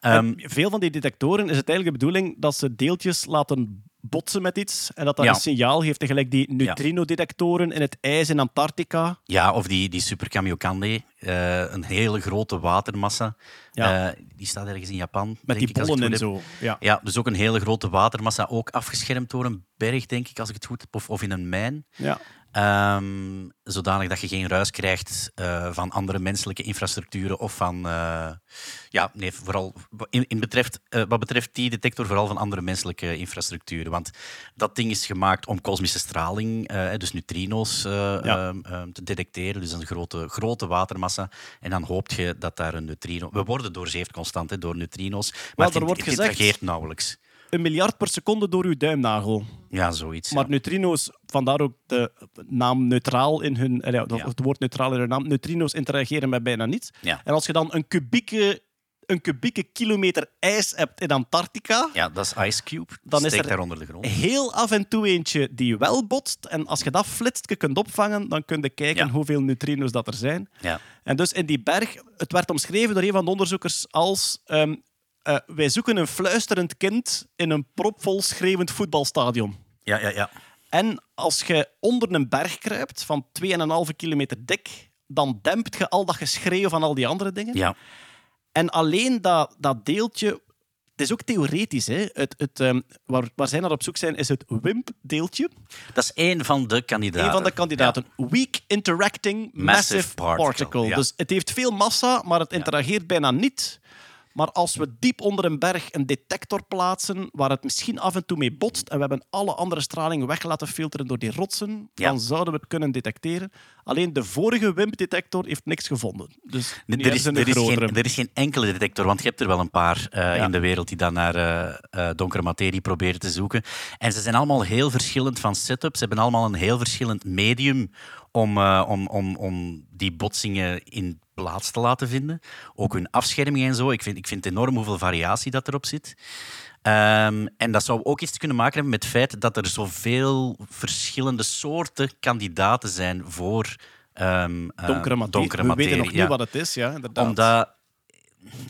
Ehm, veel van die detectoren is het eigenlijk de bedoeling dat ze deeltjes laten botsen met iets en dat dat Ja. een signaal geeft. Tegelijk die neutrino-detectoren in het ijs in Antarctica. Ja, of die, die Super Kamiokande, eh, een hele grote watermassa. Ja. Eh, die staat ergens in Japan. Met denk die bollen en heb. zo. Ja. Ja, dus ook een hele grote watermassa, ook afgeschermd door een berg, denk ik, als ik het goed heb, of, of in een mijn. Ja. Ehm, zodanig dat je geen ruis krijgt eh, van andere menselijke infrastructuren of van... eh, ja, nee, vooral in, in betreft, eh, wat betreft die detector vooral van andere menselijke infrastructuren. Want dat ding is gemaakt om kosmische straling, dus neutrino's, eh, Ja. ehm, ehm, te detecteren. Dus een grote, grote watermassa. En dan hoopt je dat daar een neutrino... We worden doorzeefd constant hè, door neutrino's, maar er het, wordt het gezegd- interageert nauwelijks. Een miljard per seconde door uw duimnagel. Ja, zoiets. Maar ja. neutrino's, vandaar ook de naam neutraal in hun... eh, ja. Het woord neutraal in hun naam. Neutrino's interageren met bijna niets. Ja. En als je dan een kubieke, een kubieke kilometer ijs hebt in Antarctica... Ja, dat is Ice Cube. Dan is er- daar onder de grond. heel af en toe eentje die wel botst. En als je dat flitst kunt opvangen, dan kun je kijken hoeveel neutrino's dat er zijn. Ja. En dus in die berg, het werd omschreven door een van de onderzoekers als... ehm, eh, wij zoeken een fluisterend kind in een propvol schreeuwend voetbalstadion. Ja, ja, ja. En als je onder een berg kruipt van 2,5 kilometer dik, dan dempt je al dat geschreeuw van al die andere dingen. ja. En alleen dat, dat deeltje... Het is ook theoretisch. Hè? Het, het, ehm, waar, waar zij naar op zoek zijn, is het WIMP-deeltje. Dat is één van de kandidaten. Een van de kandidaten. Weak Interacting Massive, Massive Particle. particle, ja. Dus het heeft veel massa, maar het interageert bijna niet. Maar als we diep onder een berg een detector plaatsen, waar het misschien af en toe mee botst, en we hebben alle andere straling weg laten filteren door die rotsen, Ja. dan zouden we het kunnen detecteren. Alleen de vorige WIMP-detector heeft niks gevonden. Dus Er is, er, is geen, er is geen enkele detector, want je hebt er wel een paar eh, Ja. in de wereld die dan naar eh, eh, donkere materie proberen te zoeken. En ze zijn allemaal heel verschillend van setup. Ze hebben allemaal een heel verschillend medium om, om, om, om die botsingen in plaats te laten vinden. Ook hun afscherming en zo. Ik vind, ik vind enorm hoeveel variatie dat erop zit. Ehm, en dat zou ook iets te kunnen maken hebben met het feit dat er zoveel verschillende soorten kandidaten zijn voor ehm, eh, Donkere materie. donkere We materie. weten nog ja. niet wat het is, ja, inderdaad. Omdat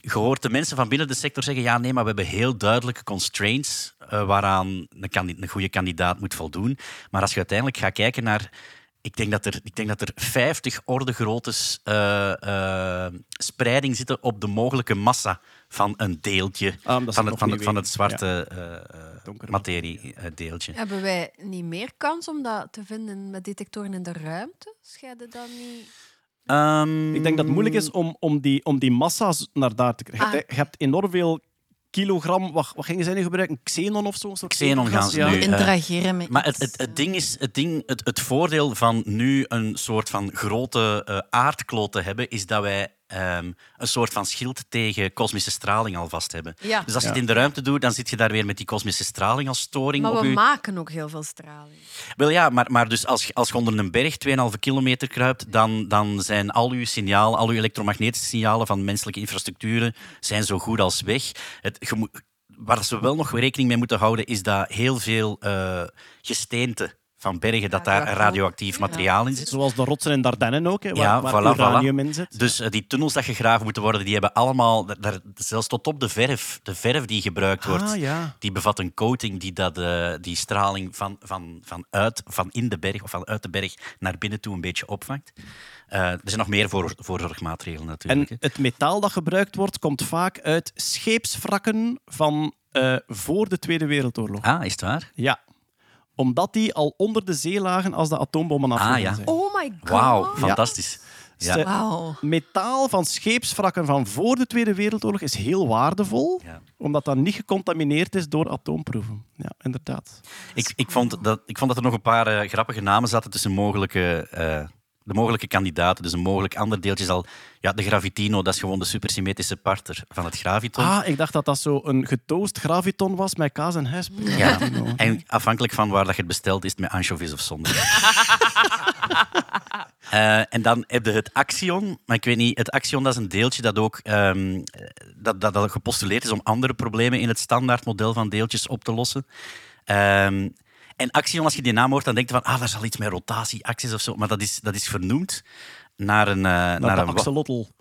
je hoort de mensen van binnen de sector zeggen: ja, nee, maar we hebben heel duidelijke constraints eh, waaraan een, een goede kandidaat moet voldoen. Maar als je uiteindelijk gaat kijken naar. Ik denk dat er, ik denk dat er 50 orde grootte eh, eh, spreiding zitten op de mogelijke massa van een deeltje Ah, van, het van, het, van het zwarte eh, eh, Donkere materie-deeltje. Hebben wij niet meer kans om dat te vinden met detectoren in de ruimte? Scheiden dat niet... Ehm, Ik denk dat het moeilijk is om, om, die, om die massa's naar daar te krijgen. Ah. Je, hebt- je hebt enorm veel kilogram... Wat, wat gingen zij nu gebruiken? Xenon of zo? een soort Xenon gaan ze ja. nu, eh, Interageren met Maar het, het, het ding is, het, ding, het, het voordeel van nu een soort van grote eh, aardkloot te hebben, is dat wij ehm, een soort van schild tegen kosmische straling alvast hebben. Ja. Dus als je Ja. het in de ruimte doet, dan zit je daar weer met die kosmische straling als storing. Maar op we je... maken ook heel veel straling. Wel ja, maar, maar dus als, je- als je onder een berg 2,5 kilometer kruipt, dan, dan zijn al uw signaal, al uw elektromagnetische signalen van menselijke infrastructuren zijn zo goed als weg. Het, je moet- waar ze wel nog rekening mee moeten houden, is dat heel veel eh, gesteente van bergen, dat daar Radioactief. materiaal in zit. Zoals de rotsen in Dardennen ook, hè, waar, Ja, waar voilà, uranium voilà. in zit. Dus eh, die tunnels dat gegraven moeten worden, die hebben allemaal, daar- zelfs tot op de verf, de verf die gebruikt wordt, Ah, ja. die bevat een coating die dat, eh, die straling van, van, van, uit, van in de berg of van uit de berg naar binnen toe een beetje opvangt. Eh, er zijn nog meer voor, voorzorgmaatregelen En natuurlijk. hè. het metaal dat gebruikt wordt, komt vaak uit scheepswrakken van eh, voor de Tweede Wereldoorlog. Ah, is het waar? Ja. Omdat die al onder de zee lagen als de atoombommen afgegaan Ah, ja. zijn. Oh my god. Wauw, fantastisch. Ja. Metaal van scheepswrakken van voor de Tweede Wereldoorlog is heel waardevol, Ja. omdat dat niet gecontamineerd is door atoomproeven. Ja, inderdaad. Ik, ik, vond dat, ik vond dat er nog een paar eh, grappige namen zaten tussen mogelijke, eh, de mogelijke kandidaten. Dus een mogelijk ander deeltje zal... Ja, de Gravitino, dat is gewoon de supersymmetrische partner van het graviton. Ah, ik dacht dat dat zo een getoast graviton was met kaas en hesp. Ja, en afhankelijk van waar dat je het bestelt, is het met anchovies of zonder. Eh, en dan heb je het axion. Maar ik weet niet, het axion dat is een deeltje dat ook ehm, dat, dat, dat gepostuleerd is om andere problemen in het standaardmodel van deeltjes op te lossen. Ehm, en axion, als je die naam hoort, dan denk je van, ah, daar zal iets met rotatieaxis of zo. Maar dat is, dat is vernoemd naar een, eh, naar Naar de een, wa-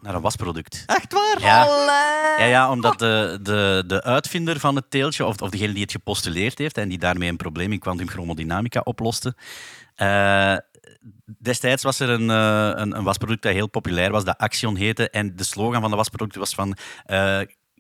naar een wasproduct. Echt waar? Ja. Ja, ja, omdat de, de, de uitvinder van het teeltje, of, of degene die het gepostuleerd heeft en die daarmee een probleem in kwantumchromodynamica oploste, eh, destijds was er een, eh, een, een wasproduct dat heel populair was, dat Axion heette. En de slogan van dat wasproduct was van...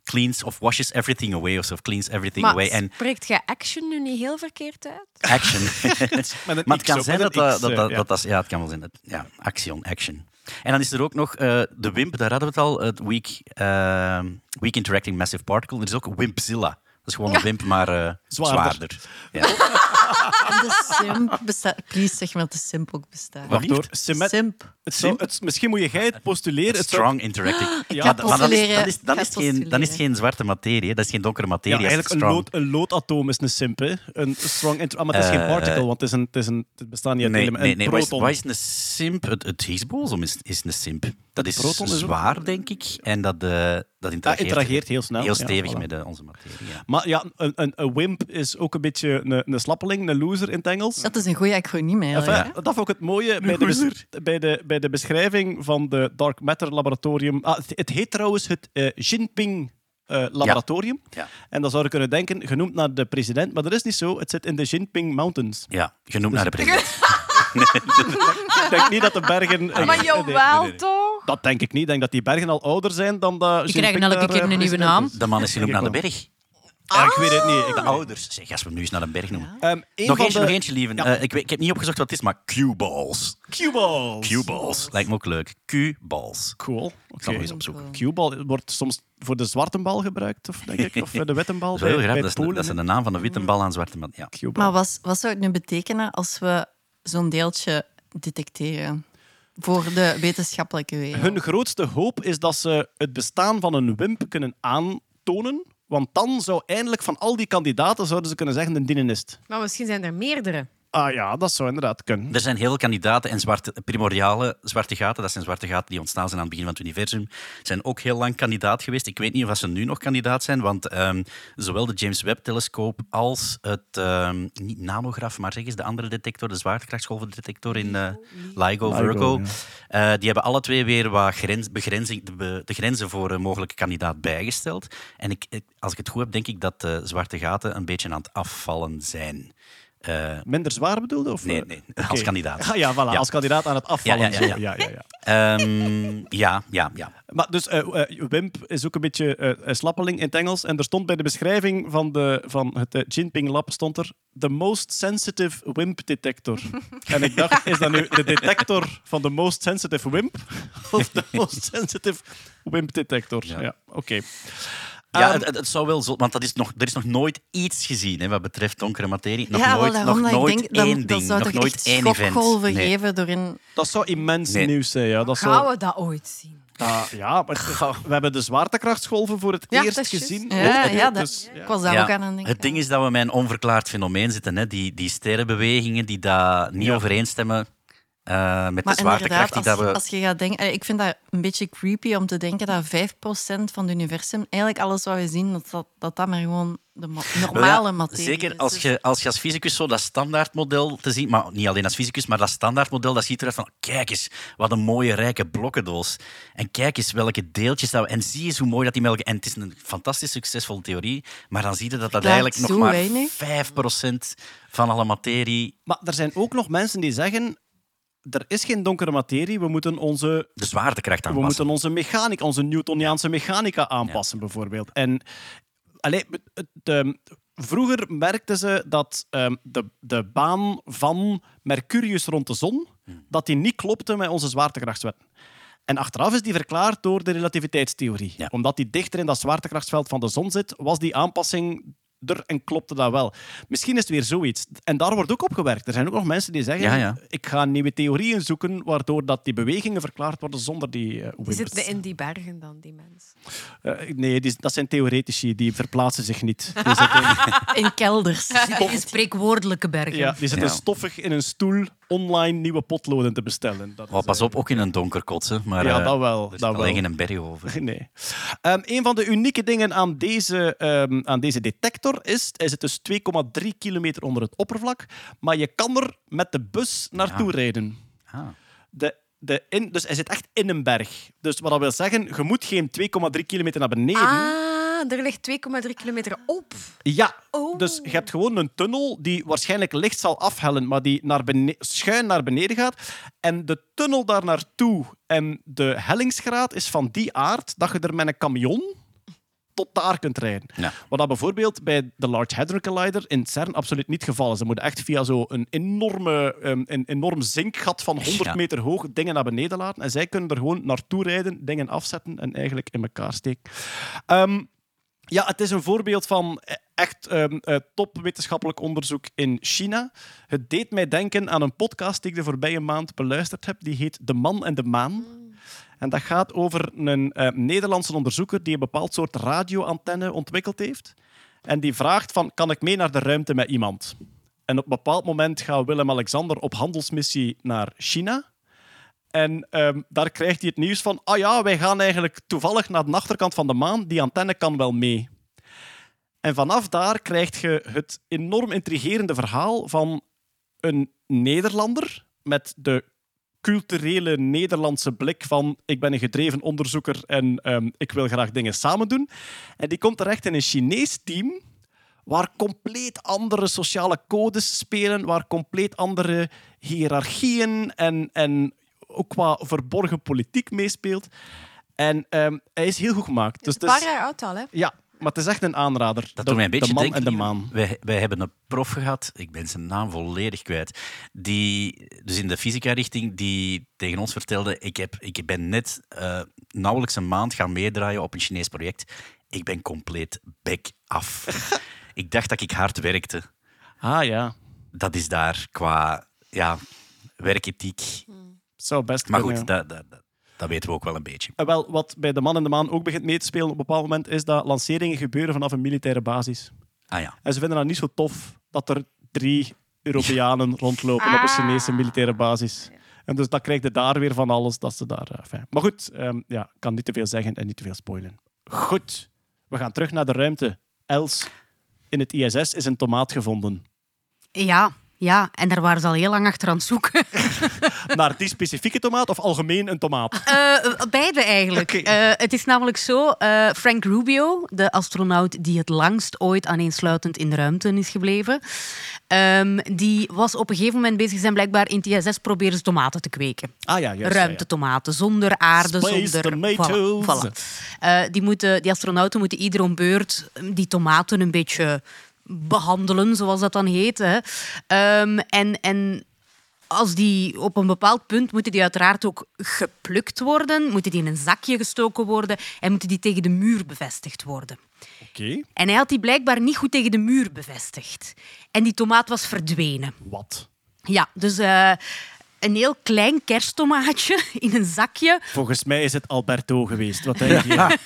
cleans of washes everything away, of cleans everything Maar away. En spreekt jij action nu niet heel verkeerd uit? action. Maar het kan zijn dat dat, X, dat, eh, dat, ja. dat, dat ja, het kan wel zijn. Het- Ja, action, action. En dan is er ook nog eh, de WIMP, daar hadden we het al, het Weak, eh, Weak Interacting Massive Particle. Er is ook WIMPzilla. Dat is gewoon een WIMP, maar eh, Zwaarder. zwaarder. Ja. En de simp bestaat. Please zeg maar dat de simp ook bestaat. Wat? Door Simmet- Simp. het zou- het- misschien moet je jij het postuleren. Het Strong Interacting. Ik Ja, dat- Maar dat is, postuleren. dat is, dat Ik is ga geen, dan is het geen zwarte materie, hè. dat is geen donkere ja, materie. is eigenlijk een, strong. lood, een loodatoom is een simp. Hè. Een strong inter- ah, maar het is geen Eh, particle, want het, is een, het, is een, het bestaat niet uit Nee, elementen. nee, nee. Een Wat is, proton. wat is een simp? Het, het Higgs-boson is, is een simp. Dat is proton is ook- zwaar, denk ik. En dat, eh, dat Dat interageert, interageert heel snel. heel ja, stevig voilà. met onze materie. Ja. Maar ja, een, een, een wimp is ook een beetje een, een een loser in het Engels. Dat is een goede acroniem eigenlijk. Enfin, Dat vond ik het mooie bij de, bij, de, bij de beschrijving van de Dark Matter Laboratorium. Ah, het, het heet trouwens het eh, Jinping eh, Laboratorium. Ja. En dan zou je kunnen denken, genoemd naar de president. Maar dat is niet zo. Het zit in de Jinping Mountains. ja, genoemd naar de president. Ik denk niet dat de bergen... Maar Nee, nee, jawel, nee, nee. toch? Dat denk ik niet. Ik denk dat die bergen al ouder zijn dan dat Die Jinping krijgen elke keer eh, een nieuwe naam. De man is genoemd naar de berg. Ja, ik weet het niet. Ik, De ouders. Zeg, als we hem nu eens naar een berg noemen. Ehm, een Nog van eentje, de... nog eentje, lieven. Ja. Eh, ik, weet- ik heb niet opgezocht wat het is, maar Q-balls. Q-balls. Q-balls. Lijkt me ook leuk. Q-balls. Cool. Ik zal nog eens opzoeken. Q-bal wordt soms voor de zwarte bal gebruikt, of, denk ik, of voor de witte bal. Dat is bij- bij Dat is, Polen, dat is de naam van de witte bal aan zwarte man. Ja. Maar wat, wat zou het nu betekenen als we zo'n deeltje detecteren voor de wetenschappelijke wereld? Hun grootste hoop is dat ze het bestaan van een WIMP kunnen aantonen. Want dan zou eindelijk van al die kandidaten zouden ze kunnen zeggen, een dienen is het. Maar misschien zijn er meerdere. Ah ja, dat zou inderdaad kunnen. Er zijn heel veel kandidaten en zwarte, primordiale zwarte gaten, dat zijn zwarte gaten die ontstaan zijn aan het begin van het universum, zijn ook heel lang kandidaat geweest. Ik weet niet of ze nu nog kandidaat zijn, want ehm, zowel de James Webb-telescoop als het, ehm, niet nanograf, maar zeg eens de andere detector, de zwaartekrachtsgolvendetector in eh, LIGO, Virgo, eh, die hebben alle twee weer wat grens, begrenzing, de, be- de grenzen voor een mogelijke kandidaat bijgesteld. En ik, ik- als ik het goed heb, denk ik dat de zwarte gaten een beetje aan het afvallen zijn. Eh, Minder zwaar bedoelde? Of, Nee, eh? nee, als kandidaat. Ah, ja, voilà, Ja. als kandidaat aan het afvallen. Ja, ja, ja, ja. ja, ja, ja. Ehm, ja, ja, ja. Maar dus eh, WIMP is ook een beetje slappeling in het Engels. En er stond bij de beschrijving van, de, van het Jinping Lab stond er the most sensitive WIMP detector. en ik dacht, is dat nu de detector van de most sensitive WIMP? of de most sensitive WIMP detector? Ja, Ja. oké. Ja, Ehm, het, het- het zou wel zo, want dat is nog, er is nog nooit iets gezien hè, wat betreft donkere materie. Nog ja, nooit, nog nooit denk, één dat ding, zou nog toch nooit echt één event. Nee. geven doorin... dat zou immens Nee. nieuws zijn. Ja, dat Gaan zou, we dat ooit zien? Ja, maar het- we hebben de zwaartekrachtsgolven voor het Ja, eerst gezien. Ja, Ook, ja, dat, dus, ja. ik was daar Ja, ook aan het denken. Het ding is dat we met een onverklaard fenomeen zitten. Hè. Die, die sterrenbewegingen die daar niet Ja. overeenstemmen eh, met Maar de zwaartekracht. inderdaad, Die als, dat we... als je gaat denken... Ik vind dat een beetje creepy om te denken dat 5% van het universum, eigenlijk alles wat we zien, dat dat, dat, dat maar gewoon de ma- normale ja, materie Zeker is. als Dus- je, als je als fysicus zo dat standaardmodel te zien, maar niet alleen als fysicus, maar dat standaardmodel, dat ziet eruit van, kijk eens, wat een mooie rijke blokkendoos. En kijk eens welke deeltjes dat we... En zie eens hoe mooi dat die melken... En het is een fantastisch succesvolle theorie, maar dan zie je dat dat eigenlijk nog maar weinig. 5% van alle materie... Maar er zijn ook nog mensen die zeggen... Er is geen donkere materie, we moeten onze De zwaartekracht We aanpassen. moeten onze mechanica, onze Newtoniaanse mechanica aanpassen, bijvoorbeeld. En allee, het, ehm, vroeger merkten ze dat ehm, de, de baan van Mercurius rond de zon dat die niet klopte met onze zwaartekrachtswetten. En achteraf is die verklaard door de relativiteitstheorie. Ja. Omdat die dichter in dat zwaartekrachtsveld van de zon zit, was die aanpassing er en klopte dat wel. Misschien is het weer zoiets. En daar wordt ook op gewerkt. Er zijn ook nog mensen die zeggen, Ja, ja. ik ga nieuwe theorieën zoeken waardoor dat die bewegingen verklaard worden zonder die uh, Die zitten in die bergen dan, die mensen. Eh, nee, die, dat zijn theoretici, die verplaatsen zich niet. Die zitten, In kelders. In spreekwoordelijke bergen. ja, die zitten Ja. stoffig in een stoel online nieuwe potloden te bestellen. Dat Oh, is, pas eh, op, ook in een donker kotsen. Maar Ja, eh, dat wel, Er dat alleen wel. een berg over. Nee. Ehm, een van de unieke dingen aan deze, ehm, aan deze detector is, is het dus 2,3 kilometer onder het oppervlak, maar je kan er met de bus naartoe rijden. Ah. De, de in, dus hij zit echt in een berg. Dus wat dat wil zeggen, je moet geen 2,3 kilometer naar beneden. Ah, er ligt 2,3 kilometer op. Ja, Oh. dus je hebt gewoon een tunnel die waarschijnlijk licht zal afhellen, maar die naar schuin naar beneden gaat. En de tunnel daar naartoe en de hellingsgraad is van die aard dat je er met een camion tot daar kunt rijden. Ja. Wat dat bijvoorbeeld bij de Large Hadron Collider in CERN absoluut niet het geval is. Ze moeten echt via zo'n enorme, ehm, een enorm zinkgat van 100 Ja. meter hoog dingen naar beneden laten. En zij kunnen er gewoon naartoe rijden, dingen afzetten en eigenlijk in elkaar steken. Ehm, ja, het is een voorbeeld van eh, echt ehm, eh, topwetenschappelijk onderzoek in China. Het deed mij denken aan een podcast die ik de voorbije maand beluisterd heb. Die heet De Man en de Maan. En dat gaat over een eh, Nederlandse onderzoeker die een bepaald soort radioantenne ontwikkeld heeft. En die vraagt van, kan ik mee naar de ruimte met iemand? En op een bepaald moment gaat Willem-Alexander op handelsmissie naar China. En ehm, daar krijgt hij het nieuws van, ah ja, wij gaan eigenlijk toevallig naar de achterkant van de maan. Die antenne kan wel mee. En vanaf daar krijg je het enorm intrigerende verhaal van een Nederlander met de culturele Nederlandse blik van ik ben een gedreven onderzoeker en ehm, ik wil graag dingen samen doen. En die komt terecht in een Chinees team waar compleet andere sociale codes spelen, waar compleet andere hiërarchieën en, en ook qua verborgen politiek meespeelt. En ehm, hij is heel goed gemaakt. Dus een het paar is- jaar oud al, hè? ja, maar het is echt een aanrader. Dat de, doet mij een beetje de man denken. en de maan. Wij, wij hebben een prof gehad, ik ben zijn naam volledig kwijt, die dus in de fysica-richting, die tegen ons vertelde, ik, heb, ik ben net eh, nauwelijks een maand gaan meedraaien op een Chinees project. Ik ben compleet bek af. ik dacht dat ik hard werkte. Ah ja, Dat is daar qua ja, werkethiek. Zou best Maar kunnen, goed, ja. dat, dat, dat, dat weten we ook wel een beetje. En wel, wat bij de man en de maan ook begint mee te spelen op een bepaald moment, is dat lanceringen gebeuren vanaf een militaire basis. Ah ja. En ze vinden dat niet zo tof dat er drie Europeanen rondlopen op een Chinese militaire basis. En dus dat krijg je daar weer van alles. Dat ze daar, eh. Maar goed, ehm, ja, ik kan niet te veel zeggen en niet te veel spoilen. Goed, we gaan terug naar de ruimte. Els, in het ISS is een tomaat gevonden. Ja, ja, en daar waren ze al heel lang achter aan het zoeken. Naar die specifieke tomaat of algemeen een tomaat? Eh, beide eigenlijk. Eh, het is namelijk zo, eh, Frank Rubio, de astronaut die het langst ooit aaneensluitend in de ruimte is gebleven, ehm, die was op een gegeven moment bezig, zijn blijkbaar in het ISS proberen ze tomaten te kweken. Ah ja, juist. Ruimtetomaten, zonder aarde, Space zonder... tomatoes. Voilà, voilà. Die, moeten, die astronauten moeten ieder om beurt die tomaten een beetje behandelen, zoals dat dan heet. Hè. Ehm, en, en als die op een bepaald punt moeten die uiteraard ook geplukt worden, moeten die in een zakje gestoken worden en moeten die tegen de muur bevestigd worden. Oké, En hij had die blijkbaar niet goed tegen de muur bevestigd. En die tomaat was verdwenen. wat? Ja, dus eh, een heel klein kersttomaatje in een zakje Volgens mij is het Alberto geweest. Wat denk je?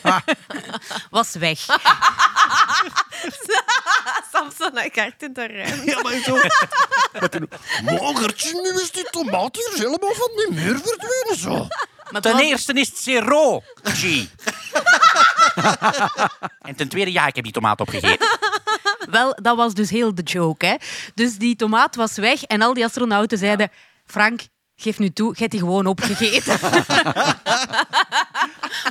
was weg. Samson en Gert in de ruimte. Ja, maar zo. Mogertje, nu is die tomaat hier helemaal van die muur verdwenen zo. Maar Ten eerste is het zero, G. en ten tweede, ja, ik heb die tomaat opgegeten. Wel, dat was dus heel de joke. Hè? Dus die tomaat was weg en al die astronauten zeiden... Frank, geef nu toe, je hebt die gewoon opgegeten.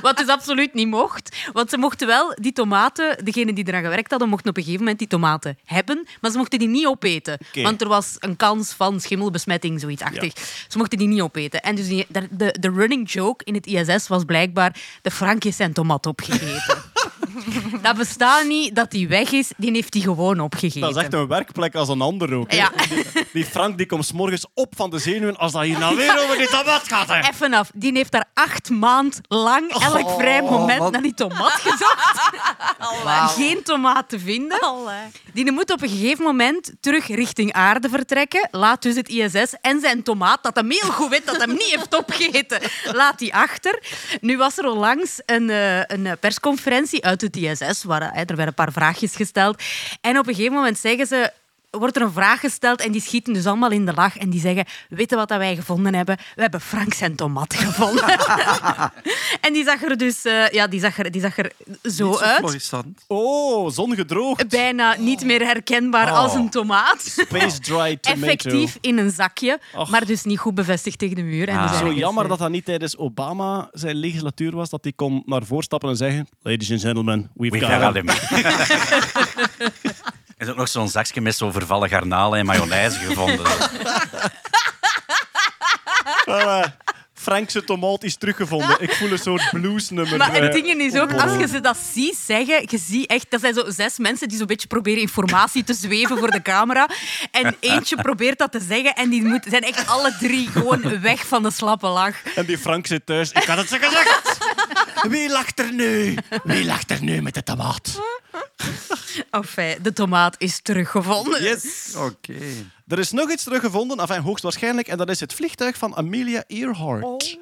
Wat dus absoluut niet mocht. Want ze mochten wel die tomaten, degenen die eraan gewerkt hadden, mochten op een gegeven moment die tomaten hebben. Maar ze mochten die niet opeten. Want er was een kans van schimmelbesmetting, zoiets achtig. Ze mochten die niet opeten. En dus die, de, de, running joke in het ISS was blijkbaar... De Frank heeft zijn tomaat opgegeten. dat bestaat niet, dat die weg is. Die heeft die gewoon opgegeten. Dat is echt een werkplek als een ander ook. Ja. Die, die Frank die komt 's morgens op van de zenuwen als dat hier nou weer over die tomaat gaat. Hè. Even af. Die heeft daar acht maand lang elk vrij moment wat- naar die tomaat gezocht. Geen tomaat te vinden. Die moet op een gegeven moment terug richting aarde vertrekken. Laat dus het ISS en zijn tomaat, dat hem heel goed weet dat hij hem niet heeft opgegeten, laat die achter. Nu was er onlangs een, eh, een persconferentie uit het ISS, waar er werden een paar vraagjes gesteld. En op een gegeven moment zeggen ze wordt er een vraag gesteld en die schieten dus allemaal in de lach en die zeggen, weet je wat dat wij gevonden hebben? We hebben Frank zijn tomat gevonden. en die zag er dus eh, ja, die zag er, die zag er zo zo uit. florissant. Oh, zongedroogd. Bijna niet meer herkenbaar als een tomaat. Space dry tomato. Effectief in een zakje, Och. maar dus niet goed bevestigd tegen de muur. En Ah. dus Zo jammer eh, dat dat niet tijdens Obama zijn legislatuur was, dat hij kon naar voren stappen en zeggen Ladies and gentlemen, we've We got gaan him. Er is ook nog zo'n zakje met zo vervallen garnalen en mayonaise gevonden. Voilà. Frankse tomaat is teruggevonden. Ik voel een soort bluesnummer. Maar het eh, ding is ook, als je ze dat ziet zeggen, je ziet echt, dat zijn zo zes mensen die zo'n beetje proberen informatie te zweven voor de camera. En eentje probeert dat te zeggen en die moet, zijn echt alle drie gewoon weg van de slappe lach. En die Frank zit thuis. Ik had het ze gezegd. Wie lacht er nu? Wie lacht er nu met de tomaat? Enfin, de tomaat is teruggevonden. Yes. Oké. Er is nog iets teruggevonden, enfin, hoogstwaarschijnlijk, en dat is het vliegtuig van Amelia Earhart.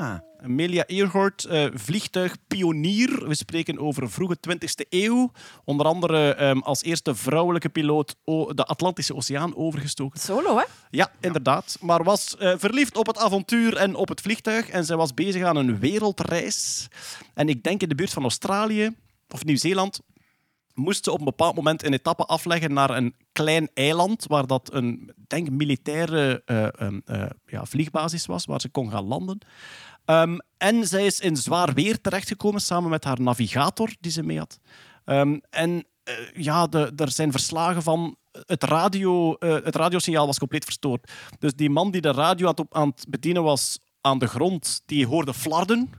Ah. Amelia Earhart, eh, vliegtuigpionier. We spreken over vroege 20e eeuw. Onder andere ehm, als eerste vrouwelijke piloot de Atlantische Oceaan overgestoken. Solo, hè? Ja, inderdaad. Maar was eh, verliefd op het avontuur en op het vliegtuig. En zij was bezig aan een wereldreis. En ik denk in de buurt van Australië of Nieuw-Zeeland moest ze op een bepaald moment een etappe afleggen naar een klein eiland, waar dat een denk, militaire eh, ja, vliegbasis was, waar ze kon gaan landen. Ehm, en zij is in zwaar weer terechtgekomen samen met haar navigator die ze mee had. Ehm, en eh, ja, er zijn verslagen van het, radio, eh, het radiosignaal was compleet verstoord. Dus die man die de radio aan het, aan het bedienen was aan de grond, die hoorde flarden.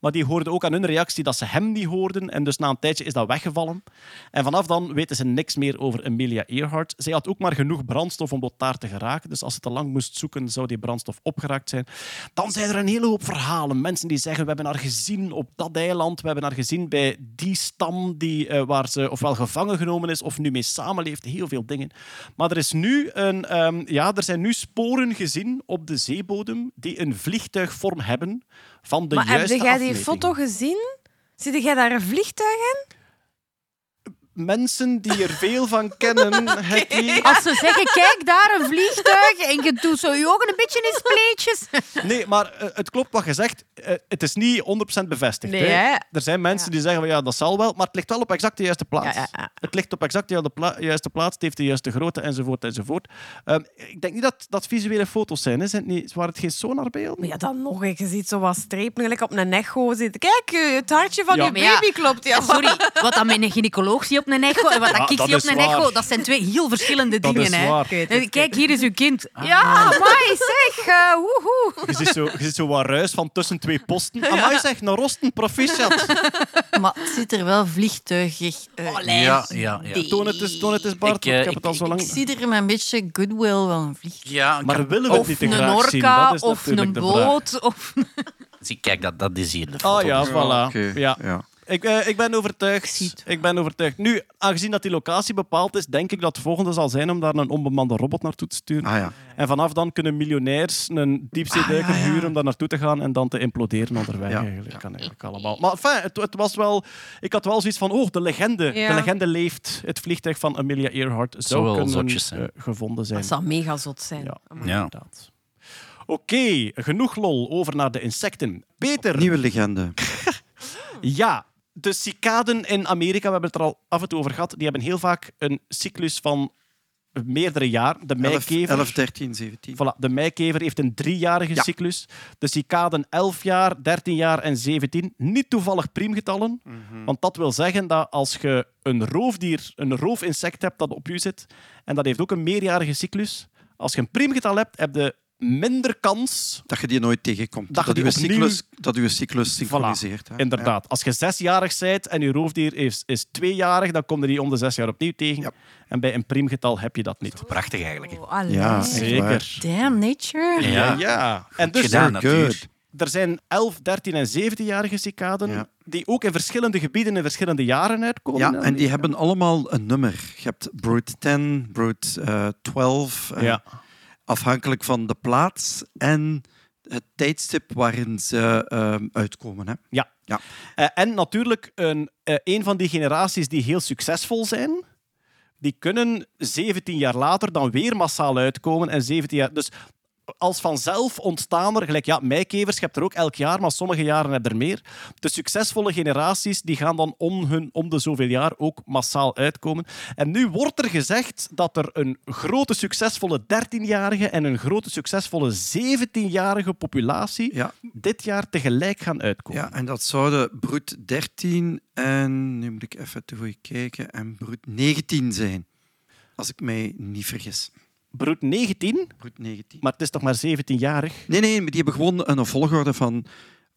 Maar die hoorden ook aan hun reactie dat ze hem niet hoorden. En dus na een tijdje is dat weggevallen. En vanaf dan weten ze niks meer over Amelia Earhart. Zij had ook maar genoeg brandstof om tot daar te geraken. Dus als ze te lang moest zoeken, zou die brandstof opgeraakt zijn. Dan zijn er een hele hoop verhalen. Mensen die zeggen, we hebben haar gezien op dat eiland. We hebben haar gezien bij die stam die, eh, waar ze ofwel gevangen genomen is of nu mee samenleeft. Heel veel dingen. Maar er, is nu een, ehm, ja, er zijn nu sporen gezien op de zeebodem die een vliegtuigvorm hebben van de maar heb juiste jij die afmeting. foto gezien? Zit jij daar een vliegtuig in? Mensen die er veel van kennen. Als ze zeggen, kijk daar, een vliegtuig, en je doet zo je ogen een beetje in spleetjes. Nee, maar eh, het klopt wat je zegt. Eh, het is niet 100% bevestigd. Nee, hè. Er zijn mensen die zeggen van ja, dat zal wel, maar het ligt wel op exact de juiste plaats. Ja, ja, ja. Het ligt op exact de juiste pla- juiste plaats, het heeft de juiste grootte, enzovoort, enzovoort. Ehm, ik denk niet dat dat visuele foto's zijn, hè. Zijn het niet, waren het geen sonarbeelden? Maar ja, dan nog. Je ziet zo wat strepen gelijk op een echo zitten. Kijk, eh, het hartje van Ja. je baby klopt. Ja. Sorry, wat dan met een gynaecoloog zie op een echo en wat Ja, dat ik dat zie op is een waar. echo, dat zijn twee heel verschillende Dat dingen. is hè. Kijk, hier is uw kind. Ja, mooi zeg. eh, woehoe. Je ziet, zo, je ziet zo wat ruis van tussen twee posten. Amai zeg, naar Rosten, proficiat. Maar het ziet er wel vliegtuigig uit. Ja, ja, ja. Toon het eens, toon het eens Bart, Ik, eh, ik heb het al zo lang... Ik zie er met een beetje goodwill wel een vliegtuig. Ja, Maar willen we het Of niet te een graag zien? orka, Dat is of een boot. Of... zie, kijk, dat, dat is hier de foto. Oh ja, Dus- voilà. Ja. ja. Ik, eh, ik ben overtuigd. Ik ben overtuigd. Nu, aangezien dat die locatie bepaald is, denk ik dat het volgende zal zijn om daar een onbemande robot naartoe te sturen. Ah ja. En vanaf dan kunnen miljonairs een diepzeeduiker Ah, ja, ja. huren om daar naartoe te gaan en dan te imploderen onderweg. Ja. Eigenlijk. Kan eigenlijk allemaal. Maar enfin, het, het was wel... Ik had wel zoiets van, oh, de legende. Ja. De legende leeft. Het vliegtuig van Amelia Earhart zou kunnen zotjes eh, gevonden zijn. Dat zou mega zot zijn. Ja, Ja. inderdaad. Oké, genoeg lol. Over naar de insecten. Peter, Nieuwe legende. ja, de cicaden in Amerika, we hebben het er al af en toe over gehad, die hebben heel vaak een cyclus van meerdere jaar. De 11, meikever, 11, 13, 17. Voilà, de meikever heeft een driejarige Ja. cyclus. De cicaden 11 jaar, 13 jaar en 17. Niet toevallig priemgetallen. Mhm. Want dat wil zeggen dat als je een roofdier, een roofinsect hebt dat op je zit, en dat heeft ook een meerjarige cyclus, als je een priemgetal hebt, heb je minder kans Dat je die nooit tegenkomt. Dat Dat, je je die cyclus, dat je cyclus synchroniseert. hè. Inderdaad. Als je zesjarig bent en je roofdier is, is tweejarig, dan kom je die om de zes jaar opnieuw tegen. Ja. En bij een priemgetal heb je dat niet. Prachtig eigenlijk. Oh. Ja. Zeker. Damn, nature. Ja, Ja. ja. En dus gedaan, er zijn 11, 13 en 17-jarige cicaden Ja. die ook in verschillende gebieden in verschillende jaren uitkomen. Ja, en die hebben allemaal een nummer. Je hebt Brood 10, Brood eh 12, eh, Ja. Afhankelijk van de plaats en het tijdstip waarin ze ehm, uitkomen. Hè. Ja. Ja. Eh, en natuurlijk een, eh, een van die generaties die heel succesvol zijn, die kunnen 17 jaar later dan weer massaal uitkomen. En 17 jaar, dus als vanzelf ontstaan er, gelijk ja, meikevers, je hebt er ook elk jaar, maar sommige jaren heb je er meer. De succesvolle generaties die gaan dan om, hun, om de zoveel jaar ook massaal uitkomen. En nu wordt er gezegd dat er een grote succesvolle 13-jarige en een grote succesvolle 17-jarige populatie Ja. dit jaar tegelijk gaan uitkomen. Ja, en dat zouden Broed 13 en, nu moet ik even te goed kijken, en Broed 19 zijn. Als ik mij niet vergis. Broed 19, Broed 19. maar het is toch maar 17-jarig? Nee, nee, die hebben gewoon een volgorde van...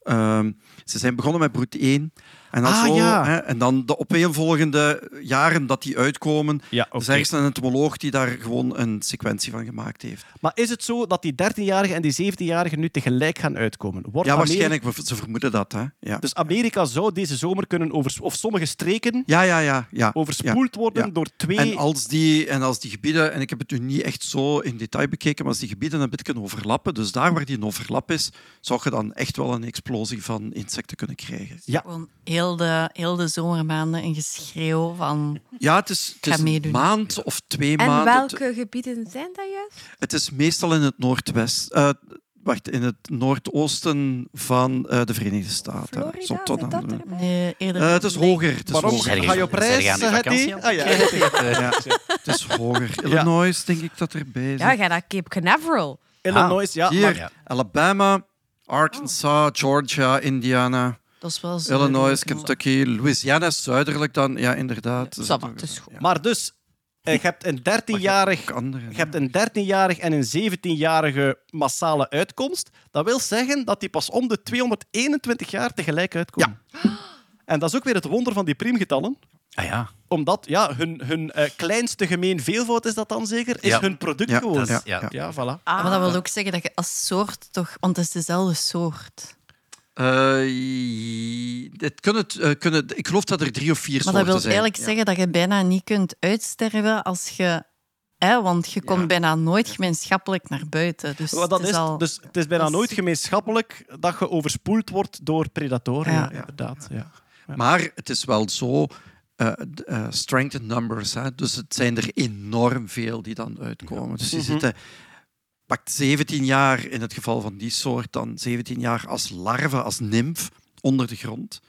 ehm, ze zijn begonnen met Broed 1. En dan, Ah, zo, ja. hè, en dan de opeenvolgende jaren dat die uitkomen, Ja, er is ergens een entomoloog die daar gewoon een sequentie van gemaakt heeft. Maar is het zo dat die 13-jarigen en die 17-jarigen nu tegelijk gaan uitkomen? Wordt Ja, Amerika- waarschijnlijk. Ze vermoeden dat. Hè. Ja. Dus Amerika zou deze zomer kunnen over of sommige streken ja, ja, ja. ja. overspoeld worden ja. door twee. En als, die, en als die gebieden, en ik heb het nu niet echt zo in detail bekeken, maar als die gebieden een beetje overlappen, dus daar waar die een overlap is, zou je dan echt wel een explosie van insecten kunnen krijgen. Ja. Gewoon heel de, heel de zomermaanden een geschreeuw van... Ja, het is, het is een maand of twee En maanden. welke gebieden zijn dat juist? Het is meestal in het noordwest. eh, wacht, in het noordoosten van eh, de Verenigde Staten. Florida, Zo tot dat er? Nee, eerder Eh, het is hoger. Het is Waarom hoger. Ga je op reis, je aan die Hetty? vakantie? Ah, ja. Ja, het is hoger. Illinois, denk ik dat erbij zit. Ja, ga naar Cape Canaveral. Illinois, ja. Hier. Alabama, Arkansas, Georgia, Indiana, Dat is wel zo. Illinois, Kentucky, Louisiana is zuidelijk dan. Ja, inderdaad. Het is goed. maar dus, eh, je hebt een 13-jarig Ook andere, Je hebt een 13-jarig en een 17-jarige massale uitkomst. Dat wil zeggen dat die pas om de 221 jaar tegelijk uitkomen. En dat is ook weer het wonder van die priemgetallen. Ah ja, Omdat ja, hun, hun eh, kleinste gemeen veelvoud is dat dan zeker, is Ja. hun product Ja, gewoon. dat is, Ja, ja. Ja, voilà. Maar dat wil ook zeggen dat je als soort toch... Want het is dezelfde soort. Eh, dit kunnen, het, eh, kunnen, ik geloof dat er drie of vier Maar dat soorten wil zijn. eigenlijk Ja. zeggen dat je bijna niet kunt uitsterven als je... Hè, want je komt Ja. bijna nooit gemeenschappelijk naar buiten. Dus dat het is is, al... dus het is bijna dat is- nooit gemeenschappelijk dat je overspoeld wordt door predatoren. Ja, Ja. inderdaad. Ja. Maar het is wel zo. eh, eh, strength in numbers. Hè? Dus het zijn er enorm veel die dan uitkomen. Dus die Mhm. zitten, pakt 17 jaar in het geval van die soort, dan 17 jaar als larve, als nymf onder de grond.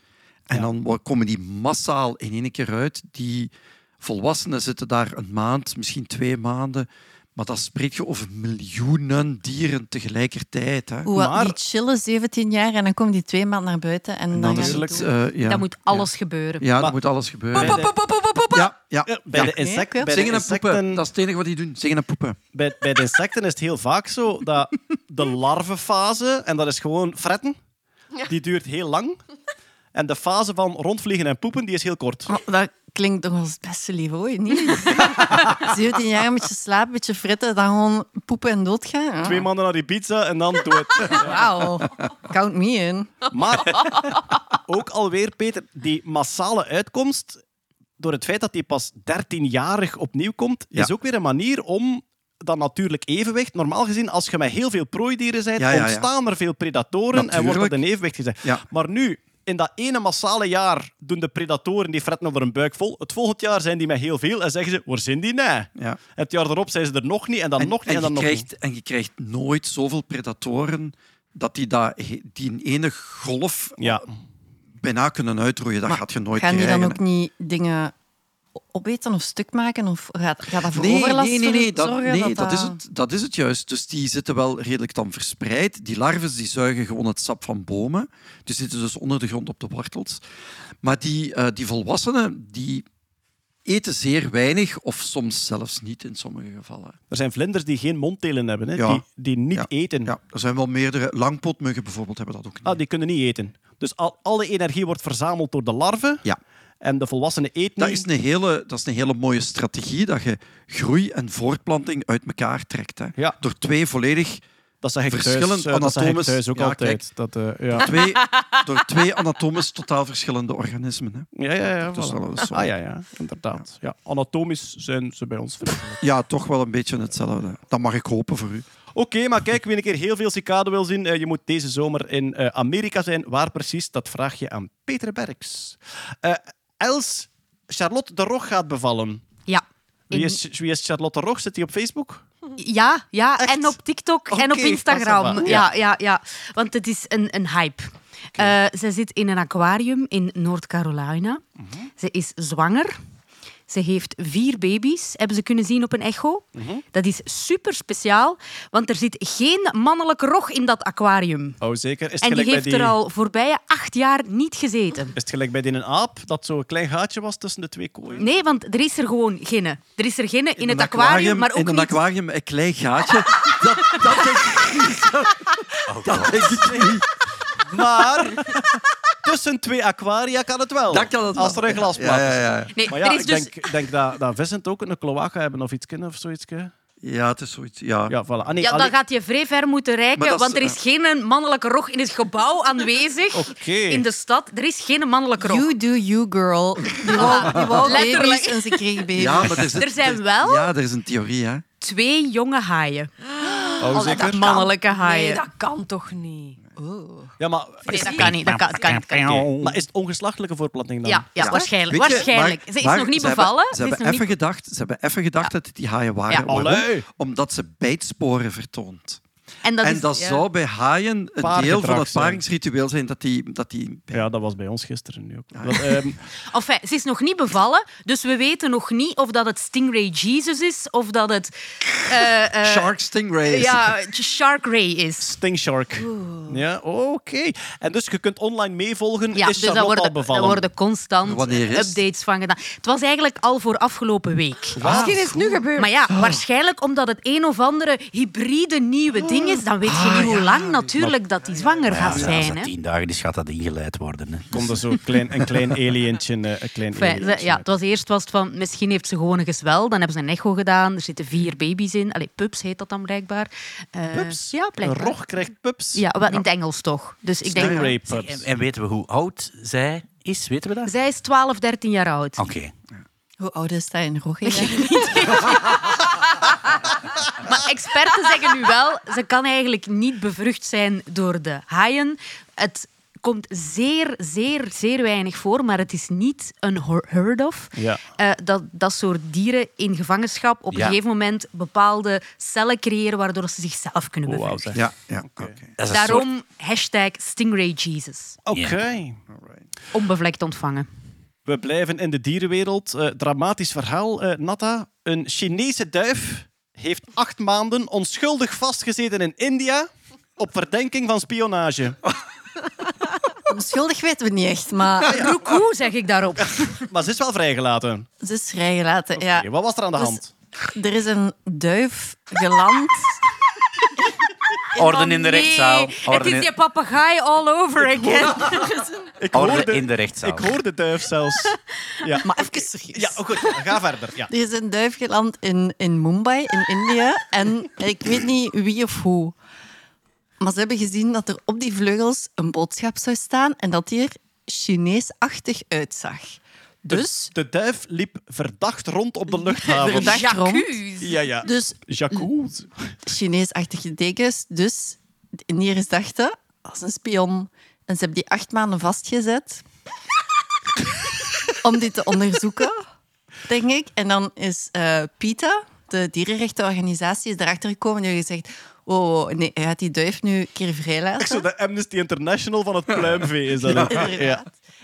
En Ja. dan komen die massaal in één keer uit. Die volwassenen zitten daar een maand, misschien twee maanden. Maar dan spreek je over miljoenen dieren tegelijkertijd. Hè. Hoe Maar- die chillen 17 jaar en dan komen die twee maanden naar buiten en, En dan, dan is ja. Dat moet alles gebeuren. Ja, Maar- dat moet alles gebeuren. Bij de, Ja, ja. ja, bij ja. de, insect, oké. bij de Zingen en poepen, insecten, dat is het enige wat die doen. Zingen en poepen. bij, bij de insecten is het heel vaak zo dat de larvenfase, en dat is gewoon fretten, die duurt heel lang. En de fase van rondvliegen en poepen, die is heel kort. Oh, dat klinkt toch als het beste lief ooit, niet? 17 jaar een beetje slapen, een beetje fritten, dan gewoon poepen en doodgaan. Ja. Twee maanden naar die pizza en dan dood. Wauw, count me in. Maar ook alweer, Peter, die massale uitkomst, door het feit dat die pas 13-jarig opnieuw komt, Ja. is ook weer een manier om dat natuurlijk evenwicht. Normaal gezien, als je met heel veel prooidieren bent, Ja, ja, ja. ontstaan er veel predatoren en wordt dat Natuurlijk. in evenwicht gezet. Ja. Maar nu, in dat ene massale jaar, doen de predatoren die fretten over een buik vol. Het volgend jaar zijn die met heel veel en zeggen ze, waar zijn die? Nee. Ja. Het jaar erop zijn ze er nog niet en dan En, nog niet en, en dan je nog krijgt, niet. en je krijgt nooit zoveel predatoren dat die, dat, die in ene golf Ja. bijna kunnen uitroeien. Dat Maar gaat je nooit Gaan die krijgen. dan ook niet dingen opeten of stuk maken? Of gaat, gaat dat voor Nee, overlast nee, nee, dat, zorgen? nee dat, is het, dat is het juist. Dus die zitten wel redelijk dan verspreid. Die larven die zuigen gewoon het sap van bomen. Die zitten dus onder de grond op de wortels. Maar die, eh, die volwassenen die eten zeer weinig of soms zelfs niet in sommige gevallen. Er zijn vlinders die geen mondtelen hebben, hè, Ja. die, die niet Ja. eten. Ja, er zijn wel meerdere. Langpootmuggen bijvoorbeeld hebben dat ook niet. Ah, die kunnen niet eten. Dus al, alle energie wordt verzameld door de larven. Ja. En de volwassenen eten Dat is, een hele, dat is een hele mooie strategie, dat je groei en voortplanting uit elkaar trekt. Hè. Ja. Door twee volledig Dat zeg ik thuis, verschillend eh, dat zeg ik anatomisch- thuis ook Ja, altijd. Dat, eh, ja. twee, door twee anatomisch totaal verschillende organismen. Hè. Ja, ja, ja. Voilà. Ah ja, ja, inderdaad. Ja. Anatomisch zijn ze bij ons vriendelijk. Ja, toch wel een beetje hetzelfde. Dat mag ik hopen voor u. Oké, maar kijk, wie een keer heel veel cicaden wil zien, eh, je moet deze zomer in Amerika zijn. Waar precies, dat vraag je aan Peter Berks. Els, Charlotte de Rog gaat bevallen. Ja. Wie In- is, wie is Charlotte de Rog? Zit hij op Facebook? Ja, ja. Echt? en op TikTok en op Instagram. Ja, ja, ja. Want het is een, een hype. Eh, ze zit in een aquarium in North Carolina. Mhm. Ze is zwanger. Ze heeft vier baby's, hebben ze kunnen zien op een echo. Mhm. Dat is super speciaal, want er zit geen mannelijke rog in dat aquarium. Oh, zeker. Is het En die gelijk heeft bij die... er al voorbije acht jaar niet gezeten. Is het gelijk bij die een aap, dat zo'n klein gaatje was tussen de twee kooien? Nee, want er is er gewoon geen. Er is er geen in, het aquarium, maar ook in een niet... aquarium een klein gaatje. dat, dat denk ik niet. Dat denk ik niet. Maar tussen twee aquaria kan het wel. Dat kan het Als wel. er een is. ja, ja. Nee, Maar ja, er is ik dus... denk, denk dat, dat vissen ook een cloaca hebben of iets of zoiets. Ja, het is zoiets. Ja. Ja, voilà. Ah, nee, Ja, dan allee- gaat je vrij ver moeten Maar reiken, dat is, want er is geen mannelijke rog in het gebouw aanwezig. Oké. In de stad. Er is geen mannelijke rog. You do you, girl. Die wou, die wou Letterlijk. baby's en ze kreeg baby's. Ja, maar er, Er zijn wel- Ja, er is een theorie, hè. Twee jonge haaien. Oh, zeker? Mannelijke Nee, haaien. dat kan toch niet? Ja, maar, Nee, dat kan niet. Dat kan, dat kan niet. dat kan niet. Maar is het ongeslachtelijke voortplanting dan? Ja, ja, waarschijnlijk. Weet je, waarschijnlijk. maar- ze is maar nog niet ze hebben- bevallen. Ze Ze is hebben, even niet... gedacht, ze hebben even gedacht dat het die haaien waren. Ja. Waarom? Omdat ze bijtsporen vertoont. En dat, en is, dat ja. zou bij haaien een deel van het paringsritueel zijn dat die... Dat die Ja, dat was bij ons gisteren nu ook. Dat, ehm, Enfin, ze is nog niet bevallen, dus we weten nog niet of dat het Stingray Jesus is of dat het... eh, eh, Shark stingrays. Ja, Shark Ray is. Sting Shark. Ja, oké. En dus je kunt online meevolgen. Ja, is dus Charlotte worden, al bevallen? daar worden constant updates van gedaan. Het was eigenlijk al voor afgelopen week. Misschien is het nu gebeurd. Maar ja, waarschijnlijk omdat het een of andere hybride nieuwe ding is, dan weet je niet hoe lang natuurlijk dat die zwanger gaat Ja, als zijn. dat Hè. tien dagen is, gaat dat ingeleid worden. Hè. Komt er zo'n klein, een klein alientje. eh, Een klein alientje ja, het was eerst was het van, misschien heeft ze gewoon een gezwel. Dan hebben ze een echo gedaan. Er zitten vier baby's in. Allee, pups heet dat dan blijkbaar. Eh, Pups? Ja, Een blijkbaar. rog krijgt pups. Ja, wel in het Engels toch. Dus ik denk, pups. en weten we hoe oud zij is? Weten we dat? zij is 12, 13 jaar oud. Oké. Hoe oud is dat in Rogge? Maar experten zeggen nu wel, ze kan eigenlijk niet bevrucht zijn door de haaien. Het komt zeer, zeer, zeer weinig voor, maar het is niet unheard of. Ja. eh, dat dat soort dieren in gevangenschap op Ja. een gegeven moment bepaalde cellen creëren waardoor ze zichzelf kunnen Oh, bevruchten. Ja, ja. een soort- Daarom hashtag Stingray Jesus. Oké. Onbevlekt ontvangen. We blijven in de dierenwereld. Eh, dramatisch verhaal, eh Natta. Een Chinese duif heeft acht maanden onschuldig vastgezeten in India op verdenking van spionage. Onschuldig weten we niet echt, maar Roekoe, zeg ik daarop. Maar ze is wel vrijgelaten. ze is vrijgelaten. Ja. Oké, wat was er aan de Dus- hand? Er is een duif geland. Orde in de rechtszaal. Het is die papegaai all over again. Ik orde hoorde, in de rechtszaal. ik hoorde duif zelfs. Ja, Maar even serieus. ja oh, goed, ga verder. Ja. Er is een duif geland in, in Mumbai, in India. En ik weet niet wie of hoe. Maar ze hebben gezien dat er op die vleugels een boodschap zou staan en dat die er Chinees-achtig uitzag. Dus, De duif liep verdacht rond op de luchthaven. verdacht rond. Jacques. Ja, ja. Dus Jacques. Chinees-achtige dekens. Dus de Indiërs dachten, is een spion. En ze hebben die acht maanden vastgezet om die te onderzoeken, denk ik. En dan is eh PETA, de dierenrechtenorganisatie, is erachter gekomen en die heeft gezegd oh nee, hij gaat die duif nu een keer vrijlaten. Echt zo de Amnesty International van het pluimvee is dat. ook. Inderdaad.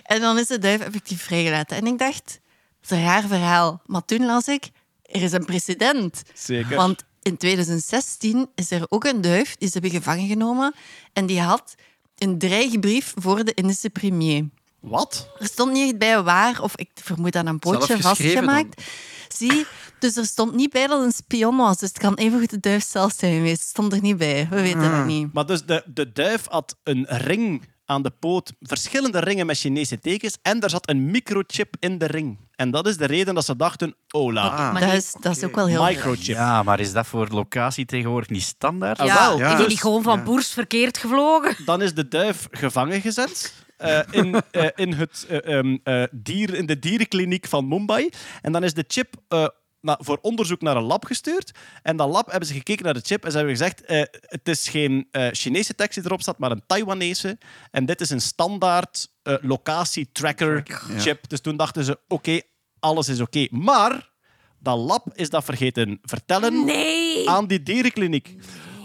En dan is de duif effectief vrijgelaten. En ik dacht, dat is een raar verhaal. Maar toen las ik, er is een precedent. Zeker. Want in 2016 is er ook een duif, die ze hebben gevangen genomen. En die had een dreigbrief voor de Indische premier. Wat? Er stond niet echt bij waar, of ik vermoed aan een pootje vastgemaakt. Zie, dus er stond niet bij dat het een spion was. Dus het kan evengoed de duif zelf zijn geweest. Het stond er niet bij. We weten Ah. dat niet. Maar dus de, de duif had een ring aan de poot, verschillende ringen met Chinese tekens, en er zat een microchip in de ring. En dat is de reden dat ze dachten, ola, Ah. Maar Dat is, dat is ook wel heel... microchip. Ja, maar is dat voor locatie tegenwoordig niet standaard? Ah, Ja, wel. Ja. is die niet gewoon van ja. boers verkeerd gevlogen? Dan is de duif gevangen gezet eh, in, eh, in, het, eh, ehm, eh, dier, in de dierenkliniek van Mumbai. En dan is de chip eh, voor onderzoek naar een lab gestuurd. En dat lab hebben ze gekeken naar de chip en ze hebben gezegd: eh, het is geen eh, Chinese tekst die erop staat, maar een Taiwanese. En dit is een standaard eh, locatie-tracker chip. Dus toen dachten ze: oké, alles is oké. Maar dat lab is dat vergeten vertellen Nee. aan die dierenkliniek.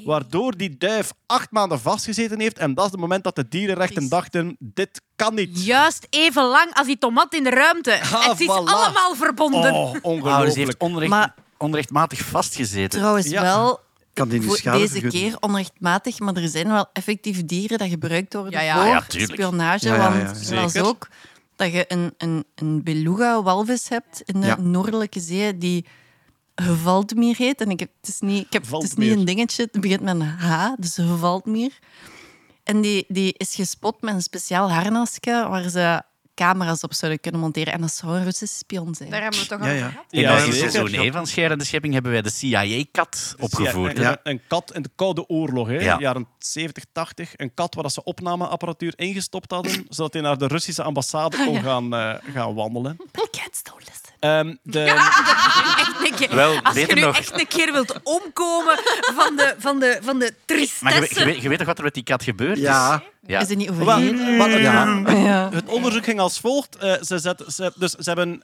Waardoor die duif acht maanden vastgezeten heeft. En dat is het moment dat de dierenrechten dachten: dit kan niet. Juist even lang als die tomat in de ruimte. Ah, het is voilà. allemaal verbonden. Oh, ongelooflijk. die heeft onrecht, Maar- onrechtmatig vastgezeten. Trouwens Ja. wel, Kan die niet deze vergoeden? keer onrechtmatig, maar er zijn wel effectief dieren dat gebruikt worden Ja, ja. voor Ja, spionage. Ja, ja, ja, want zoals ook dat je een, een, een beluga-walvis hebt in de Ja. Noordelijke Zee die Gevaldmeer heet. En ik heb, het is niet, ik heb, het is niet een dingetje, het begint met een H, dus Gevaldmeer. En die, die is gespot met een speciaal harnasje waar ze camera's op zouden kunnen monteren. En dat zou een Russische spion zijn. Daar hebben we toch Ja, over ja. gehad. In, Ja, seizoen 1 van Scherende Schepping hebben wij de CIA-kat opgevoerd. Ja, Ja. Een, een kat in de Koude Oorlog, hè, Ja. jaren 70, 80. Een kat waar dat ze opnameapparatuur ingestopt hadden, zodat hij naar de Russische ambassade kon gaan, eh, gaan wandelen. Listen. Ehm, de, Echt een keer- Wel, als je beter nu nog. echt een keer wilt omkomen van de, van de, van de Maar je, weet- je, tristesse. weet, je weet toch wat er met die kat gebeurd is? Ja. Ja. Is er niet overheen? het- Ja. Het onderzoek ging als volgt. Eh, ze, zet, ze, dus ze hebben...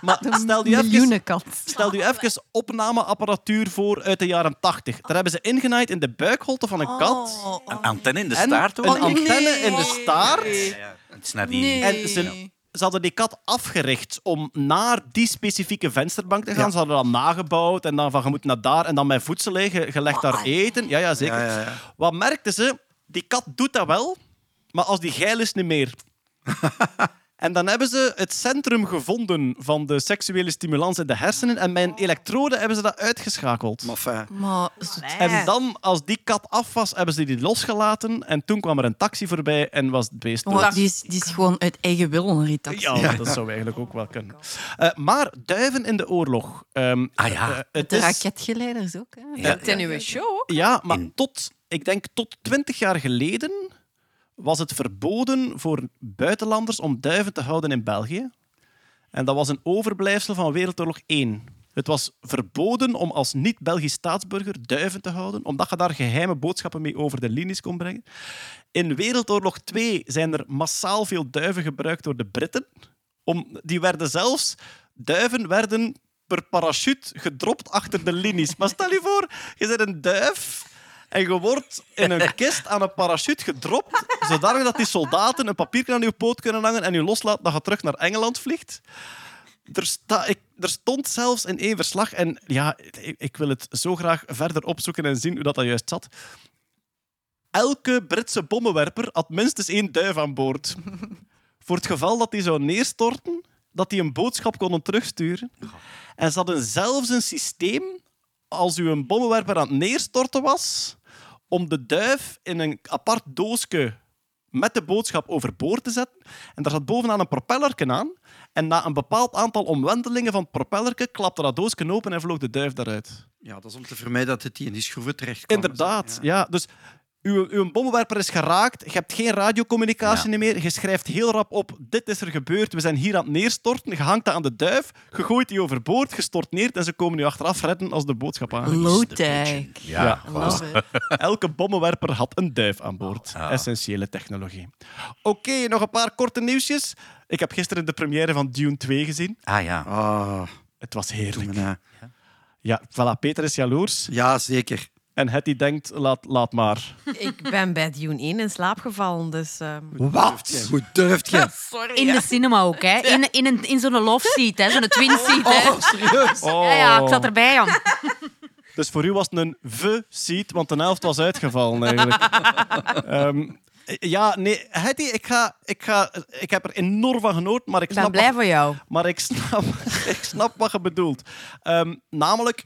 Maar stel je even... Stel je even opnameapparatuur voor uit de jaren 80. Daar hebben ze ingenaaid in de buikholte van een kat. Een antenne in de staart ook. een antenne in de staart. Het is naar die... Nee. En ze, ze hadden die kat afgericht om naar die specifieke vensterbank te gaan. Ze hadden dat nagebouwd en dan van je moet naar daar en dan met voedsel liggen, gelegd daar eten. Ja, ja, zeker. Ja. Wat merkten ze? Die kat doet dat wel, maar als die geil is, niet meer. En dan hebben ze het centrum gevonden van de seksuele stimulans in de hersenen. En met een elektrode hebben ze dat uitgeschakeld. Maar fijn. Maar En dan, als die kat af was, hebben ze die losgelaten. En toen kwam er een taxi voorbij en was het beest dood. maar die, is, die is gewoon uit eigen wil een ritax. Ja, dat zou eigenlijk ook wel kunnen. Eh, maar duiven in de oorlog. Ehm, Ah ja. eh, het De is, raketgeleiders ook. Hè. Ja. Show ook. ja, maar In- tot, ik denk tot 20 jaar geleden was het verboden voor buitenlanders om duiven te houden in België. En dat was een overblijfsel van Wereldoorlog 1. Het was verboden om als niet-Belgisch staatsburger duiven te houden, omdat je daar geheime boodschappen mee over de linies kon brengen. In Wereldoorlog 2 zijn er massaal veel duiven gebruikt door de Britten. Om, die werden zelfs... Duiven werden per parachute gedropt achter de linies. Maar stel je voor, je bent een duif en je wordt in een kist aan een parachute gedropt, zodanig dat die soldaten een papiertje aan je poot kunnen hangen en je loslaat dat je terug naar Engeland vliegt. Er, sta, ik, er stond zelfs in één verslag, en ja, ik, ik wil het zo graag verder opzoeken en zien hoe dat, dat juist zat. Elke Britse bommenwerper had minstens één duif aan boord. Voor het geval dat die zou neerstorten, dat die een boodschap konden terugsturen. En ze hadden zelfs een systeem, als u een bommenwerper aan het neerstorten was, om de duif in een apart doosje met de boodschap overboord te zetten. En daar zat bovenaan een propellerken aan. En na een bepaald aantal omwentelingen van het propellerken klapte dat doosje open en vloog de duif daaruit. Ja, dat is om te vermijden dat het die in die schroeven terecht kwam. Inderdaad, ja. Dus uw, uw bommenwerper is geraakt, je hebt geen radiocommunicatie meer, je schrijft heel rap op, dit is er gebeurd, we zijn hier aan het neerstorten, je hangt dat aan de duif, je gooit die overboord, je stort neer en ze komen nu achteraf redden als de boodschap aankomt. Low-tech. Ja, Love it. Elke bommenwerper had een duif aan boord. Essentiële technologie. Oké, nog een paar korte nieuwsjes. Ik heb gisteren de première van Dune 2 gezien. Ah ja. Ah, Het was heerlijk. Ja, voilà, Peter is jaloers. Ja, zeker. En Hetty denkt, laat, laat maar. Ik ben bij Dune 1 in slaap gevallen, dus... ehm, Wat? Hoe durft je? Sorry. In de cinema ook, hè. In, in, een, in zo'n love seat, hè. Zo'n twin seat, hè. Oh, serieus? Ja, ja, ik zat erbij, Jan. Dus voor u was het een v-seat, want de helft was uitgevallen eigenlijk. Ehm, ja, nee, Hetty, ik, ga, ik, ga, ik heb er enorm van genoten, maar ik Ik ben snap, blij wat, voor jou. maar ik snap, ik snap wat je bedoelt. Ehm, namelijk,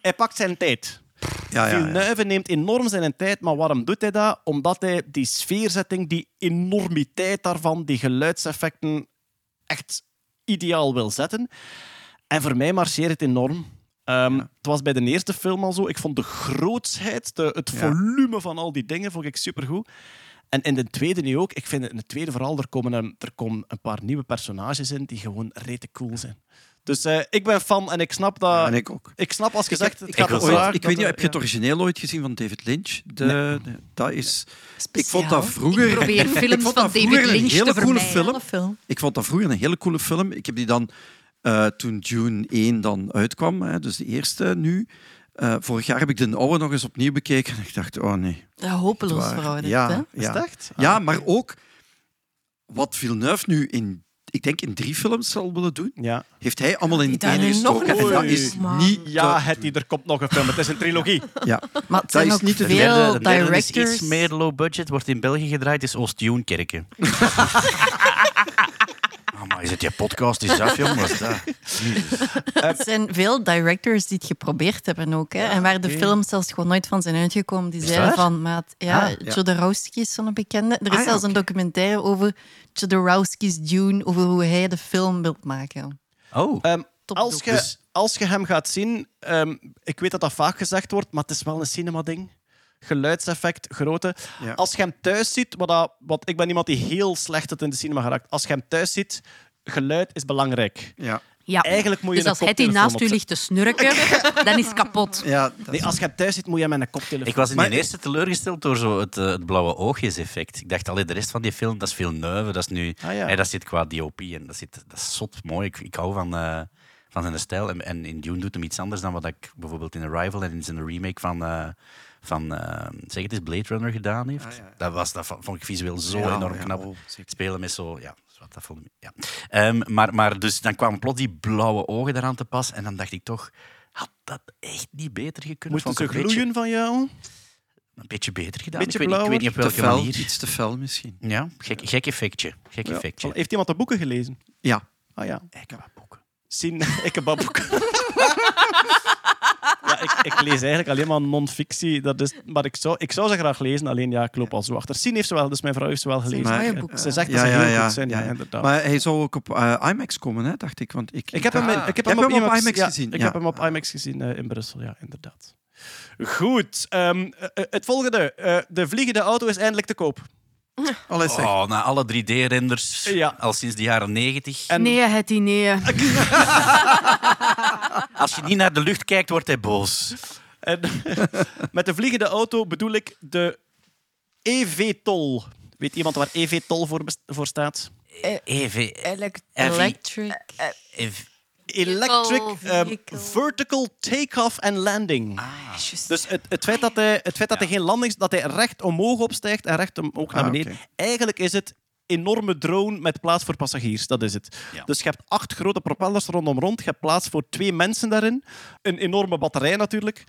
hij pakt zijn tijd. Ja, ja. Villeneuve neemt enorm zijn tijd, maar waarom doet hij dat? Omdat hij die sfeerzetting, die enormiteit daarvan, die geluidseffecten echt ideaal wil zetten. En voor mij marcheert het enorm. Ehm, Het was bij de eerste film al zo. Ik vond de grootsheid, de, het Ja. volume van al die dingen, vond ik supergoed. En in de tweede nu ook. Ik vind het in de tweede vooral, er komen een, er komen een paar nieuwe personages in die gewoon rete cool zijn. Dus eh, ik ben fan en ik snap dat... En ik ook. Ik snap als je zegt, het Ik, gaat ooit- ik dat weet niet, er- heb je het origineel ooit gezien van David Lynch? De, Nee. de- dat is, ik Speciaal. vond dat vroeger... Ik probeer films vond van dat David vroeger Lynch een hele te coole film. film. Ik vond dat vroeger een hele coole film. Ik heb die dan, eh, toen June 1 dan uitkwam, hè, dus de eerste nu, eh, vorig jaar heb ik de oude nog eens opnieuw bekeken en ik dacht, oh nee. Ja, hopeloos verouderd, Ja, hè? Is ja. het echt? Ja, maar ook wat Villeneuve nu in, ik denk in drie films zal willen doen, Ja. heeft hij allemaal in één nu nog gestoken. En dat is Maar- niet... Ja, te- Hetty, er komt nog een film. Het is een trilogie. ja. Maar het Dat zijn is ook niet de De veel derde, de derde is directors. iets meer low budget, wordt in België gedraaid, is Oost-Joenkerken. Maar is het je podcast is af, jongen? Wat is dat? Het zijn veel directors die het geprobeerd hebben ook. Hè? en waar de films zelfs gewoon nooit van zijn uitgekomen. Die zeiden van, maat, ja, Ah, ja. Jodorowsky is zo'n bekende. Er is Ah, ja, zelfs een documentaire over Jodorowsky's Dune, over hoe hij de film wil maken. Oh, Ehm, Top als, je, Dus- als je hem gaat zien, ehm, ik weet dat dat vaak gezegd wordt, maar het is wel een cinema-ding. Geluidseffect, grote. Ja. Als je hem thuis ziet, wat, dat, wat ik ben iemand die heel slecht het in de cinema geraakt. Als je hem thuis ziet, geluid is belangrijk. Ja. Ja. Eigenlijk moet je dus als Hetty koptelefoon naast u ligt te snurken, dan is het kapot. Ja, Nee, als je hem thuis ziet, moet je hem met een koptelefoon. ik was in Maar- de eerste teleurgesteld door zo het, eh, het blauwe oogjes-effect. Ik dacht, allee, de rest van die film, dat is veel neuve. Dat is nu... Ah, ja. Hey, dat zit qua DOP en dat, zit, dat is zot mooi. Ik, ik hou van, eh, van zijn stijl. En, en in Dune doet hem iets anders dan wat ik bijvoorbeeld in Arrival en in zijn remake van... eh, van eh, zeg het eens, Blade Runner gedaan heeft. Ah, ja, ja. Dat, was, dat vond ik visueel zo Ja, enorm ja, knap. oh. Spelen met zo... Ja, wat dat vond ik... Ja. Ehm, maar, maar dus dan kwamen plots die blauwe ogen eraan te pas. En dan dacht ik toch... Had dat echt niet beter gekund? Vond ze gloeien van jou? een beetje beter gedaan. Beetje ik, weet, niet- ik weet niet op welke fel, manier. iets te fel misschien. Ja, gek, gek effectje. Gek Ja. effectje. Heeft iemand de boeken gelezen? Ja. Ah ja. Ik heb wat boeken. Zien, ik heb boeken. ja, ik, ik lees eigenlijk alleen maar non-fictie. Dat is, maar ik zou, ik zou ze graag lezen, alleen ja, ik loop al zo achter. Sien heeft ze wel, dus mijn vrouw heeft ze wel gelezen. Ze zegt Ja, dat ze ja, heel ja, goed zijn, ja, ja. inderdaad. Maar hij zou ook op eh, IMAX komen, hè, dacht ik. Want ik, ik heb hem, in- ik heb hem, op, hem op IMAX, gezien, Ik heb hem op IMAX gezien in Brussel, ja, inderdaad. Goed. ehm, eh, eh, het volgende. Eh, de vliegende auto is eindelijk te koop. Allee, zeg. Oh, na alle 3D-renders Ja. al sinds de jaren 90. En- Nee, Hetty, nee. Als je niet naar de lucht kijkt, wordt hij boos. En met de vliegende auto bedoel ik de EV-tol. Weet iemand waar EV-tol voor, voor staat? EV... Elect- Electric. EV Electric vehicle. Vertical Takeoff and Landing. Dus het, het feit dat hij, het feit dat hij geen landings... dat hij recht omhoog opstijgt en recht omhoog naar Ah, beneden. Eigenlijk is het enorme drone met plaats voor passagiers. Dat is het. Ja. Dus je hebt acht grote propellers rondom rond. Je hebt plaats voor twee mensen daarin. Een enorme batterij natuurlijk.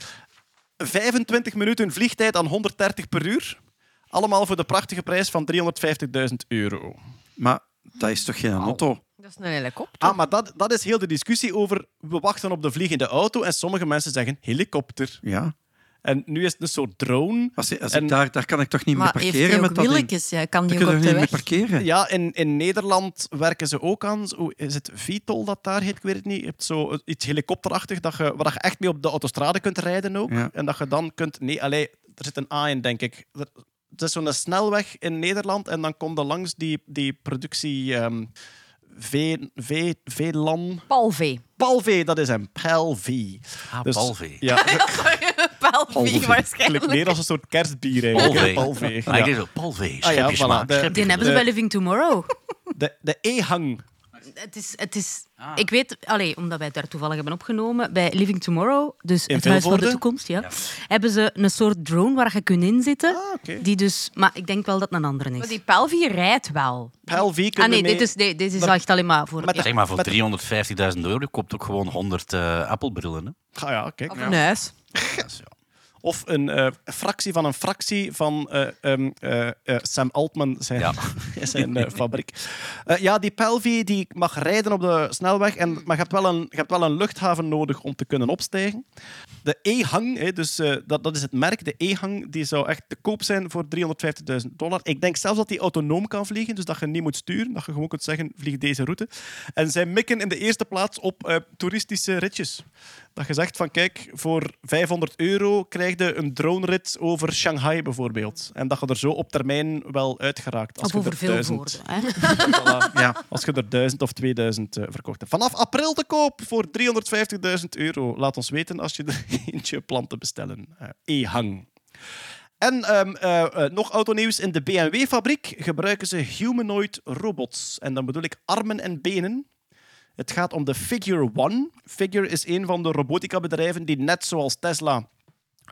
25 minuten vliegtijd aan 130 per uur. Allemaal voor de prachtige prijs van 350.000 euro. Maar dat is toch geen auto? Dat is een helikopter. Ah, maar dat, dat is heel de discussie over... We wachten op de vliegende auto en sommige mensen zeggen helikopter. Ja. En nu is het een soort drone. Als, je- als En- ik daar, daar kan ik toch niet Maar mee heeft parkeren met dat ding? wieltjes? Ja, kan die kun ook je op er de niet weg? mee parkeren. Ja, in, in Nederland werken ze ook aan... Hoe is het Vitol dat daar heet? Ik weet het niet. Je hebt zo iets helikopterachtig dat je, waar je echt mee op de autostrade kunt rijden ook. Ja. En dat je dan kunt... Nee, allee, er zit een A in, denk ik. Er, het is zo'n snelweg in Nederland en dan komt er langs die, die productie... ehm V, v, VLAN... Palvee. Palvee, dat is hem. Palvee. Ah, Dus- Palvee. Ja, Palvee waarschijnlijk. klinkt meer als een soort kerstbier eigenlijk. Palvee. Palvee. Ah, Ja. ik denk zo, Palvee. Ah ja, schep je voilà. De- Die hebben ze bij Living Tomorrow. De, de E-hang. Het is, het is, Ik weet, allee, omdat wij het daar toevallig hebben opgenomen, bij Living Tomorrow, dus In het Huis voor de? Toekomst, ja, hebben ze een soort drone waar je kunt inzitten. Ah. Die dus, maar ik denk wel dat het een andere Maar is. die Palvee rijdt wel. Palvee Ah kunnen nee, mee- dit is, nee, dit is Maar- echt alleen maar voor... Met ja. Zeg maar, voor Met- 350.000 euro koopt ook gewoon 100 eh appelbrillen. Hè? Ah ja, kijk. Of een huis. Ja. Of een eh, fractie van een fractie van eh, ehm, eh, Sam Altman zijn, Ja. zijn fabriek. Ja, die Pelvi die mag rijden op de snelweg, en, maar je hebt, wel een, je hebt wel een luchthaven nodig om te kunnen opstijgen. De E-hang, dus, dat, dat is het merk, de E-hang, die zou echt te koop zijn voor 350.000 dollar. Ik denk zelfs dat die autonoom kan vliegen, dus dat je niet moet sturen, dat je gewoon kunt zeggen, vlieg deze route. En zij mikken in de eerste plaats op toeristische ritjes. Dat je zegt van kijk, voor 500 euro krijg je een dronerit over Shanghai bijvoorbeeld. En dat je er zo op termijn wel uitgeraakt. Als Of je er veel 1000 woorden. Voilà. Ja. Als je er 1000 of 2000 eh, verkocht hebt. Vanaf april te koop voor 350.000 euro. Laat ons weten als je er eentje plant te bestellen. Eh, E-hang. En ehm, eh, eh, nog autonieuws. In de BMW-fabriek gebruiken ze humanoid robots. En dan bedoel ik armen en benen. Het gaat om de Figure One. Figure is een van de robotica-bedrijven die net zoals Tesla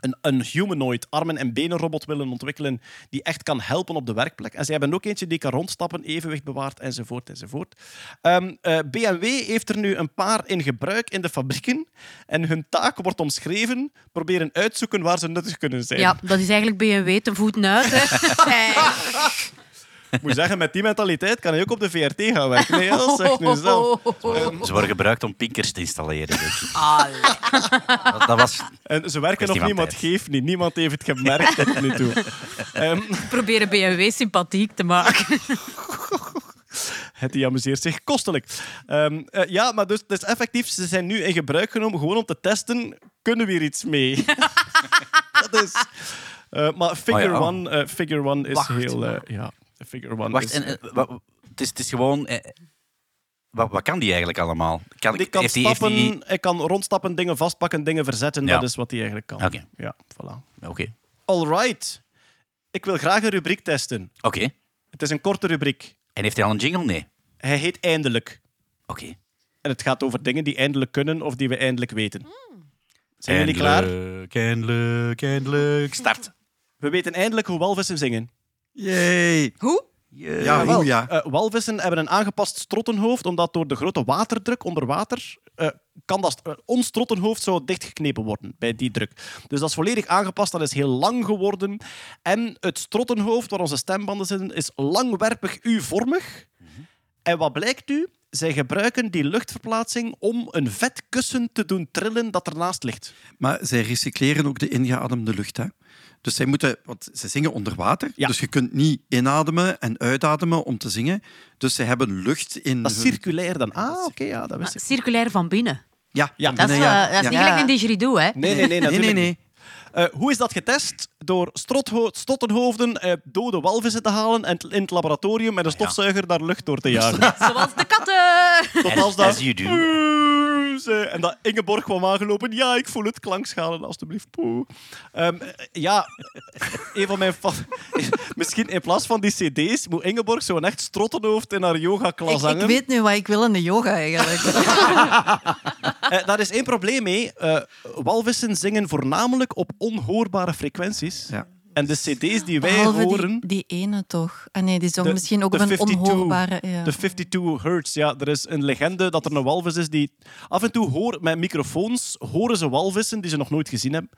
een, een humanoid armen- en benenrobot willen ontwikkelen die echt kan helpen op de werkplek. En ze hebben ook eentje die kan rondstappen, evenwicht bewaart, enzovoort, enzovoort. Ehm, eh, BMW heeft er nu een paar in gebruik in de fabrieken. En hun taak wordt omschreven, proberen uitzoeken waar ze nuttig kunnen zijn. Ja, dat is eigenlijk BMW te voeten uit. Ik moet zeggen, met die mentaliteit kan hij ook op de VRT gaan werken. Nee, dat zeg nu zelf. Ze worden gebruikt om pinkers te installeren. Allee. Dat, dat was... En ze werken nog niemand tijd. geeft niet. Niemand heeft het gemerkt tot nu toe. Ehm, Proberen BMW sympathiek te maken. Het die amuseert zich kostelijk. Ehm, eh, ja, maar dus, dus effectief, ze zijn nu in gebruik genomen gewoon om te testen, kunnen we hier iets mee? dat is... eh, maar Figure, Oh ja. One, eh, Figure One is Wacht. heel... ja, Figure One Wacht, is... en, wa- het, is, het is gewoon... eh, wat, wat kan die eigenlijk allemaal? Kan, die kan heeft die- heeft stappen, die- hij kan rondstappen, dingen vastpakken, dingen verzetten. Ja. Dat is wat hij eigenlijk kan. Oké. Ja, voilà. Oké. All right. Ik wil graag een rubriek testen. Oké. Het is een korte rubriek. En heeft hij al een jingle? Nee. Hij heet Eindelijk. Oké. En het gaat over dingen die eindelijk kunnen of die we eindelijk weten. Zijn jullie klaar? Eindelijk, eindelijk, eindelijk. Start. We weten eindelijk hoe walvissen zingen. Yay. Hoe? Ja, hoe ja. Eh, walvissen hebben een aangepast strottenhoofd, omdat door de grote waterdruk onder water eh, kan dat eh, ons strottenhoofd zo dichtgeknepen worden bij die druk. Dus dat is volledig aangepast, dat is heel lang geworden. En het strottenhoofd, waar onze stembanden zitten, is langwerpig U-vormig. En wat blijkt nu? Zij gebruiken die luchtverplaatsing om een vet kussen te doen trillen dat ernaast ligt. Maar zij recycleren ook de ingeademde lucht. Hè? Dus zij moeten, want ze zingen onder water, Ja. dus je kunt niet inademen en uitademen om te zingen. Dus ze hebben lucht in. Dat is hun- circulair dan. Ah, oké, ja, dat wist ik. Circulair van binnen. Ja, Ja, van Dat is, ja. eh, dat is Ja. niet gelijk een didgeridoo, hè? Nee, nee, nee, Nee, natuurlijk nee, nee. Eh, hoe is dat getest? Door stottenhoofden eh, dode walvissen te halen en in het laboratorium met een stofzuiger daar lucht door te jagen. Zoals de katten. Tot As, als dat... as you do. Pauze. En dat Ingeborg kwam aangelopen. Ja, ik voel het klankschalen, alstublieft. Ehm, eh, ja, een van mijn... Misschien in plaats van die cd's moet Ingeborg zo'n echt strottenhoofd in haar yogaklas hangen. ik weet nu wat ik wil in de yoga eigenlijk. Eh, daar is één probleem mee. Eh, walvissen zingen voornamelijk op onhoorbare frequenties. Ja. En de cd's die wij Behalve horen... die, die ene toch. Ah nee, die zong De- misschien ook op een 52 onhoorbare... Ja. De 52 hertz, ja. Er is een legende dat er een walvis is die... Af en toe hoor, met microfoons horen ze walvissen die ze nog nooit gezien hebben.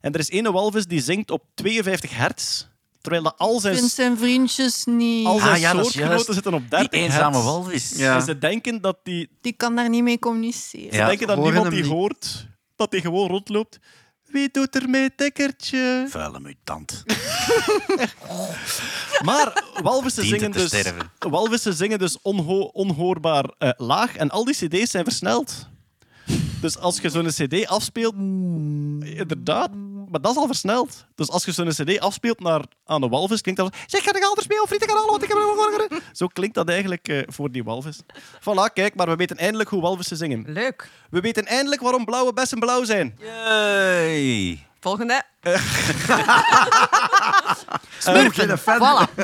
En er is ene walvis die zingt op 52 hertz, terwijl dat al zijn, Vindt zijn vriendjes niet. al zijn Ah, ja, soortgenoten zitten op Die 30 eenzame hertz. walvis. Ja. En ze denken dat, die, Die kan daar niet mee communiceren. ze denken dat niemand die niet. hoort, dat die gewoon rondloopt. Wie doet er mee, tikkertje? Vuile mutant. Maar walvissen Dient zingen dus, walvissen zingen dus onho- onhoorbaar eh, laag en al die cd's zijn versneld. Dus als je zo'n cd afspeelt... Inderdaad, maar dat is al versneld. Dus als je zo'n cd afspeelt naar, aan een walvis, klinkt dat... Zeg, ga ik anders mee of frieten gaan halen? Want ik heb... Zo klinkt dat eigenlijk eh, voor die walvis. Voilà, kijk, maar we weten eindelijk hoe walvissen zingen. Leuk. We weten eindelijk waarom blauwe bessen blauw zijn. Yay. Volgende. Smurfen. Voilà.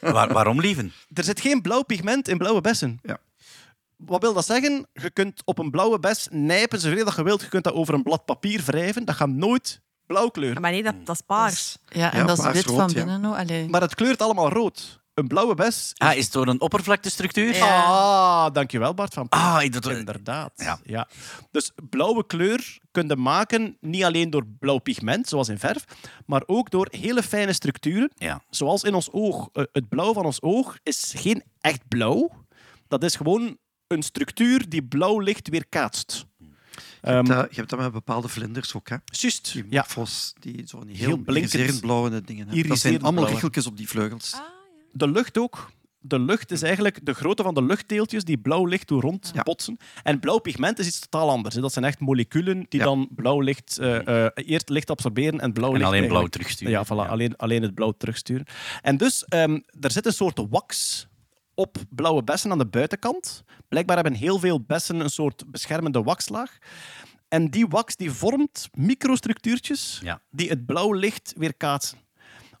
Waar, waarom lieven? Er zit geen blauw pigment in blauwe bessen. Ja. Wat wil dat zeggen? Je kunt op een blauwe bes nijpen zoveel dat je wilt. Je kunt dat over een blad papier wrijven. Dat gaat nooit blauw kleuren. Maar nee, dat, dat is paars. Ja, en Ja, dat is paars wit rood, van ja. binnen. Allee. Maar het kleurt allemaal rood. Een blauwe bes... Ah, is het door een oppervlaktestructuur? Ah, dankjewel Bart van Ah, dat... Inderdaad. Ja. Ja. Dus blauwe kleur kun je maken niet alleen door blauw pigment, zoals in verf, maar ook door hele fijne structuren. Ja. Zoals in ons oog. Eh, Het blauw van ons oog is geen echt blauw. Dat is gewoon een structuur die blauw licht weerkaatst. Je hebt, Ehm, dat, je hebt dat met bepaalde vlinders ook, hè? Juist. Die Ja. fos, die zo die Heel heel, blinkend. iriserend blauwe dingen hebben. Dat zijn allemaal richeltjes op die vleugels. De lucht ook. De lucht is eigenlijk de grootte van de luchtdeeltjes die blauw licht doen rondbotsen. En blauw pigment is iets totaal anders. hè. Dat zijn echt moleculen die Ja. dan blauw licht, eh, eh, eerst licht absorberen en blauw En licht alleen blauw terugsturen. Ja, voilà, Alleen, alleen het blauw terugsturen. En dus, ehm, er zit een soort wax op blauwe bessen aan de buitenkant. Blijkbaar hebben heel veel bessen een soort beschermende waxlaag. En die wax die vormt microstructuurtjes Ja. die het blauw licht weerkaatsen.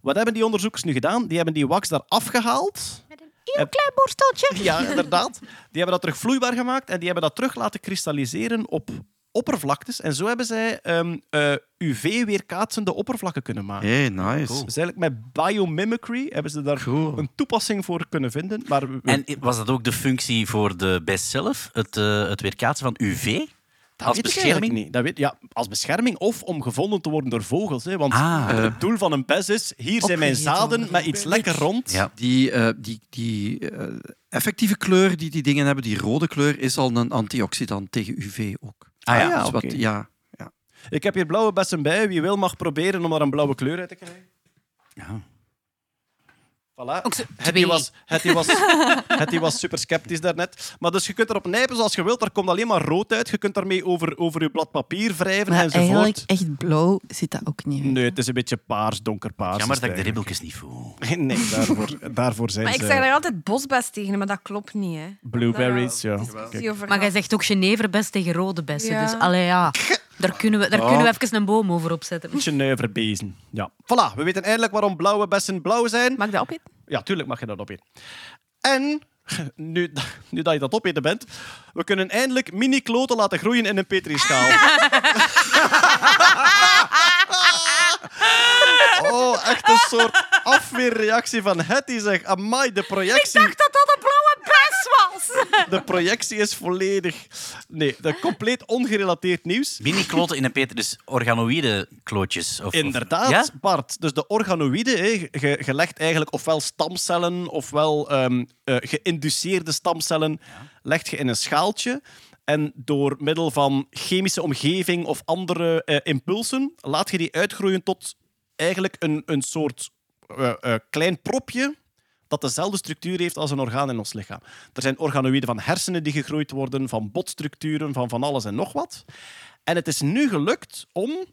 Wat hebben die onderzoekers nu gedaan? Die hebben die wax daar afgehaald. Met een heel klein borsteltje. Ja, inderdaad. Die hebben dat terug vloeibaar gemaakt en die hebben dat terug laten kristalliseren op oppervlaktes. En zo hebben zij ehm, eh, UV-weerkaatsende oppervlakken kunnen maken. Hey, nice. Dus eigenlijk met biomimicry hebben ze daar Cool. een toepassing voor kunnen vinden. Maar we- En was dat ook de functie voor de best zelf? Het, eh, het weerkaatsen van UV? dat als weet ik bescherming? niet. Dat weet, ja, als bescherming of om gevonden te worden door vogels. Hè, want Ah. het, het doel van een bes is, hier zijn mijn zaden met iets lekker rond. Ja. Die, eh, die, die effectieve kleur die die dingen hebben, die rode kleur, is al een antioxidant tegen UV ook. Ah ja. Ah, ja. Dus wat, oké. ja. Ik heb hier blauwe bessen bij. Wie wil mag proberen om er een blauwe kleur uit te krijgen. Ja. Voilà. Was, het die was, het die was super sceptisch daarnet. Maar dus je kunt erop nijpen zoals je wilt. Daar komt alleen maar rood uit. Je kunt daarmee over, over je blad papier wrijven Maar enzovoort. eigenlijk echt blauw zit dat ook niet. uit. Nee, het is een beetje paars, donkerpaars. Jammer dat ik de ribbeltjes niet voel. Nee, daarvoor, daarvoor zijn Maar ik ze zeg daar altijd bosbest tegen, maar dat klopt niet. Hè. blueberries. Ja. Maar jij zegt ook Geneverbest tegen rode bessen. Ja. Dus allee, ja. Daar kunnen we, daar kunnen we even een boom over opzetten. Geneverbezen. Ja. Voilà, we weten eindelijk waarom blauwe bessen blauw zijn. Mag ik dat opeten? Ja, tuurlijk mag je dat opeten. En, nu, nu dat je dat opeten bent, we kunnen eindelijk mini-kloten laten groeien in een petrischaal. oh, echt een soort afweerreactie van Hetty zeg. Amai, de projectie, Dat dat een blauwe bes was! de projectie is volledig... Nee, dat compleet ongerelateerd nieuws. Mini-kloten in een peter, dus organoïde klootjes. Of, of- Inderdaad, Ja? Bart. Dus de organoïden, hè, je, je legt eigenlijk ofwel stamcellen ofwel ehm eh, geïnduceerde stamcellen legt je in een schaaltje. En door middel van chemische omgeving of andere eh, impulsen laat je die uitgroeien tot eigenlijk een, een soort eh, eh, klein propje dat dezelfde structuur heeft als een orgaan in ons lichaam. Er zijn organoïden van hersenen die gegroeid worden, van botstructuren, van van alles en nog wat. En het is nu gelukt om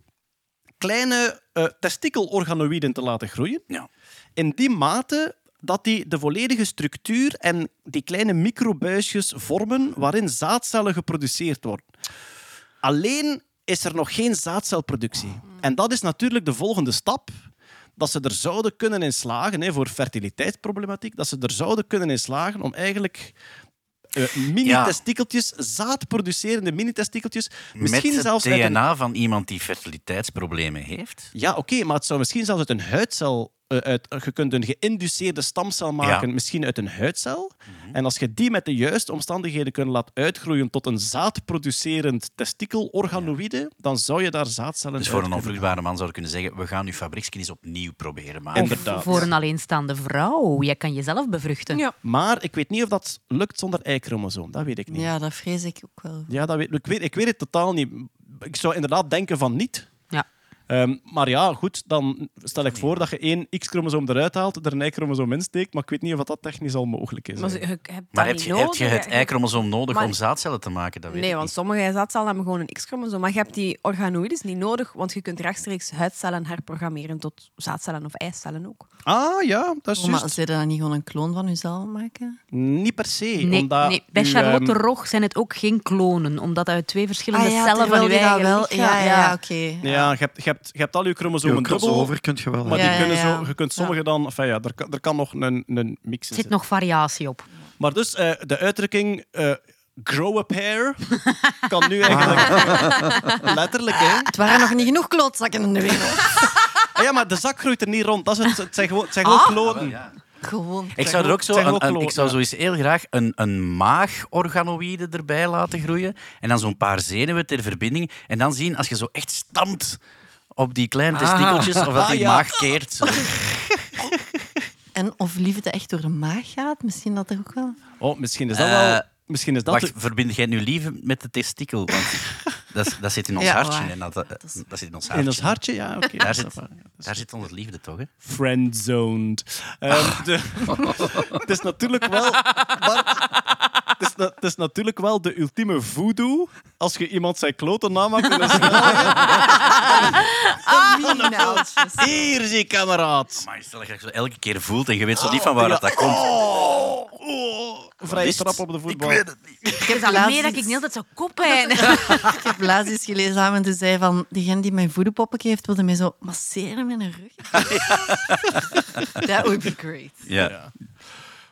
kleine eh testikelorganoïden te laten groeien. Ja. In die mate dat die de volledige structuur en die kleine microbuisjes vormen waarin zaadcellen geproduceerd worden. Alleen is er nog geen zaadcelproductie. En dat is natuurlijk de volgende stap. Dat ze er zouden kunnen in slagen, hè, voor fertiliteitsproblematiek, dat ze er zouden kunnen in slagen om eigenlijk eh, mini-testikeltjes, zaadproducerende mini-testikeltjes, misschien Met zelfs uit een DNA van iemand die fertiliteitsproblemen heeft. ja, oké, maar het zou misschien zelfs uit een huidcel. Eh, uit, je kunt een geïnduceerde stamcel maken, Ja. misschien uit een huidcel. Mhm. En als je die met de juiste omstandigheden kunt laten uitgroeien tot een zaadproducerend testikelorganoïde, dan zou je daar zaadcellen Dus voor een onvruchtbare man zou je kunnen zeggen: we gaan nu fabriekskines opnieuw proberen maken. Inderdaad. Voor een alleenstaande vrouw. Jij kan jezelf bevruchten. Ja. Maar ik weet niet of dat lukt zonder Y-chromosoom. Dat weet ik niet. Ja, dat vrees ik ook wel. Ja, dat weet, ik, weet, ik weet het totaal niet. Ik zou inderdaad denken van niet. Ehm, maar ja, goed, dan stel ik voor dat je één X-chromosoom eruit haalt, er een Y-chromosoom insteekt, maar ik weet niet of dat technisch al mogelijk is. Maar ze- je Maar heb je, heb je het Je- je- Y-chromosoom nodig Maar- om zaadcellen te maken? Dat weet Nee, ik want niet. sommige zaadcellen hebben gewoon een X-chromosoom. Maar je hebt die organoïdes niet nodig, want je kunt rechtstreeks huidcellen herprogrammeren tot zaadcellen of eicellen ook. Ah ja, dat is Oh, maar juist. zou je dan niet gewoon een kloon van jezelf maken? Niet per se. Nee, omdat nee, bij Charlotte ehm, Rog zijn het ook geen klonen, omdat uit twee verschillende Ah ja, cellen van terwijl uw die dat eigen wel. Ja, ja, ja, oké. Ja, je hebt, je, hebt, je hebt al je Je chromosomen dubbel, crossover kun je wel. maar die kunnen ja, zo, je kunt sommige dan... Enfin, ja, er, kan, er kan nog een, een mix in Er zit nog variatie op. Maar dus, eh, de uitdrukking eh, grow a pair kan nu eigenlijk... letterlijk, hè. Het waren nog niet genoeg klootzakken in de wereld. Ah ja, maar de zak groeit er niet rond. Dat is het, het zijn gewoon, het zijn gewoon kloten. Gewoon. Ik zou er ook zo, een, ik zou zo eens heel graag een, een maagorganoïde erbij laten groeien. En dan zo'n paar zenuwen ter verbinding. En dan zien, als je zo echt stampt op die kleine testikeltjes, of dat Ah, die ja. maag keert. Zo. En of liefde echt door de maag gaat, misschien dat er ook wel. Oh, misschien is dat Eh, wel... Misschien is dat... Wacht, verbind jij nu liefde met de testikel? Want dat, dat zit in ons Ja, hartje. En dat, dat, dat zit in ons hartje. in ons hartje, ja, oké. Daar zit, daar zit onze liefde toch, hè? friendzoned. Ehm, de- het is natuurlijk wel... maar- het, is, natuurlijk wel de ultieme voodoo als je iemand zijn kloten namaakt en dan. Hier zie kameraad. Maar stel dat je dat zo elke keer voelt en je weet zo niet van waar dat, dat komt. Oh, oh, vrije trap op de voetbal. Ik weet het niet. Ik heb al laatst meer dat ik niet altijd zo koppijn. Ik heb laatst iets gelezen aan en toen zei van diegene die mijn voedenpoppetje heeft, wilde mij zo masseren met een rug. That would be great. Ja,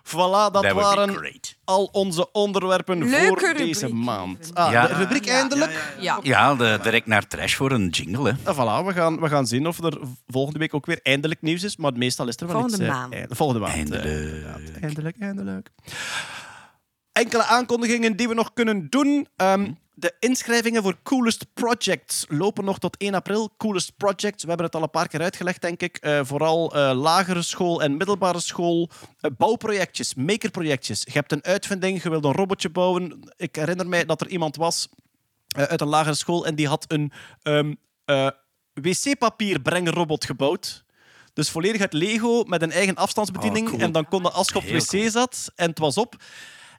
Voilà, dat waren al onze onderwerpen Leuke voor rubriek, deze maand. Ah, Ja. De rubriek eindelijk. Ja. Ja, de, direct naar trash voor een jingle, hè. Ah, voilà, we gaan, we gaan zien of er volgende week ook weer eindelijk nieuws is. Maar meestal is er wel Volgende iets... eh, maand. eind- volgende maand. Eindelijk. eindelijk, eindelijk. Enkele aankondigingen die we nog kunnen doen. Ehm, de inschrijvingen voor Coolest Projects lopen nog tot 1 april. Coolest Projects, we hebben het al een paar keer uitgelegd, denk ik. Eh, vooral eh, lagere school en middelbare school. Eh, bouwprojectjes, makerprojectjes. Je hebt een uitvinding, je wilt een robotje bouwen. Ik herinner mij dat er iemand was uit een lagere school en die had een ehm, eh, wc-papier brengenrobot gebouwd. Dus volledig uit Lego met een eigen afstandsbediening. Oh, cool. En dan kon de als je op het wc zat en het was op.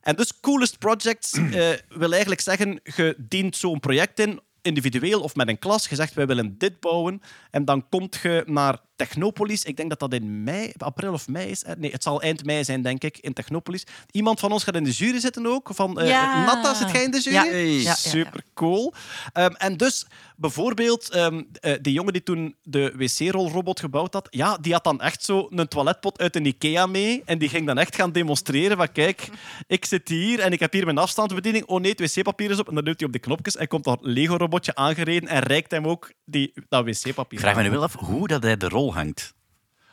En dus Coolest Projects eh, wil eigenlijk zeggen, je dient zo'n project in, individueel of met een klas. Je zegt, wij willen dit bouwen. En dan komt je naar Technopolis. Ik denk dat dat in mei, april of mei is. Nee, het zal eind mei zijn, denk ik, in Technopolis. Iemand van ons gaat in de jury zitten ook. Van, eh, Ja. Natta, zit jij in de jury? Ja. Super cool. Ehm, en dus bijvoorbeeld, ehm, eh, die jongen die toen de wc-rolrobot gebouwd had, ja, die had dan echt zo een toiletpot uit een IKEA mee. En die ging dan echt gaan demonstreren van kijk, ik zit hier en ik heb hier mijn afstandsbediening. Oh nee, het wc-papier is op. En dan duwt hij op de knopjes en komt dat Lego-robotje aangereden en reikt hem ook die, dat wc-papier. Ik vraag me nu wel af hoe dat hij de rol hangt.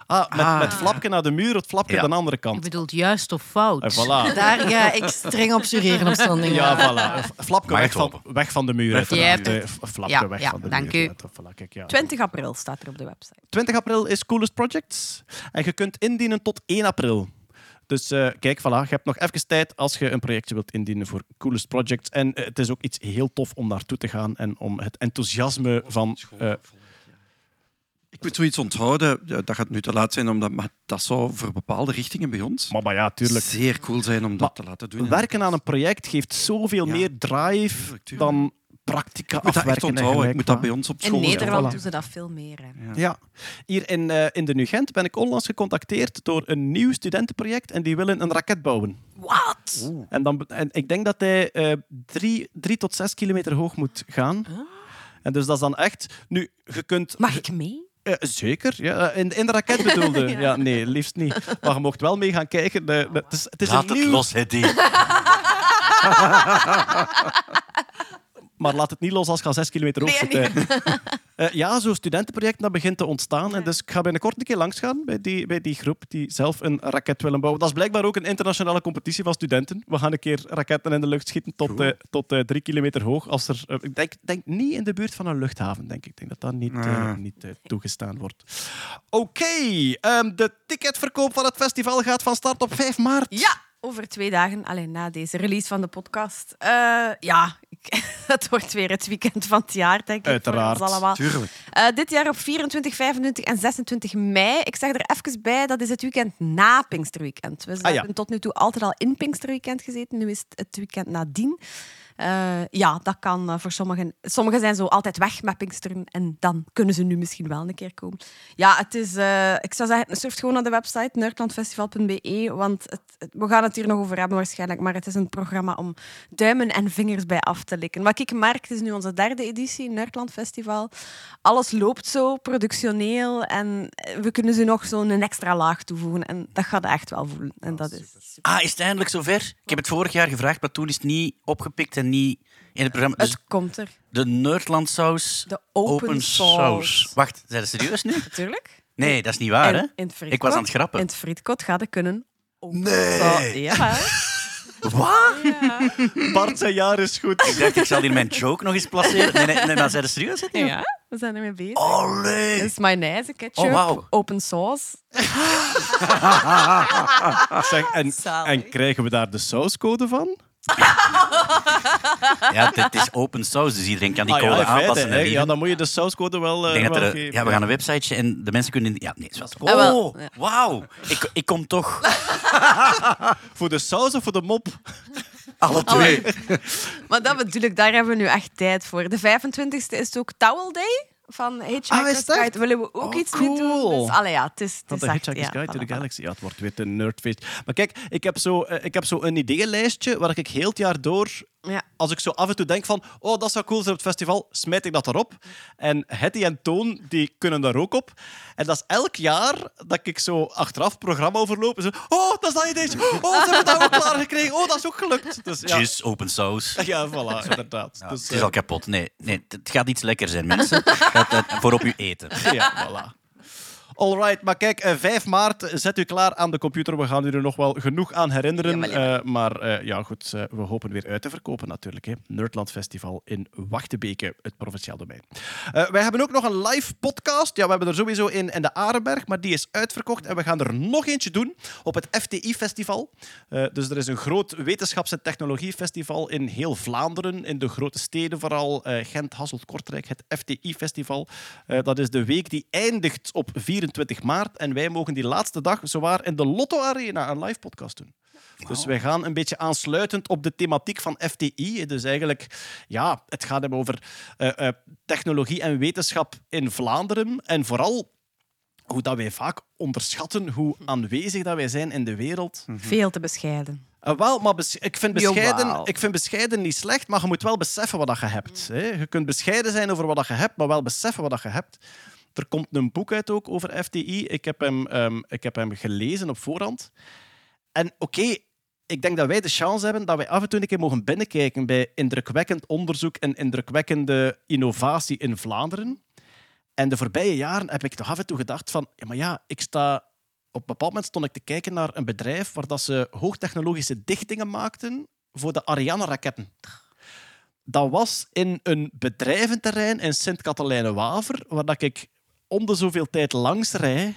Ah, met, Ah. met flapje naar de muur, het flapje Ja. aan de andere Je kant. bedoelt juist of fout. En voilà. Daar ga ik streng op jureren op. Ja, voilà. Flapje weg van, weg van de muur. Weg van de Flapje Ja, weg ja, van de dank muur. u. Ja, toch, voilà, kijk, ja. 20 april staat er op de website. 20 april is Coolest Projects. En je kunt indienen tot 1 april. Dus eh, kijk, voilà, je hebt nog even tijd als je een projectje wilt indienen voor Coolest Projects. En eh, het is ook iets heel tof om naartoe te gaan en om het enthousiasme van... eh, Ik moet zoiets onthouden. Ja, Dat gaat nu te laat zijn, omdat, maar dat zou voor bepaalde richtingen bij ons maar, maar ja, tuurlijk. zeer cool zijn om dat Maar te laten doen. Werken aan een project geeft zoveel Ja. meer drive Tuurlijk, tuurlijk. dan practica Ik moet dat echt onthouden. Ik moet dat bij ons op In school doen. Nederland voilà. doen ze dat veel meer. Hè. Ja, hier in, eh, in de NUGent ben ik onlangs gecontacteerd door een nieuw studentenproject en die willen een raket bouwen. Wat? En, dan, en ik denk dat hij eh, drie, drie tot zes kilometer hoog moet gaan. En dus dat is dan echt... Nu, je kunt... Mag ik mee? Eh, zeker, ja. In, in de raket bedoelde. ja. nee, liefst niet. Maar je mocht wel mee gaan kijken. De- de- het is, het is Laat een het nieuw... los, Hedy. Maar laat het niet los als je al zes kilometer hoog zit. Eh, ja, zo'n studentenproject dat begint te ontstaan. En dus ik ga binnenkort een keer langsgaan bij die, bij die groep die zelf een raket willen bouwen. Dat is blijkbaar ook een internationale competitie van studenten. We gaan een keer raketten in de lucht schieten tot, eh, tot eh, drie kilometer hoog. Als er, ik denk, denk niet in de buurt van een luchthaven, denk ik. Ik denk dat dat niet, Ah. niet toegestaan wordt. Oké, ehm, de ticketverkoop van het festival gaat van start op 5 maart. Ja, over twee dagen, alleen na deze release van de podcast. Eh, ja, ik, het wordt weer het weekend van het jaar, denk ik. Uiteraard, Voor ons allemaal. Tuurlijk. Eh, dit jaar op 24, 25 en 26 mei. Ik zeg er even bij, dat is het weekend na Pinksterweekend. We Ah, ja. hebben tot nu toe altijd al in Pinksterweekend gezeten. Nu is het het weekend nadien. Eh, ja, dat kan eh, voor sommigen. Sommigen zijn zo altijd weg met Pinksteren en dan kunnen ze nu misschien wel een keer komen. Ja, het is. eh, ik zou zeggen, surf gewoon naar de website nerdlandfestival.be, want het, het- we gaan het hier nog over hebben waarschijnlijk, maar het is een programma om duimen en vingers bij af te likken. Wat ik merk, het is nu onze derde editie, Nerdland Festival. Alles loopt zo, productioneel, en we kunnen ze nog zo'n extra laag toevoegen. En dat gaat echt wel voelen. En dat is super. Ah, is het eindelijk zover? Ik heb het vorig jaar gevraagd, maar toen is het niet opgepikt en niet in het programma. Dus Het komt er. de Nerdland saus. De open, sauce. Wacht, zijn ze serieus nu? Natuurlijk. Nee, dat is niet waar, hè? En in het Ik was aan het grappen. In het frietkot gaat het kunnen. open Nee. Ja. Wat? Bart, zijn jaar is goed. Ik dacht, ik zal hier mijn joke nog eens placeren. Nee, nee, nee maar zijn ze serieus? hè? ja, we zijn ermee bezig. Allee. Dat is mayonaise, ketchup, Oh, open sauce. Zeg, en, en krijgen we daar de sauscode van? Ja, het is open sauce, dus iedereen kan die Ah, ja, code feite, aanpassen. ja, dan moet je de sauscode wel, eh, wel er, geven. ja, we gaan een websiteje en de mensen kunnen... Ja, nee, is wel... Ah. Oh, wauw. Ik, ik kom toch... Voor de saus of voor de mop? Alle twee. Maar dat bedoel ik, daar hebben we nu echt tijd voor. De 25e is het ook Towel Day van Hitchhiker's Ah, echt? Guide. Willen we ook Oh, iets mee doen? cool. Dus, allee, ja, het is, het is de. Hitchhiker's ja, Guide to the. Galaxy. Ja, het wordt weer een nerdfeest. Maar kijk, ik heb zo, eh, ik heb zo een ideeënlijstje waar ik heel het jaar door... Ja. Als ik zo af en toe denk van, oh, dat zou cool zijn op het festival, smijt ik dat erop. En Hetty en Toon, die kunnen daar ook op. En dat is elk jaar dat ik zo achteraf het programma overloop. en Zo, oh, dat is dat ideetje. Oh, ze hebben dat ook klaargekregen. Oh, dat is ook gelukt. Dus, ja. Open sauce. Ja, voilà, inderdaad. Ja, dus, het is eh, al kapot. Nee, nee, het gaat iets lekker zijn, mensen. Voor op uw eten. Ja, voilà. Alright, maar kijk, eh, 5 maart, zet u klaar aan de computer. We gaan u er nog wel genoeg aan herinneren. Jawel. Eh, maar eh, ja, goed, eh, we hopen weer uit te verkopen natuurlijk. Hè. Nerdland Festival in Wachtebeke, het provinciaal domein. Eh, wij hebben ook nog een live podcast. Ja, we hebben er sowieso in in de Arenberg, maar die is uitverkocht. En we gaan er nog eentje doen op het FTI-festival. Eh, dus er is een groot wetenschaps- en technologiefestival in heel Vlaanderen, in de grote steden vooral, eh, Gent, Hasselt, Kortrijk, het FTI-festival. Eh, dat is de week die eindigt op 24 maart. En wij mogen die laatste dag zowaar in de Lotto Arena een live podcast doen. Dus wij gaan een beetje aansluitend op de thematiek van FTI. Dus eigenlijk, ja, het gaat hem over eh, eh, technologie en wetenschap in Vlaanderen. En vooral hoe dat wij vaak onderschatten hoe aanwezig dat wij zijn in de wereld. Veel te bescheiden. Uh, wel, maar bes- ik, vind bescheiden, Jawel. ik vind bescheiden niet slecht, maar je moet wel beseffen wat dat je hebt. Hè. Je kunt bescheiden zijn over wat dat je hebt, maar wel beseffen wat dat je hebt. Er komt een boek uit ook over FTI. Ik heb hem, ehm, ik heb hem gelezen op voorhand. En oké, ik denk dat wij de chance hebben dat wij af en toe een keer mogen binnenkijken bij indrukwekkend onderzoek en indrukwekkende innovatie in Vlaanderen. En de voorbije jaren heb ik toch af en toe gedacht van, ja, maar ja, ik sta... Op een bepaald moment stond ik te kijken naar een bedrijf waar dat ze hoogtechnologische dichtingen maakten voor de Ariane-raketten. Dat was in een bedrijventerrein in Sint-Katelijne-Waver, waar dat ik om de zoveel tijd langs rij.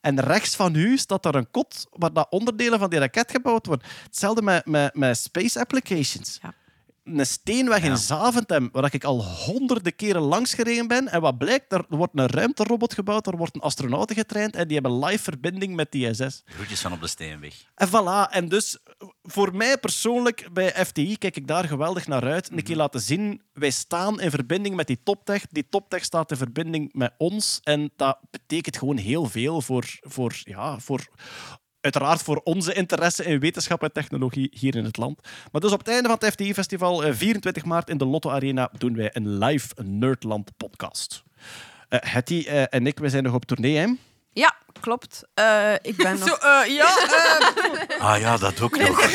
En rechts van u staat er een kot waar dat onderdelen van die raket gebouwd worden. Hetzelfde met, met, met space applications. Ja. Een steenweg in Zaventem, waar ik al honderden keren langs gereden ben. En wat blijkt, er wordt een ruimterobot gebouwd, er wordt een astronauten getraind en die hebben live verbinding met die ISS. Groetjes van op de Steenweg. En voilà. En dus voor mij persoonlijk bij FTI kijk ik daar geweldig naar uit. Een keer laten zien, wij staan in verbinding met die toptech. Die toptech staat in verbinding met ons. En dat betekent gewoon heel veel voor, voor, ja, voor uiteraard voor onze interesse in wetenschap en technologie hier in het land. Maar dus op het einde van het FTI-festival, eh, 24 maart in de Lotto Arena, doen wij een live Nerdland podcast. Eh Hetty eh, en ik, wij zijn nog op tournee, hè? Ja, klopt. Eh, ik ben nog... Zo, eh, ja, eh, Ah ja, dat ook nog.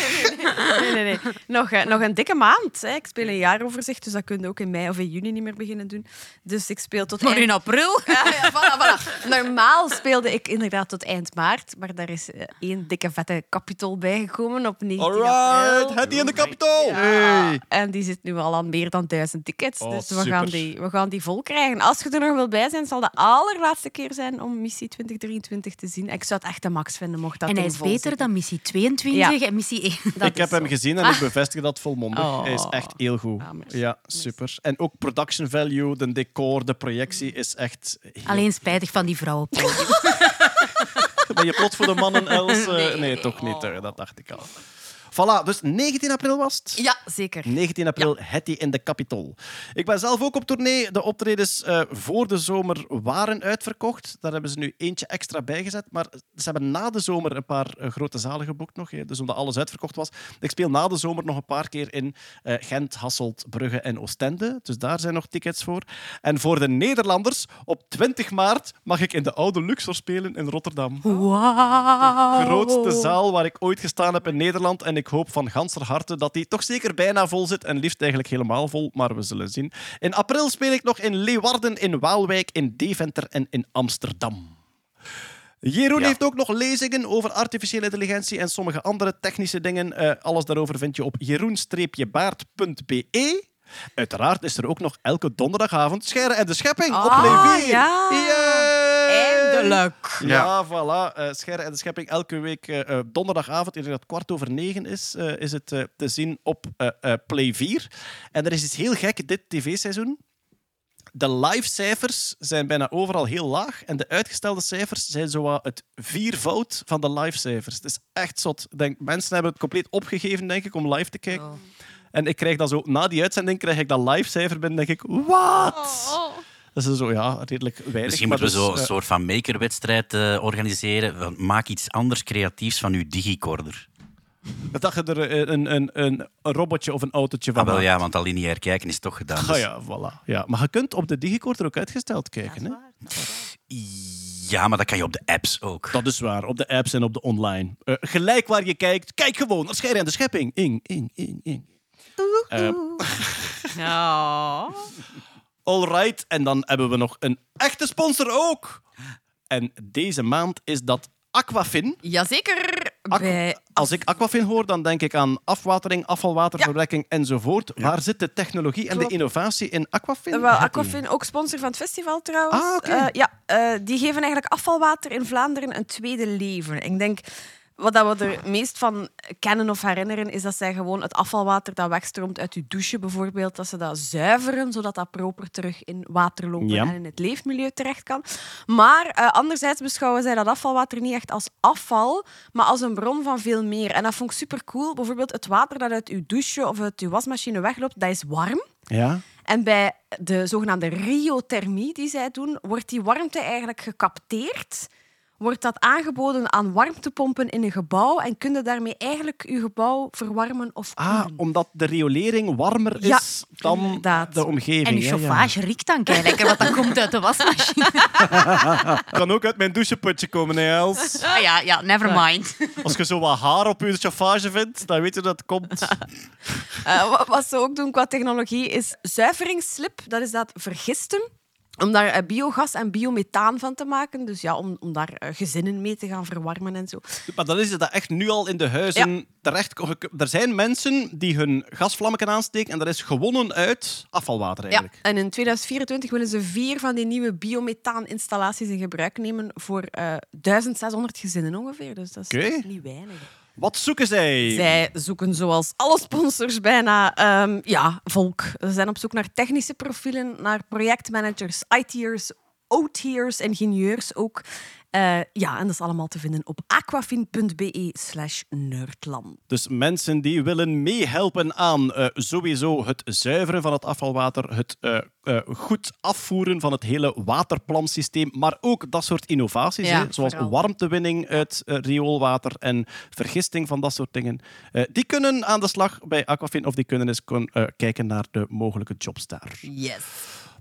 Nee, nee, nee. Nog, nog een dikke maand. Hè. Ik speel een jaaroverzicht, dus dat kun je ook in mei of in juni niet meer beginnen doen. Dus ik speel tot maar eind... in april. Ja, ja, voilà, voilà. Normaal speelde ik inderdaad tot eind maart, maar daar is één dikke vette kapitol bijgekomen op 19 Alright, in de kapitool! Ja. En die zit nu al aan meer dan duizend tickets. Oh, dus we gaan, die, we gaan die vol krijgen. Als je er nog wil bij zijn, zal de allerlaatste keer zijn om Missie 2023 te zien. Ik zou het echt de max vinden, mocht dat En hij is beter zitten. dan missie 22 Ja. en missie 1. Dat ik heb hem gezien en ik bevestig dat volmondig. Oh. Hij is echt heel goed. Ah, merci. Ja, super. En ook production value, de decor, de projectie is echt... heel- Alleen spijtig van die vrouw op. Ben je plots voor de mannen, Els? Eh, nee, Nee. toch niet. eh, Dat dacht ik al. Voilà, dus 19 april was het? Ja, zeker. 19 april, Hetty in de Capitol. Ik ben zelf ook op tournee. De optredens eh, voor de zomer waren uitverkocht. Daar hebben ze nu eentje extra bijgezet. Maar ze hebben na de zomer een paar eh, grote zalen geboekt nog. hè. Dus omdat alles uitverkocht was. Ik speel na de zomer nog een paar keer in eh, Gent, Hasselt, Brugge en Oostende. Dus daar zijn nog tickets voor. En voor de Nederlanders, op 20 maart mag ik in de Oude Luxor spelen in Rotterdam. Wauw. Grootste zaal waar ik ooit gestaan heb in Nederland. En ik hoop van ganser harte dat die toch zeker bijna vol zit. En liefst eigenlijk helemaal vol, maar we zullen zien. In april speel ik nog in Leeuwarden, in Waalwijk, in Deventer en in Amsterdam. Jeroen Ja. heeft ook nog lezingen over artificiële intelligentie en sommige andere technische dingen. Eh, alles daarover vind je op jeroen-baard.be. Uiteraard is er ook nog elke donderdagavond Scheren en de Schepping op Ah, 4. ja. Eindelijk. Ja, voilà. eh Scherren en de Schepping elke week eh, eh, donderdagavond, ik denk dat het kwart over negen is, eh, is het eh, te zien op eh, eh, Play 4. En er is iets heel gek dit tv-seizoen. De live-cijfers zijn bijna overal heel laag en de uitgestelde cijfers zijn zo wat het viervoud van de live-cijfers. Het is echt zot. Ik Denk, mensen hebben het compleet opgegeven, denk ik, om live te kijken. En ik krijg dan zo, na die uitzending krijg ik dat live-cijfer binnen, denk ik, wat? Dat is zo, ja, redelijk weinig. Misschien moeten we dus, zo een eh, soort van makerwedstrijd eh, organiseren. Maak iets anders creatiefs van uw digicorder. Dat je er eh, een, een, een, een robotje of een autootje van Ah, wel maakt. ja, want al lineair kijken is toch gedaan. Ah, dus- ja, voilà. Ja. Maar je kunt op de Digicord er ook uitgesteld kijken. Hè? Ja, maar dat kan je op de apps ook. Dat is waar, op de apps en op de online. Gelijk waar je kijkt, kijk gewoon naar Scherren en de Schepping. Ing, ing, ing, ing. Ja. Alright, en dan hebben we nog een echte sponsor ook. En deze maand is dat Aquafin. Jazeker. Aqu- Bij Als ik Aquafin hoor, dan denk ik aan afwatering, afvalwaterverwerking enzovoort. Waar zit de technologie en Klopt. de innovatie in Aquafin? Wel, Aquafin, ook sponsor van het festival trouwens. Ah, oké. Eh, ja, eh, die geven eigenlijk afvalwater in Vlaanderen een tweede leven. Ik denk, wat dat we er meest van kennen of herinneren, is dat zij gewoon het afvalwater dat wegstroomt uit je douche bijvoorbeeld, dat ze dat zuiveren, zodat dat proper terug in waterlopen Ja. en in het leefmilieu terecht kan. Maar eh, anderzijds beschouwen zij dat afvalwater niet echt als afval, maar als een bron van veel meer. En dat vond ik super cool. Bijvoorbeeld het water dat uit je douche of uit je wasmachine wegloopt, dat is warm. Ja? En bij de zogenaamde riothermie die zij doen, wordt die warmte eigenlijk gecapteerd. Wordt dat aangeboden aan warmtepompen in een gebouw en kun je daarmee eigenlijk je gebouw verwarmen of Ah, koelen. omdat de riolering warmer Ja, is dan inderdaad. de omgeving. En uw ja, ja. chauffage riekt dan lekker, want dat komt uit de wasmachine. Kan ook uit mijn doucheputje komen, hè, Els. Ah ja, ja, never mind. Als je zo wat haar op je chauffage vindt, dan weet je dat het komt. Eh, wa- wat ze ook doen qua technologie is zuiveringsslip. Dat is dat vergisten. Om daar eh, biogas en biomethaan van te maken. Dus ja, om, om daar eh, gezinnen mee te gaan verwarmen en zo. Maar dan is het dat echt nu al in de huizen terecht. Er zijn mensen die hun gasvlammen aansteken en dat is gewonnen uit afvalwater Ja, eigenlijk. en in 2024 willen ze vier van die nieuwe biomethaan-installaties in gebruik nemen voor eh 1600 gezinnen ongeveer. Dus dat is Oké. niet weinig. Wat zoeken zij? Zij zoeken zoals alle sponsors bijna ehm, ja, volk. Ze zijn op zoek naar technische profielen, naar projectmanagers, IT'ers, OT'ers, ingenieurs ook. Eh, ja, en dat is allemaal te vinden op aquafin.be slash nerdland. Dus mensen die willen meehelpen aan eh, sowieso het zuiveren van het afvalwater, het eh, eh, goed afvoeren van het hele waterplansysteem, maar ook dat soort innovaties, Ja, hè, zoals vooral. warmtewinning uit rioolwater en vergisting van dat soort dingen. Eh, die kunnen aan de slag bij Aquafin of die kunnen eens kon, eh, kijken naar de mogelijke jobs daar. Yes.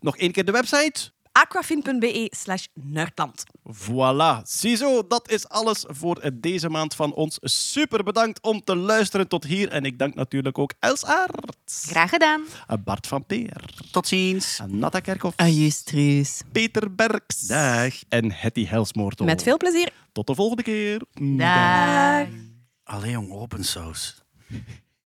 Nog één keer de website. aquafin.be slash nerdland. Voilà, ziezo, dat is alles voor deze maand van ons. Super bedankt om te luisteren tot hier. En ik dank natuurlijk ook Els Aert, Graag gedaan. Bart van Peer, Tot ziens. Natta Kerkhoff, Ajustruus. Peter Berks Dag. en Hetty Helsmoortel. Met veel plezier. Tot de volgende keer. Dag. Allee, jong, open saus.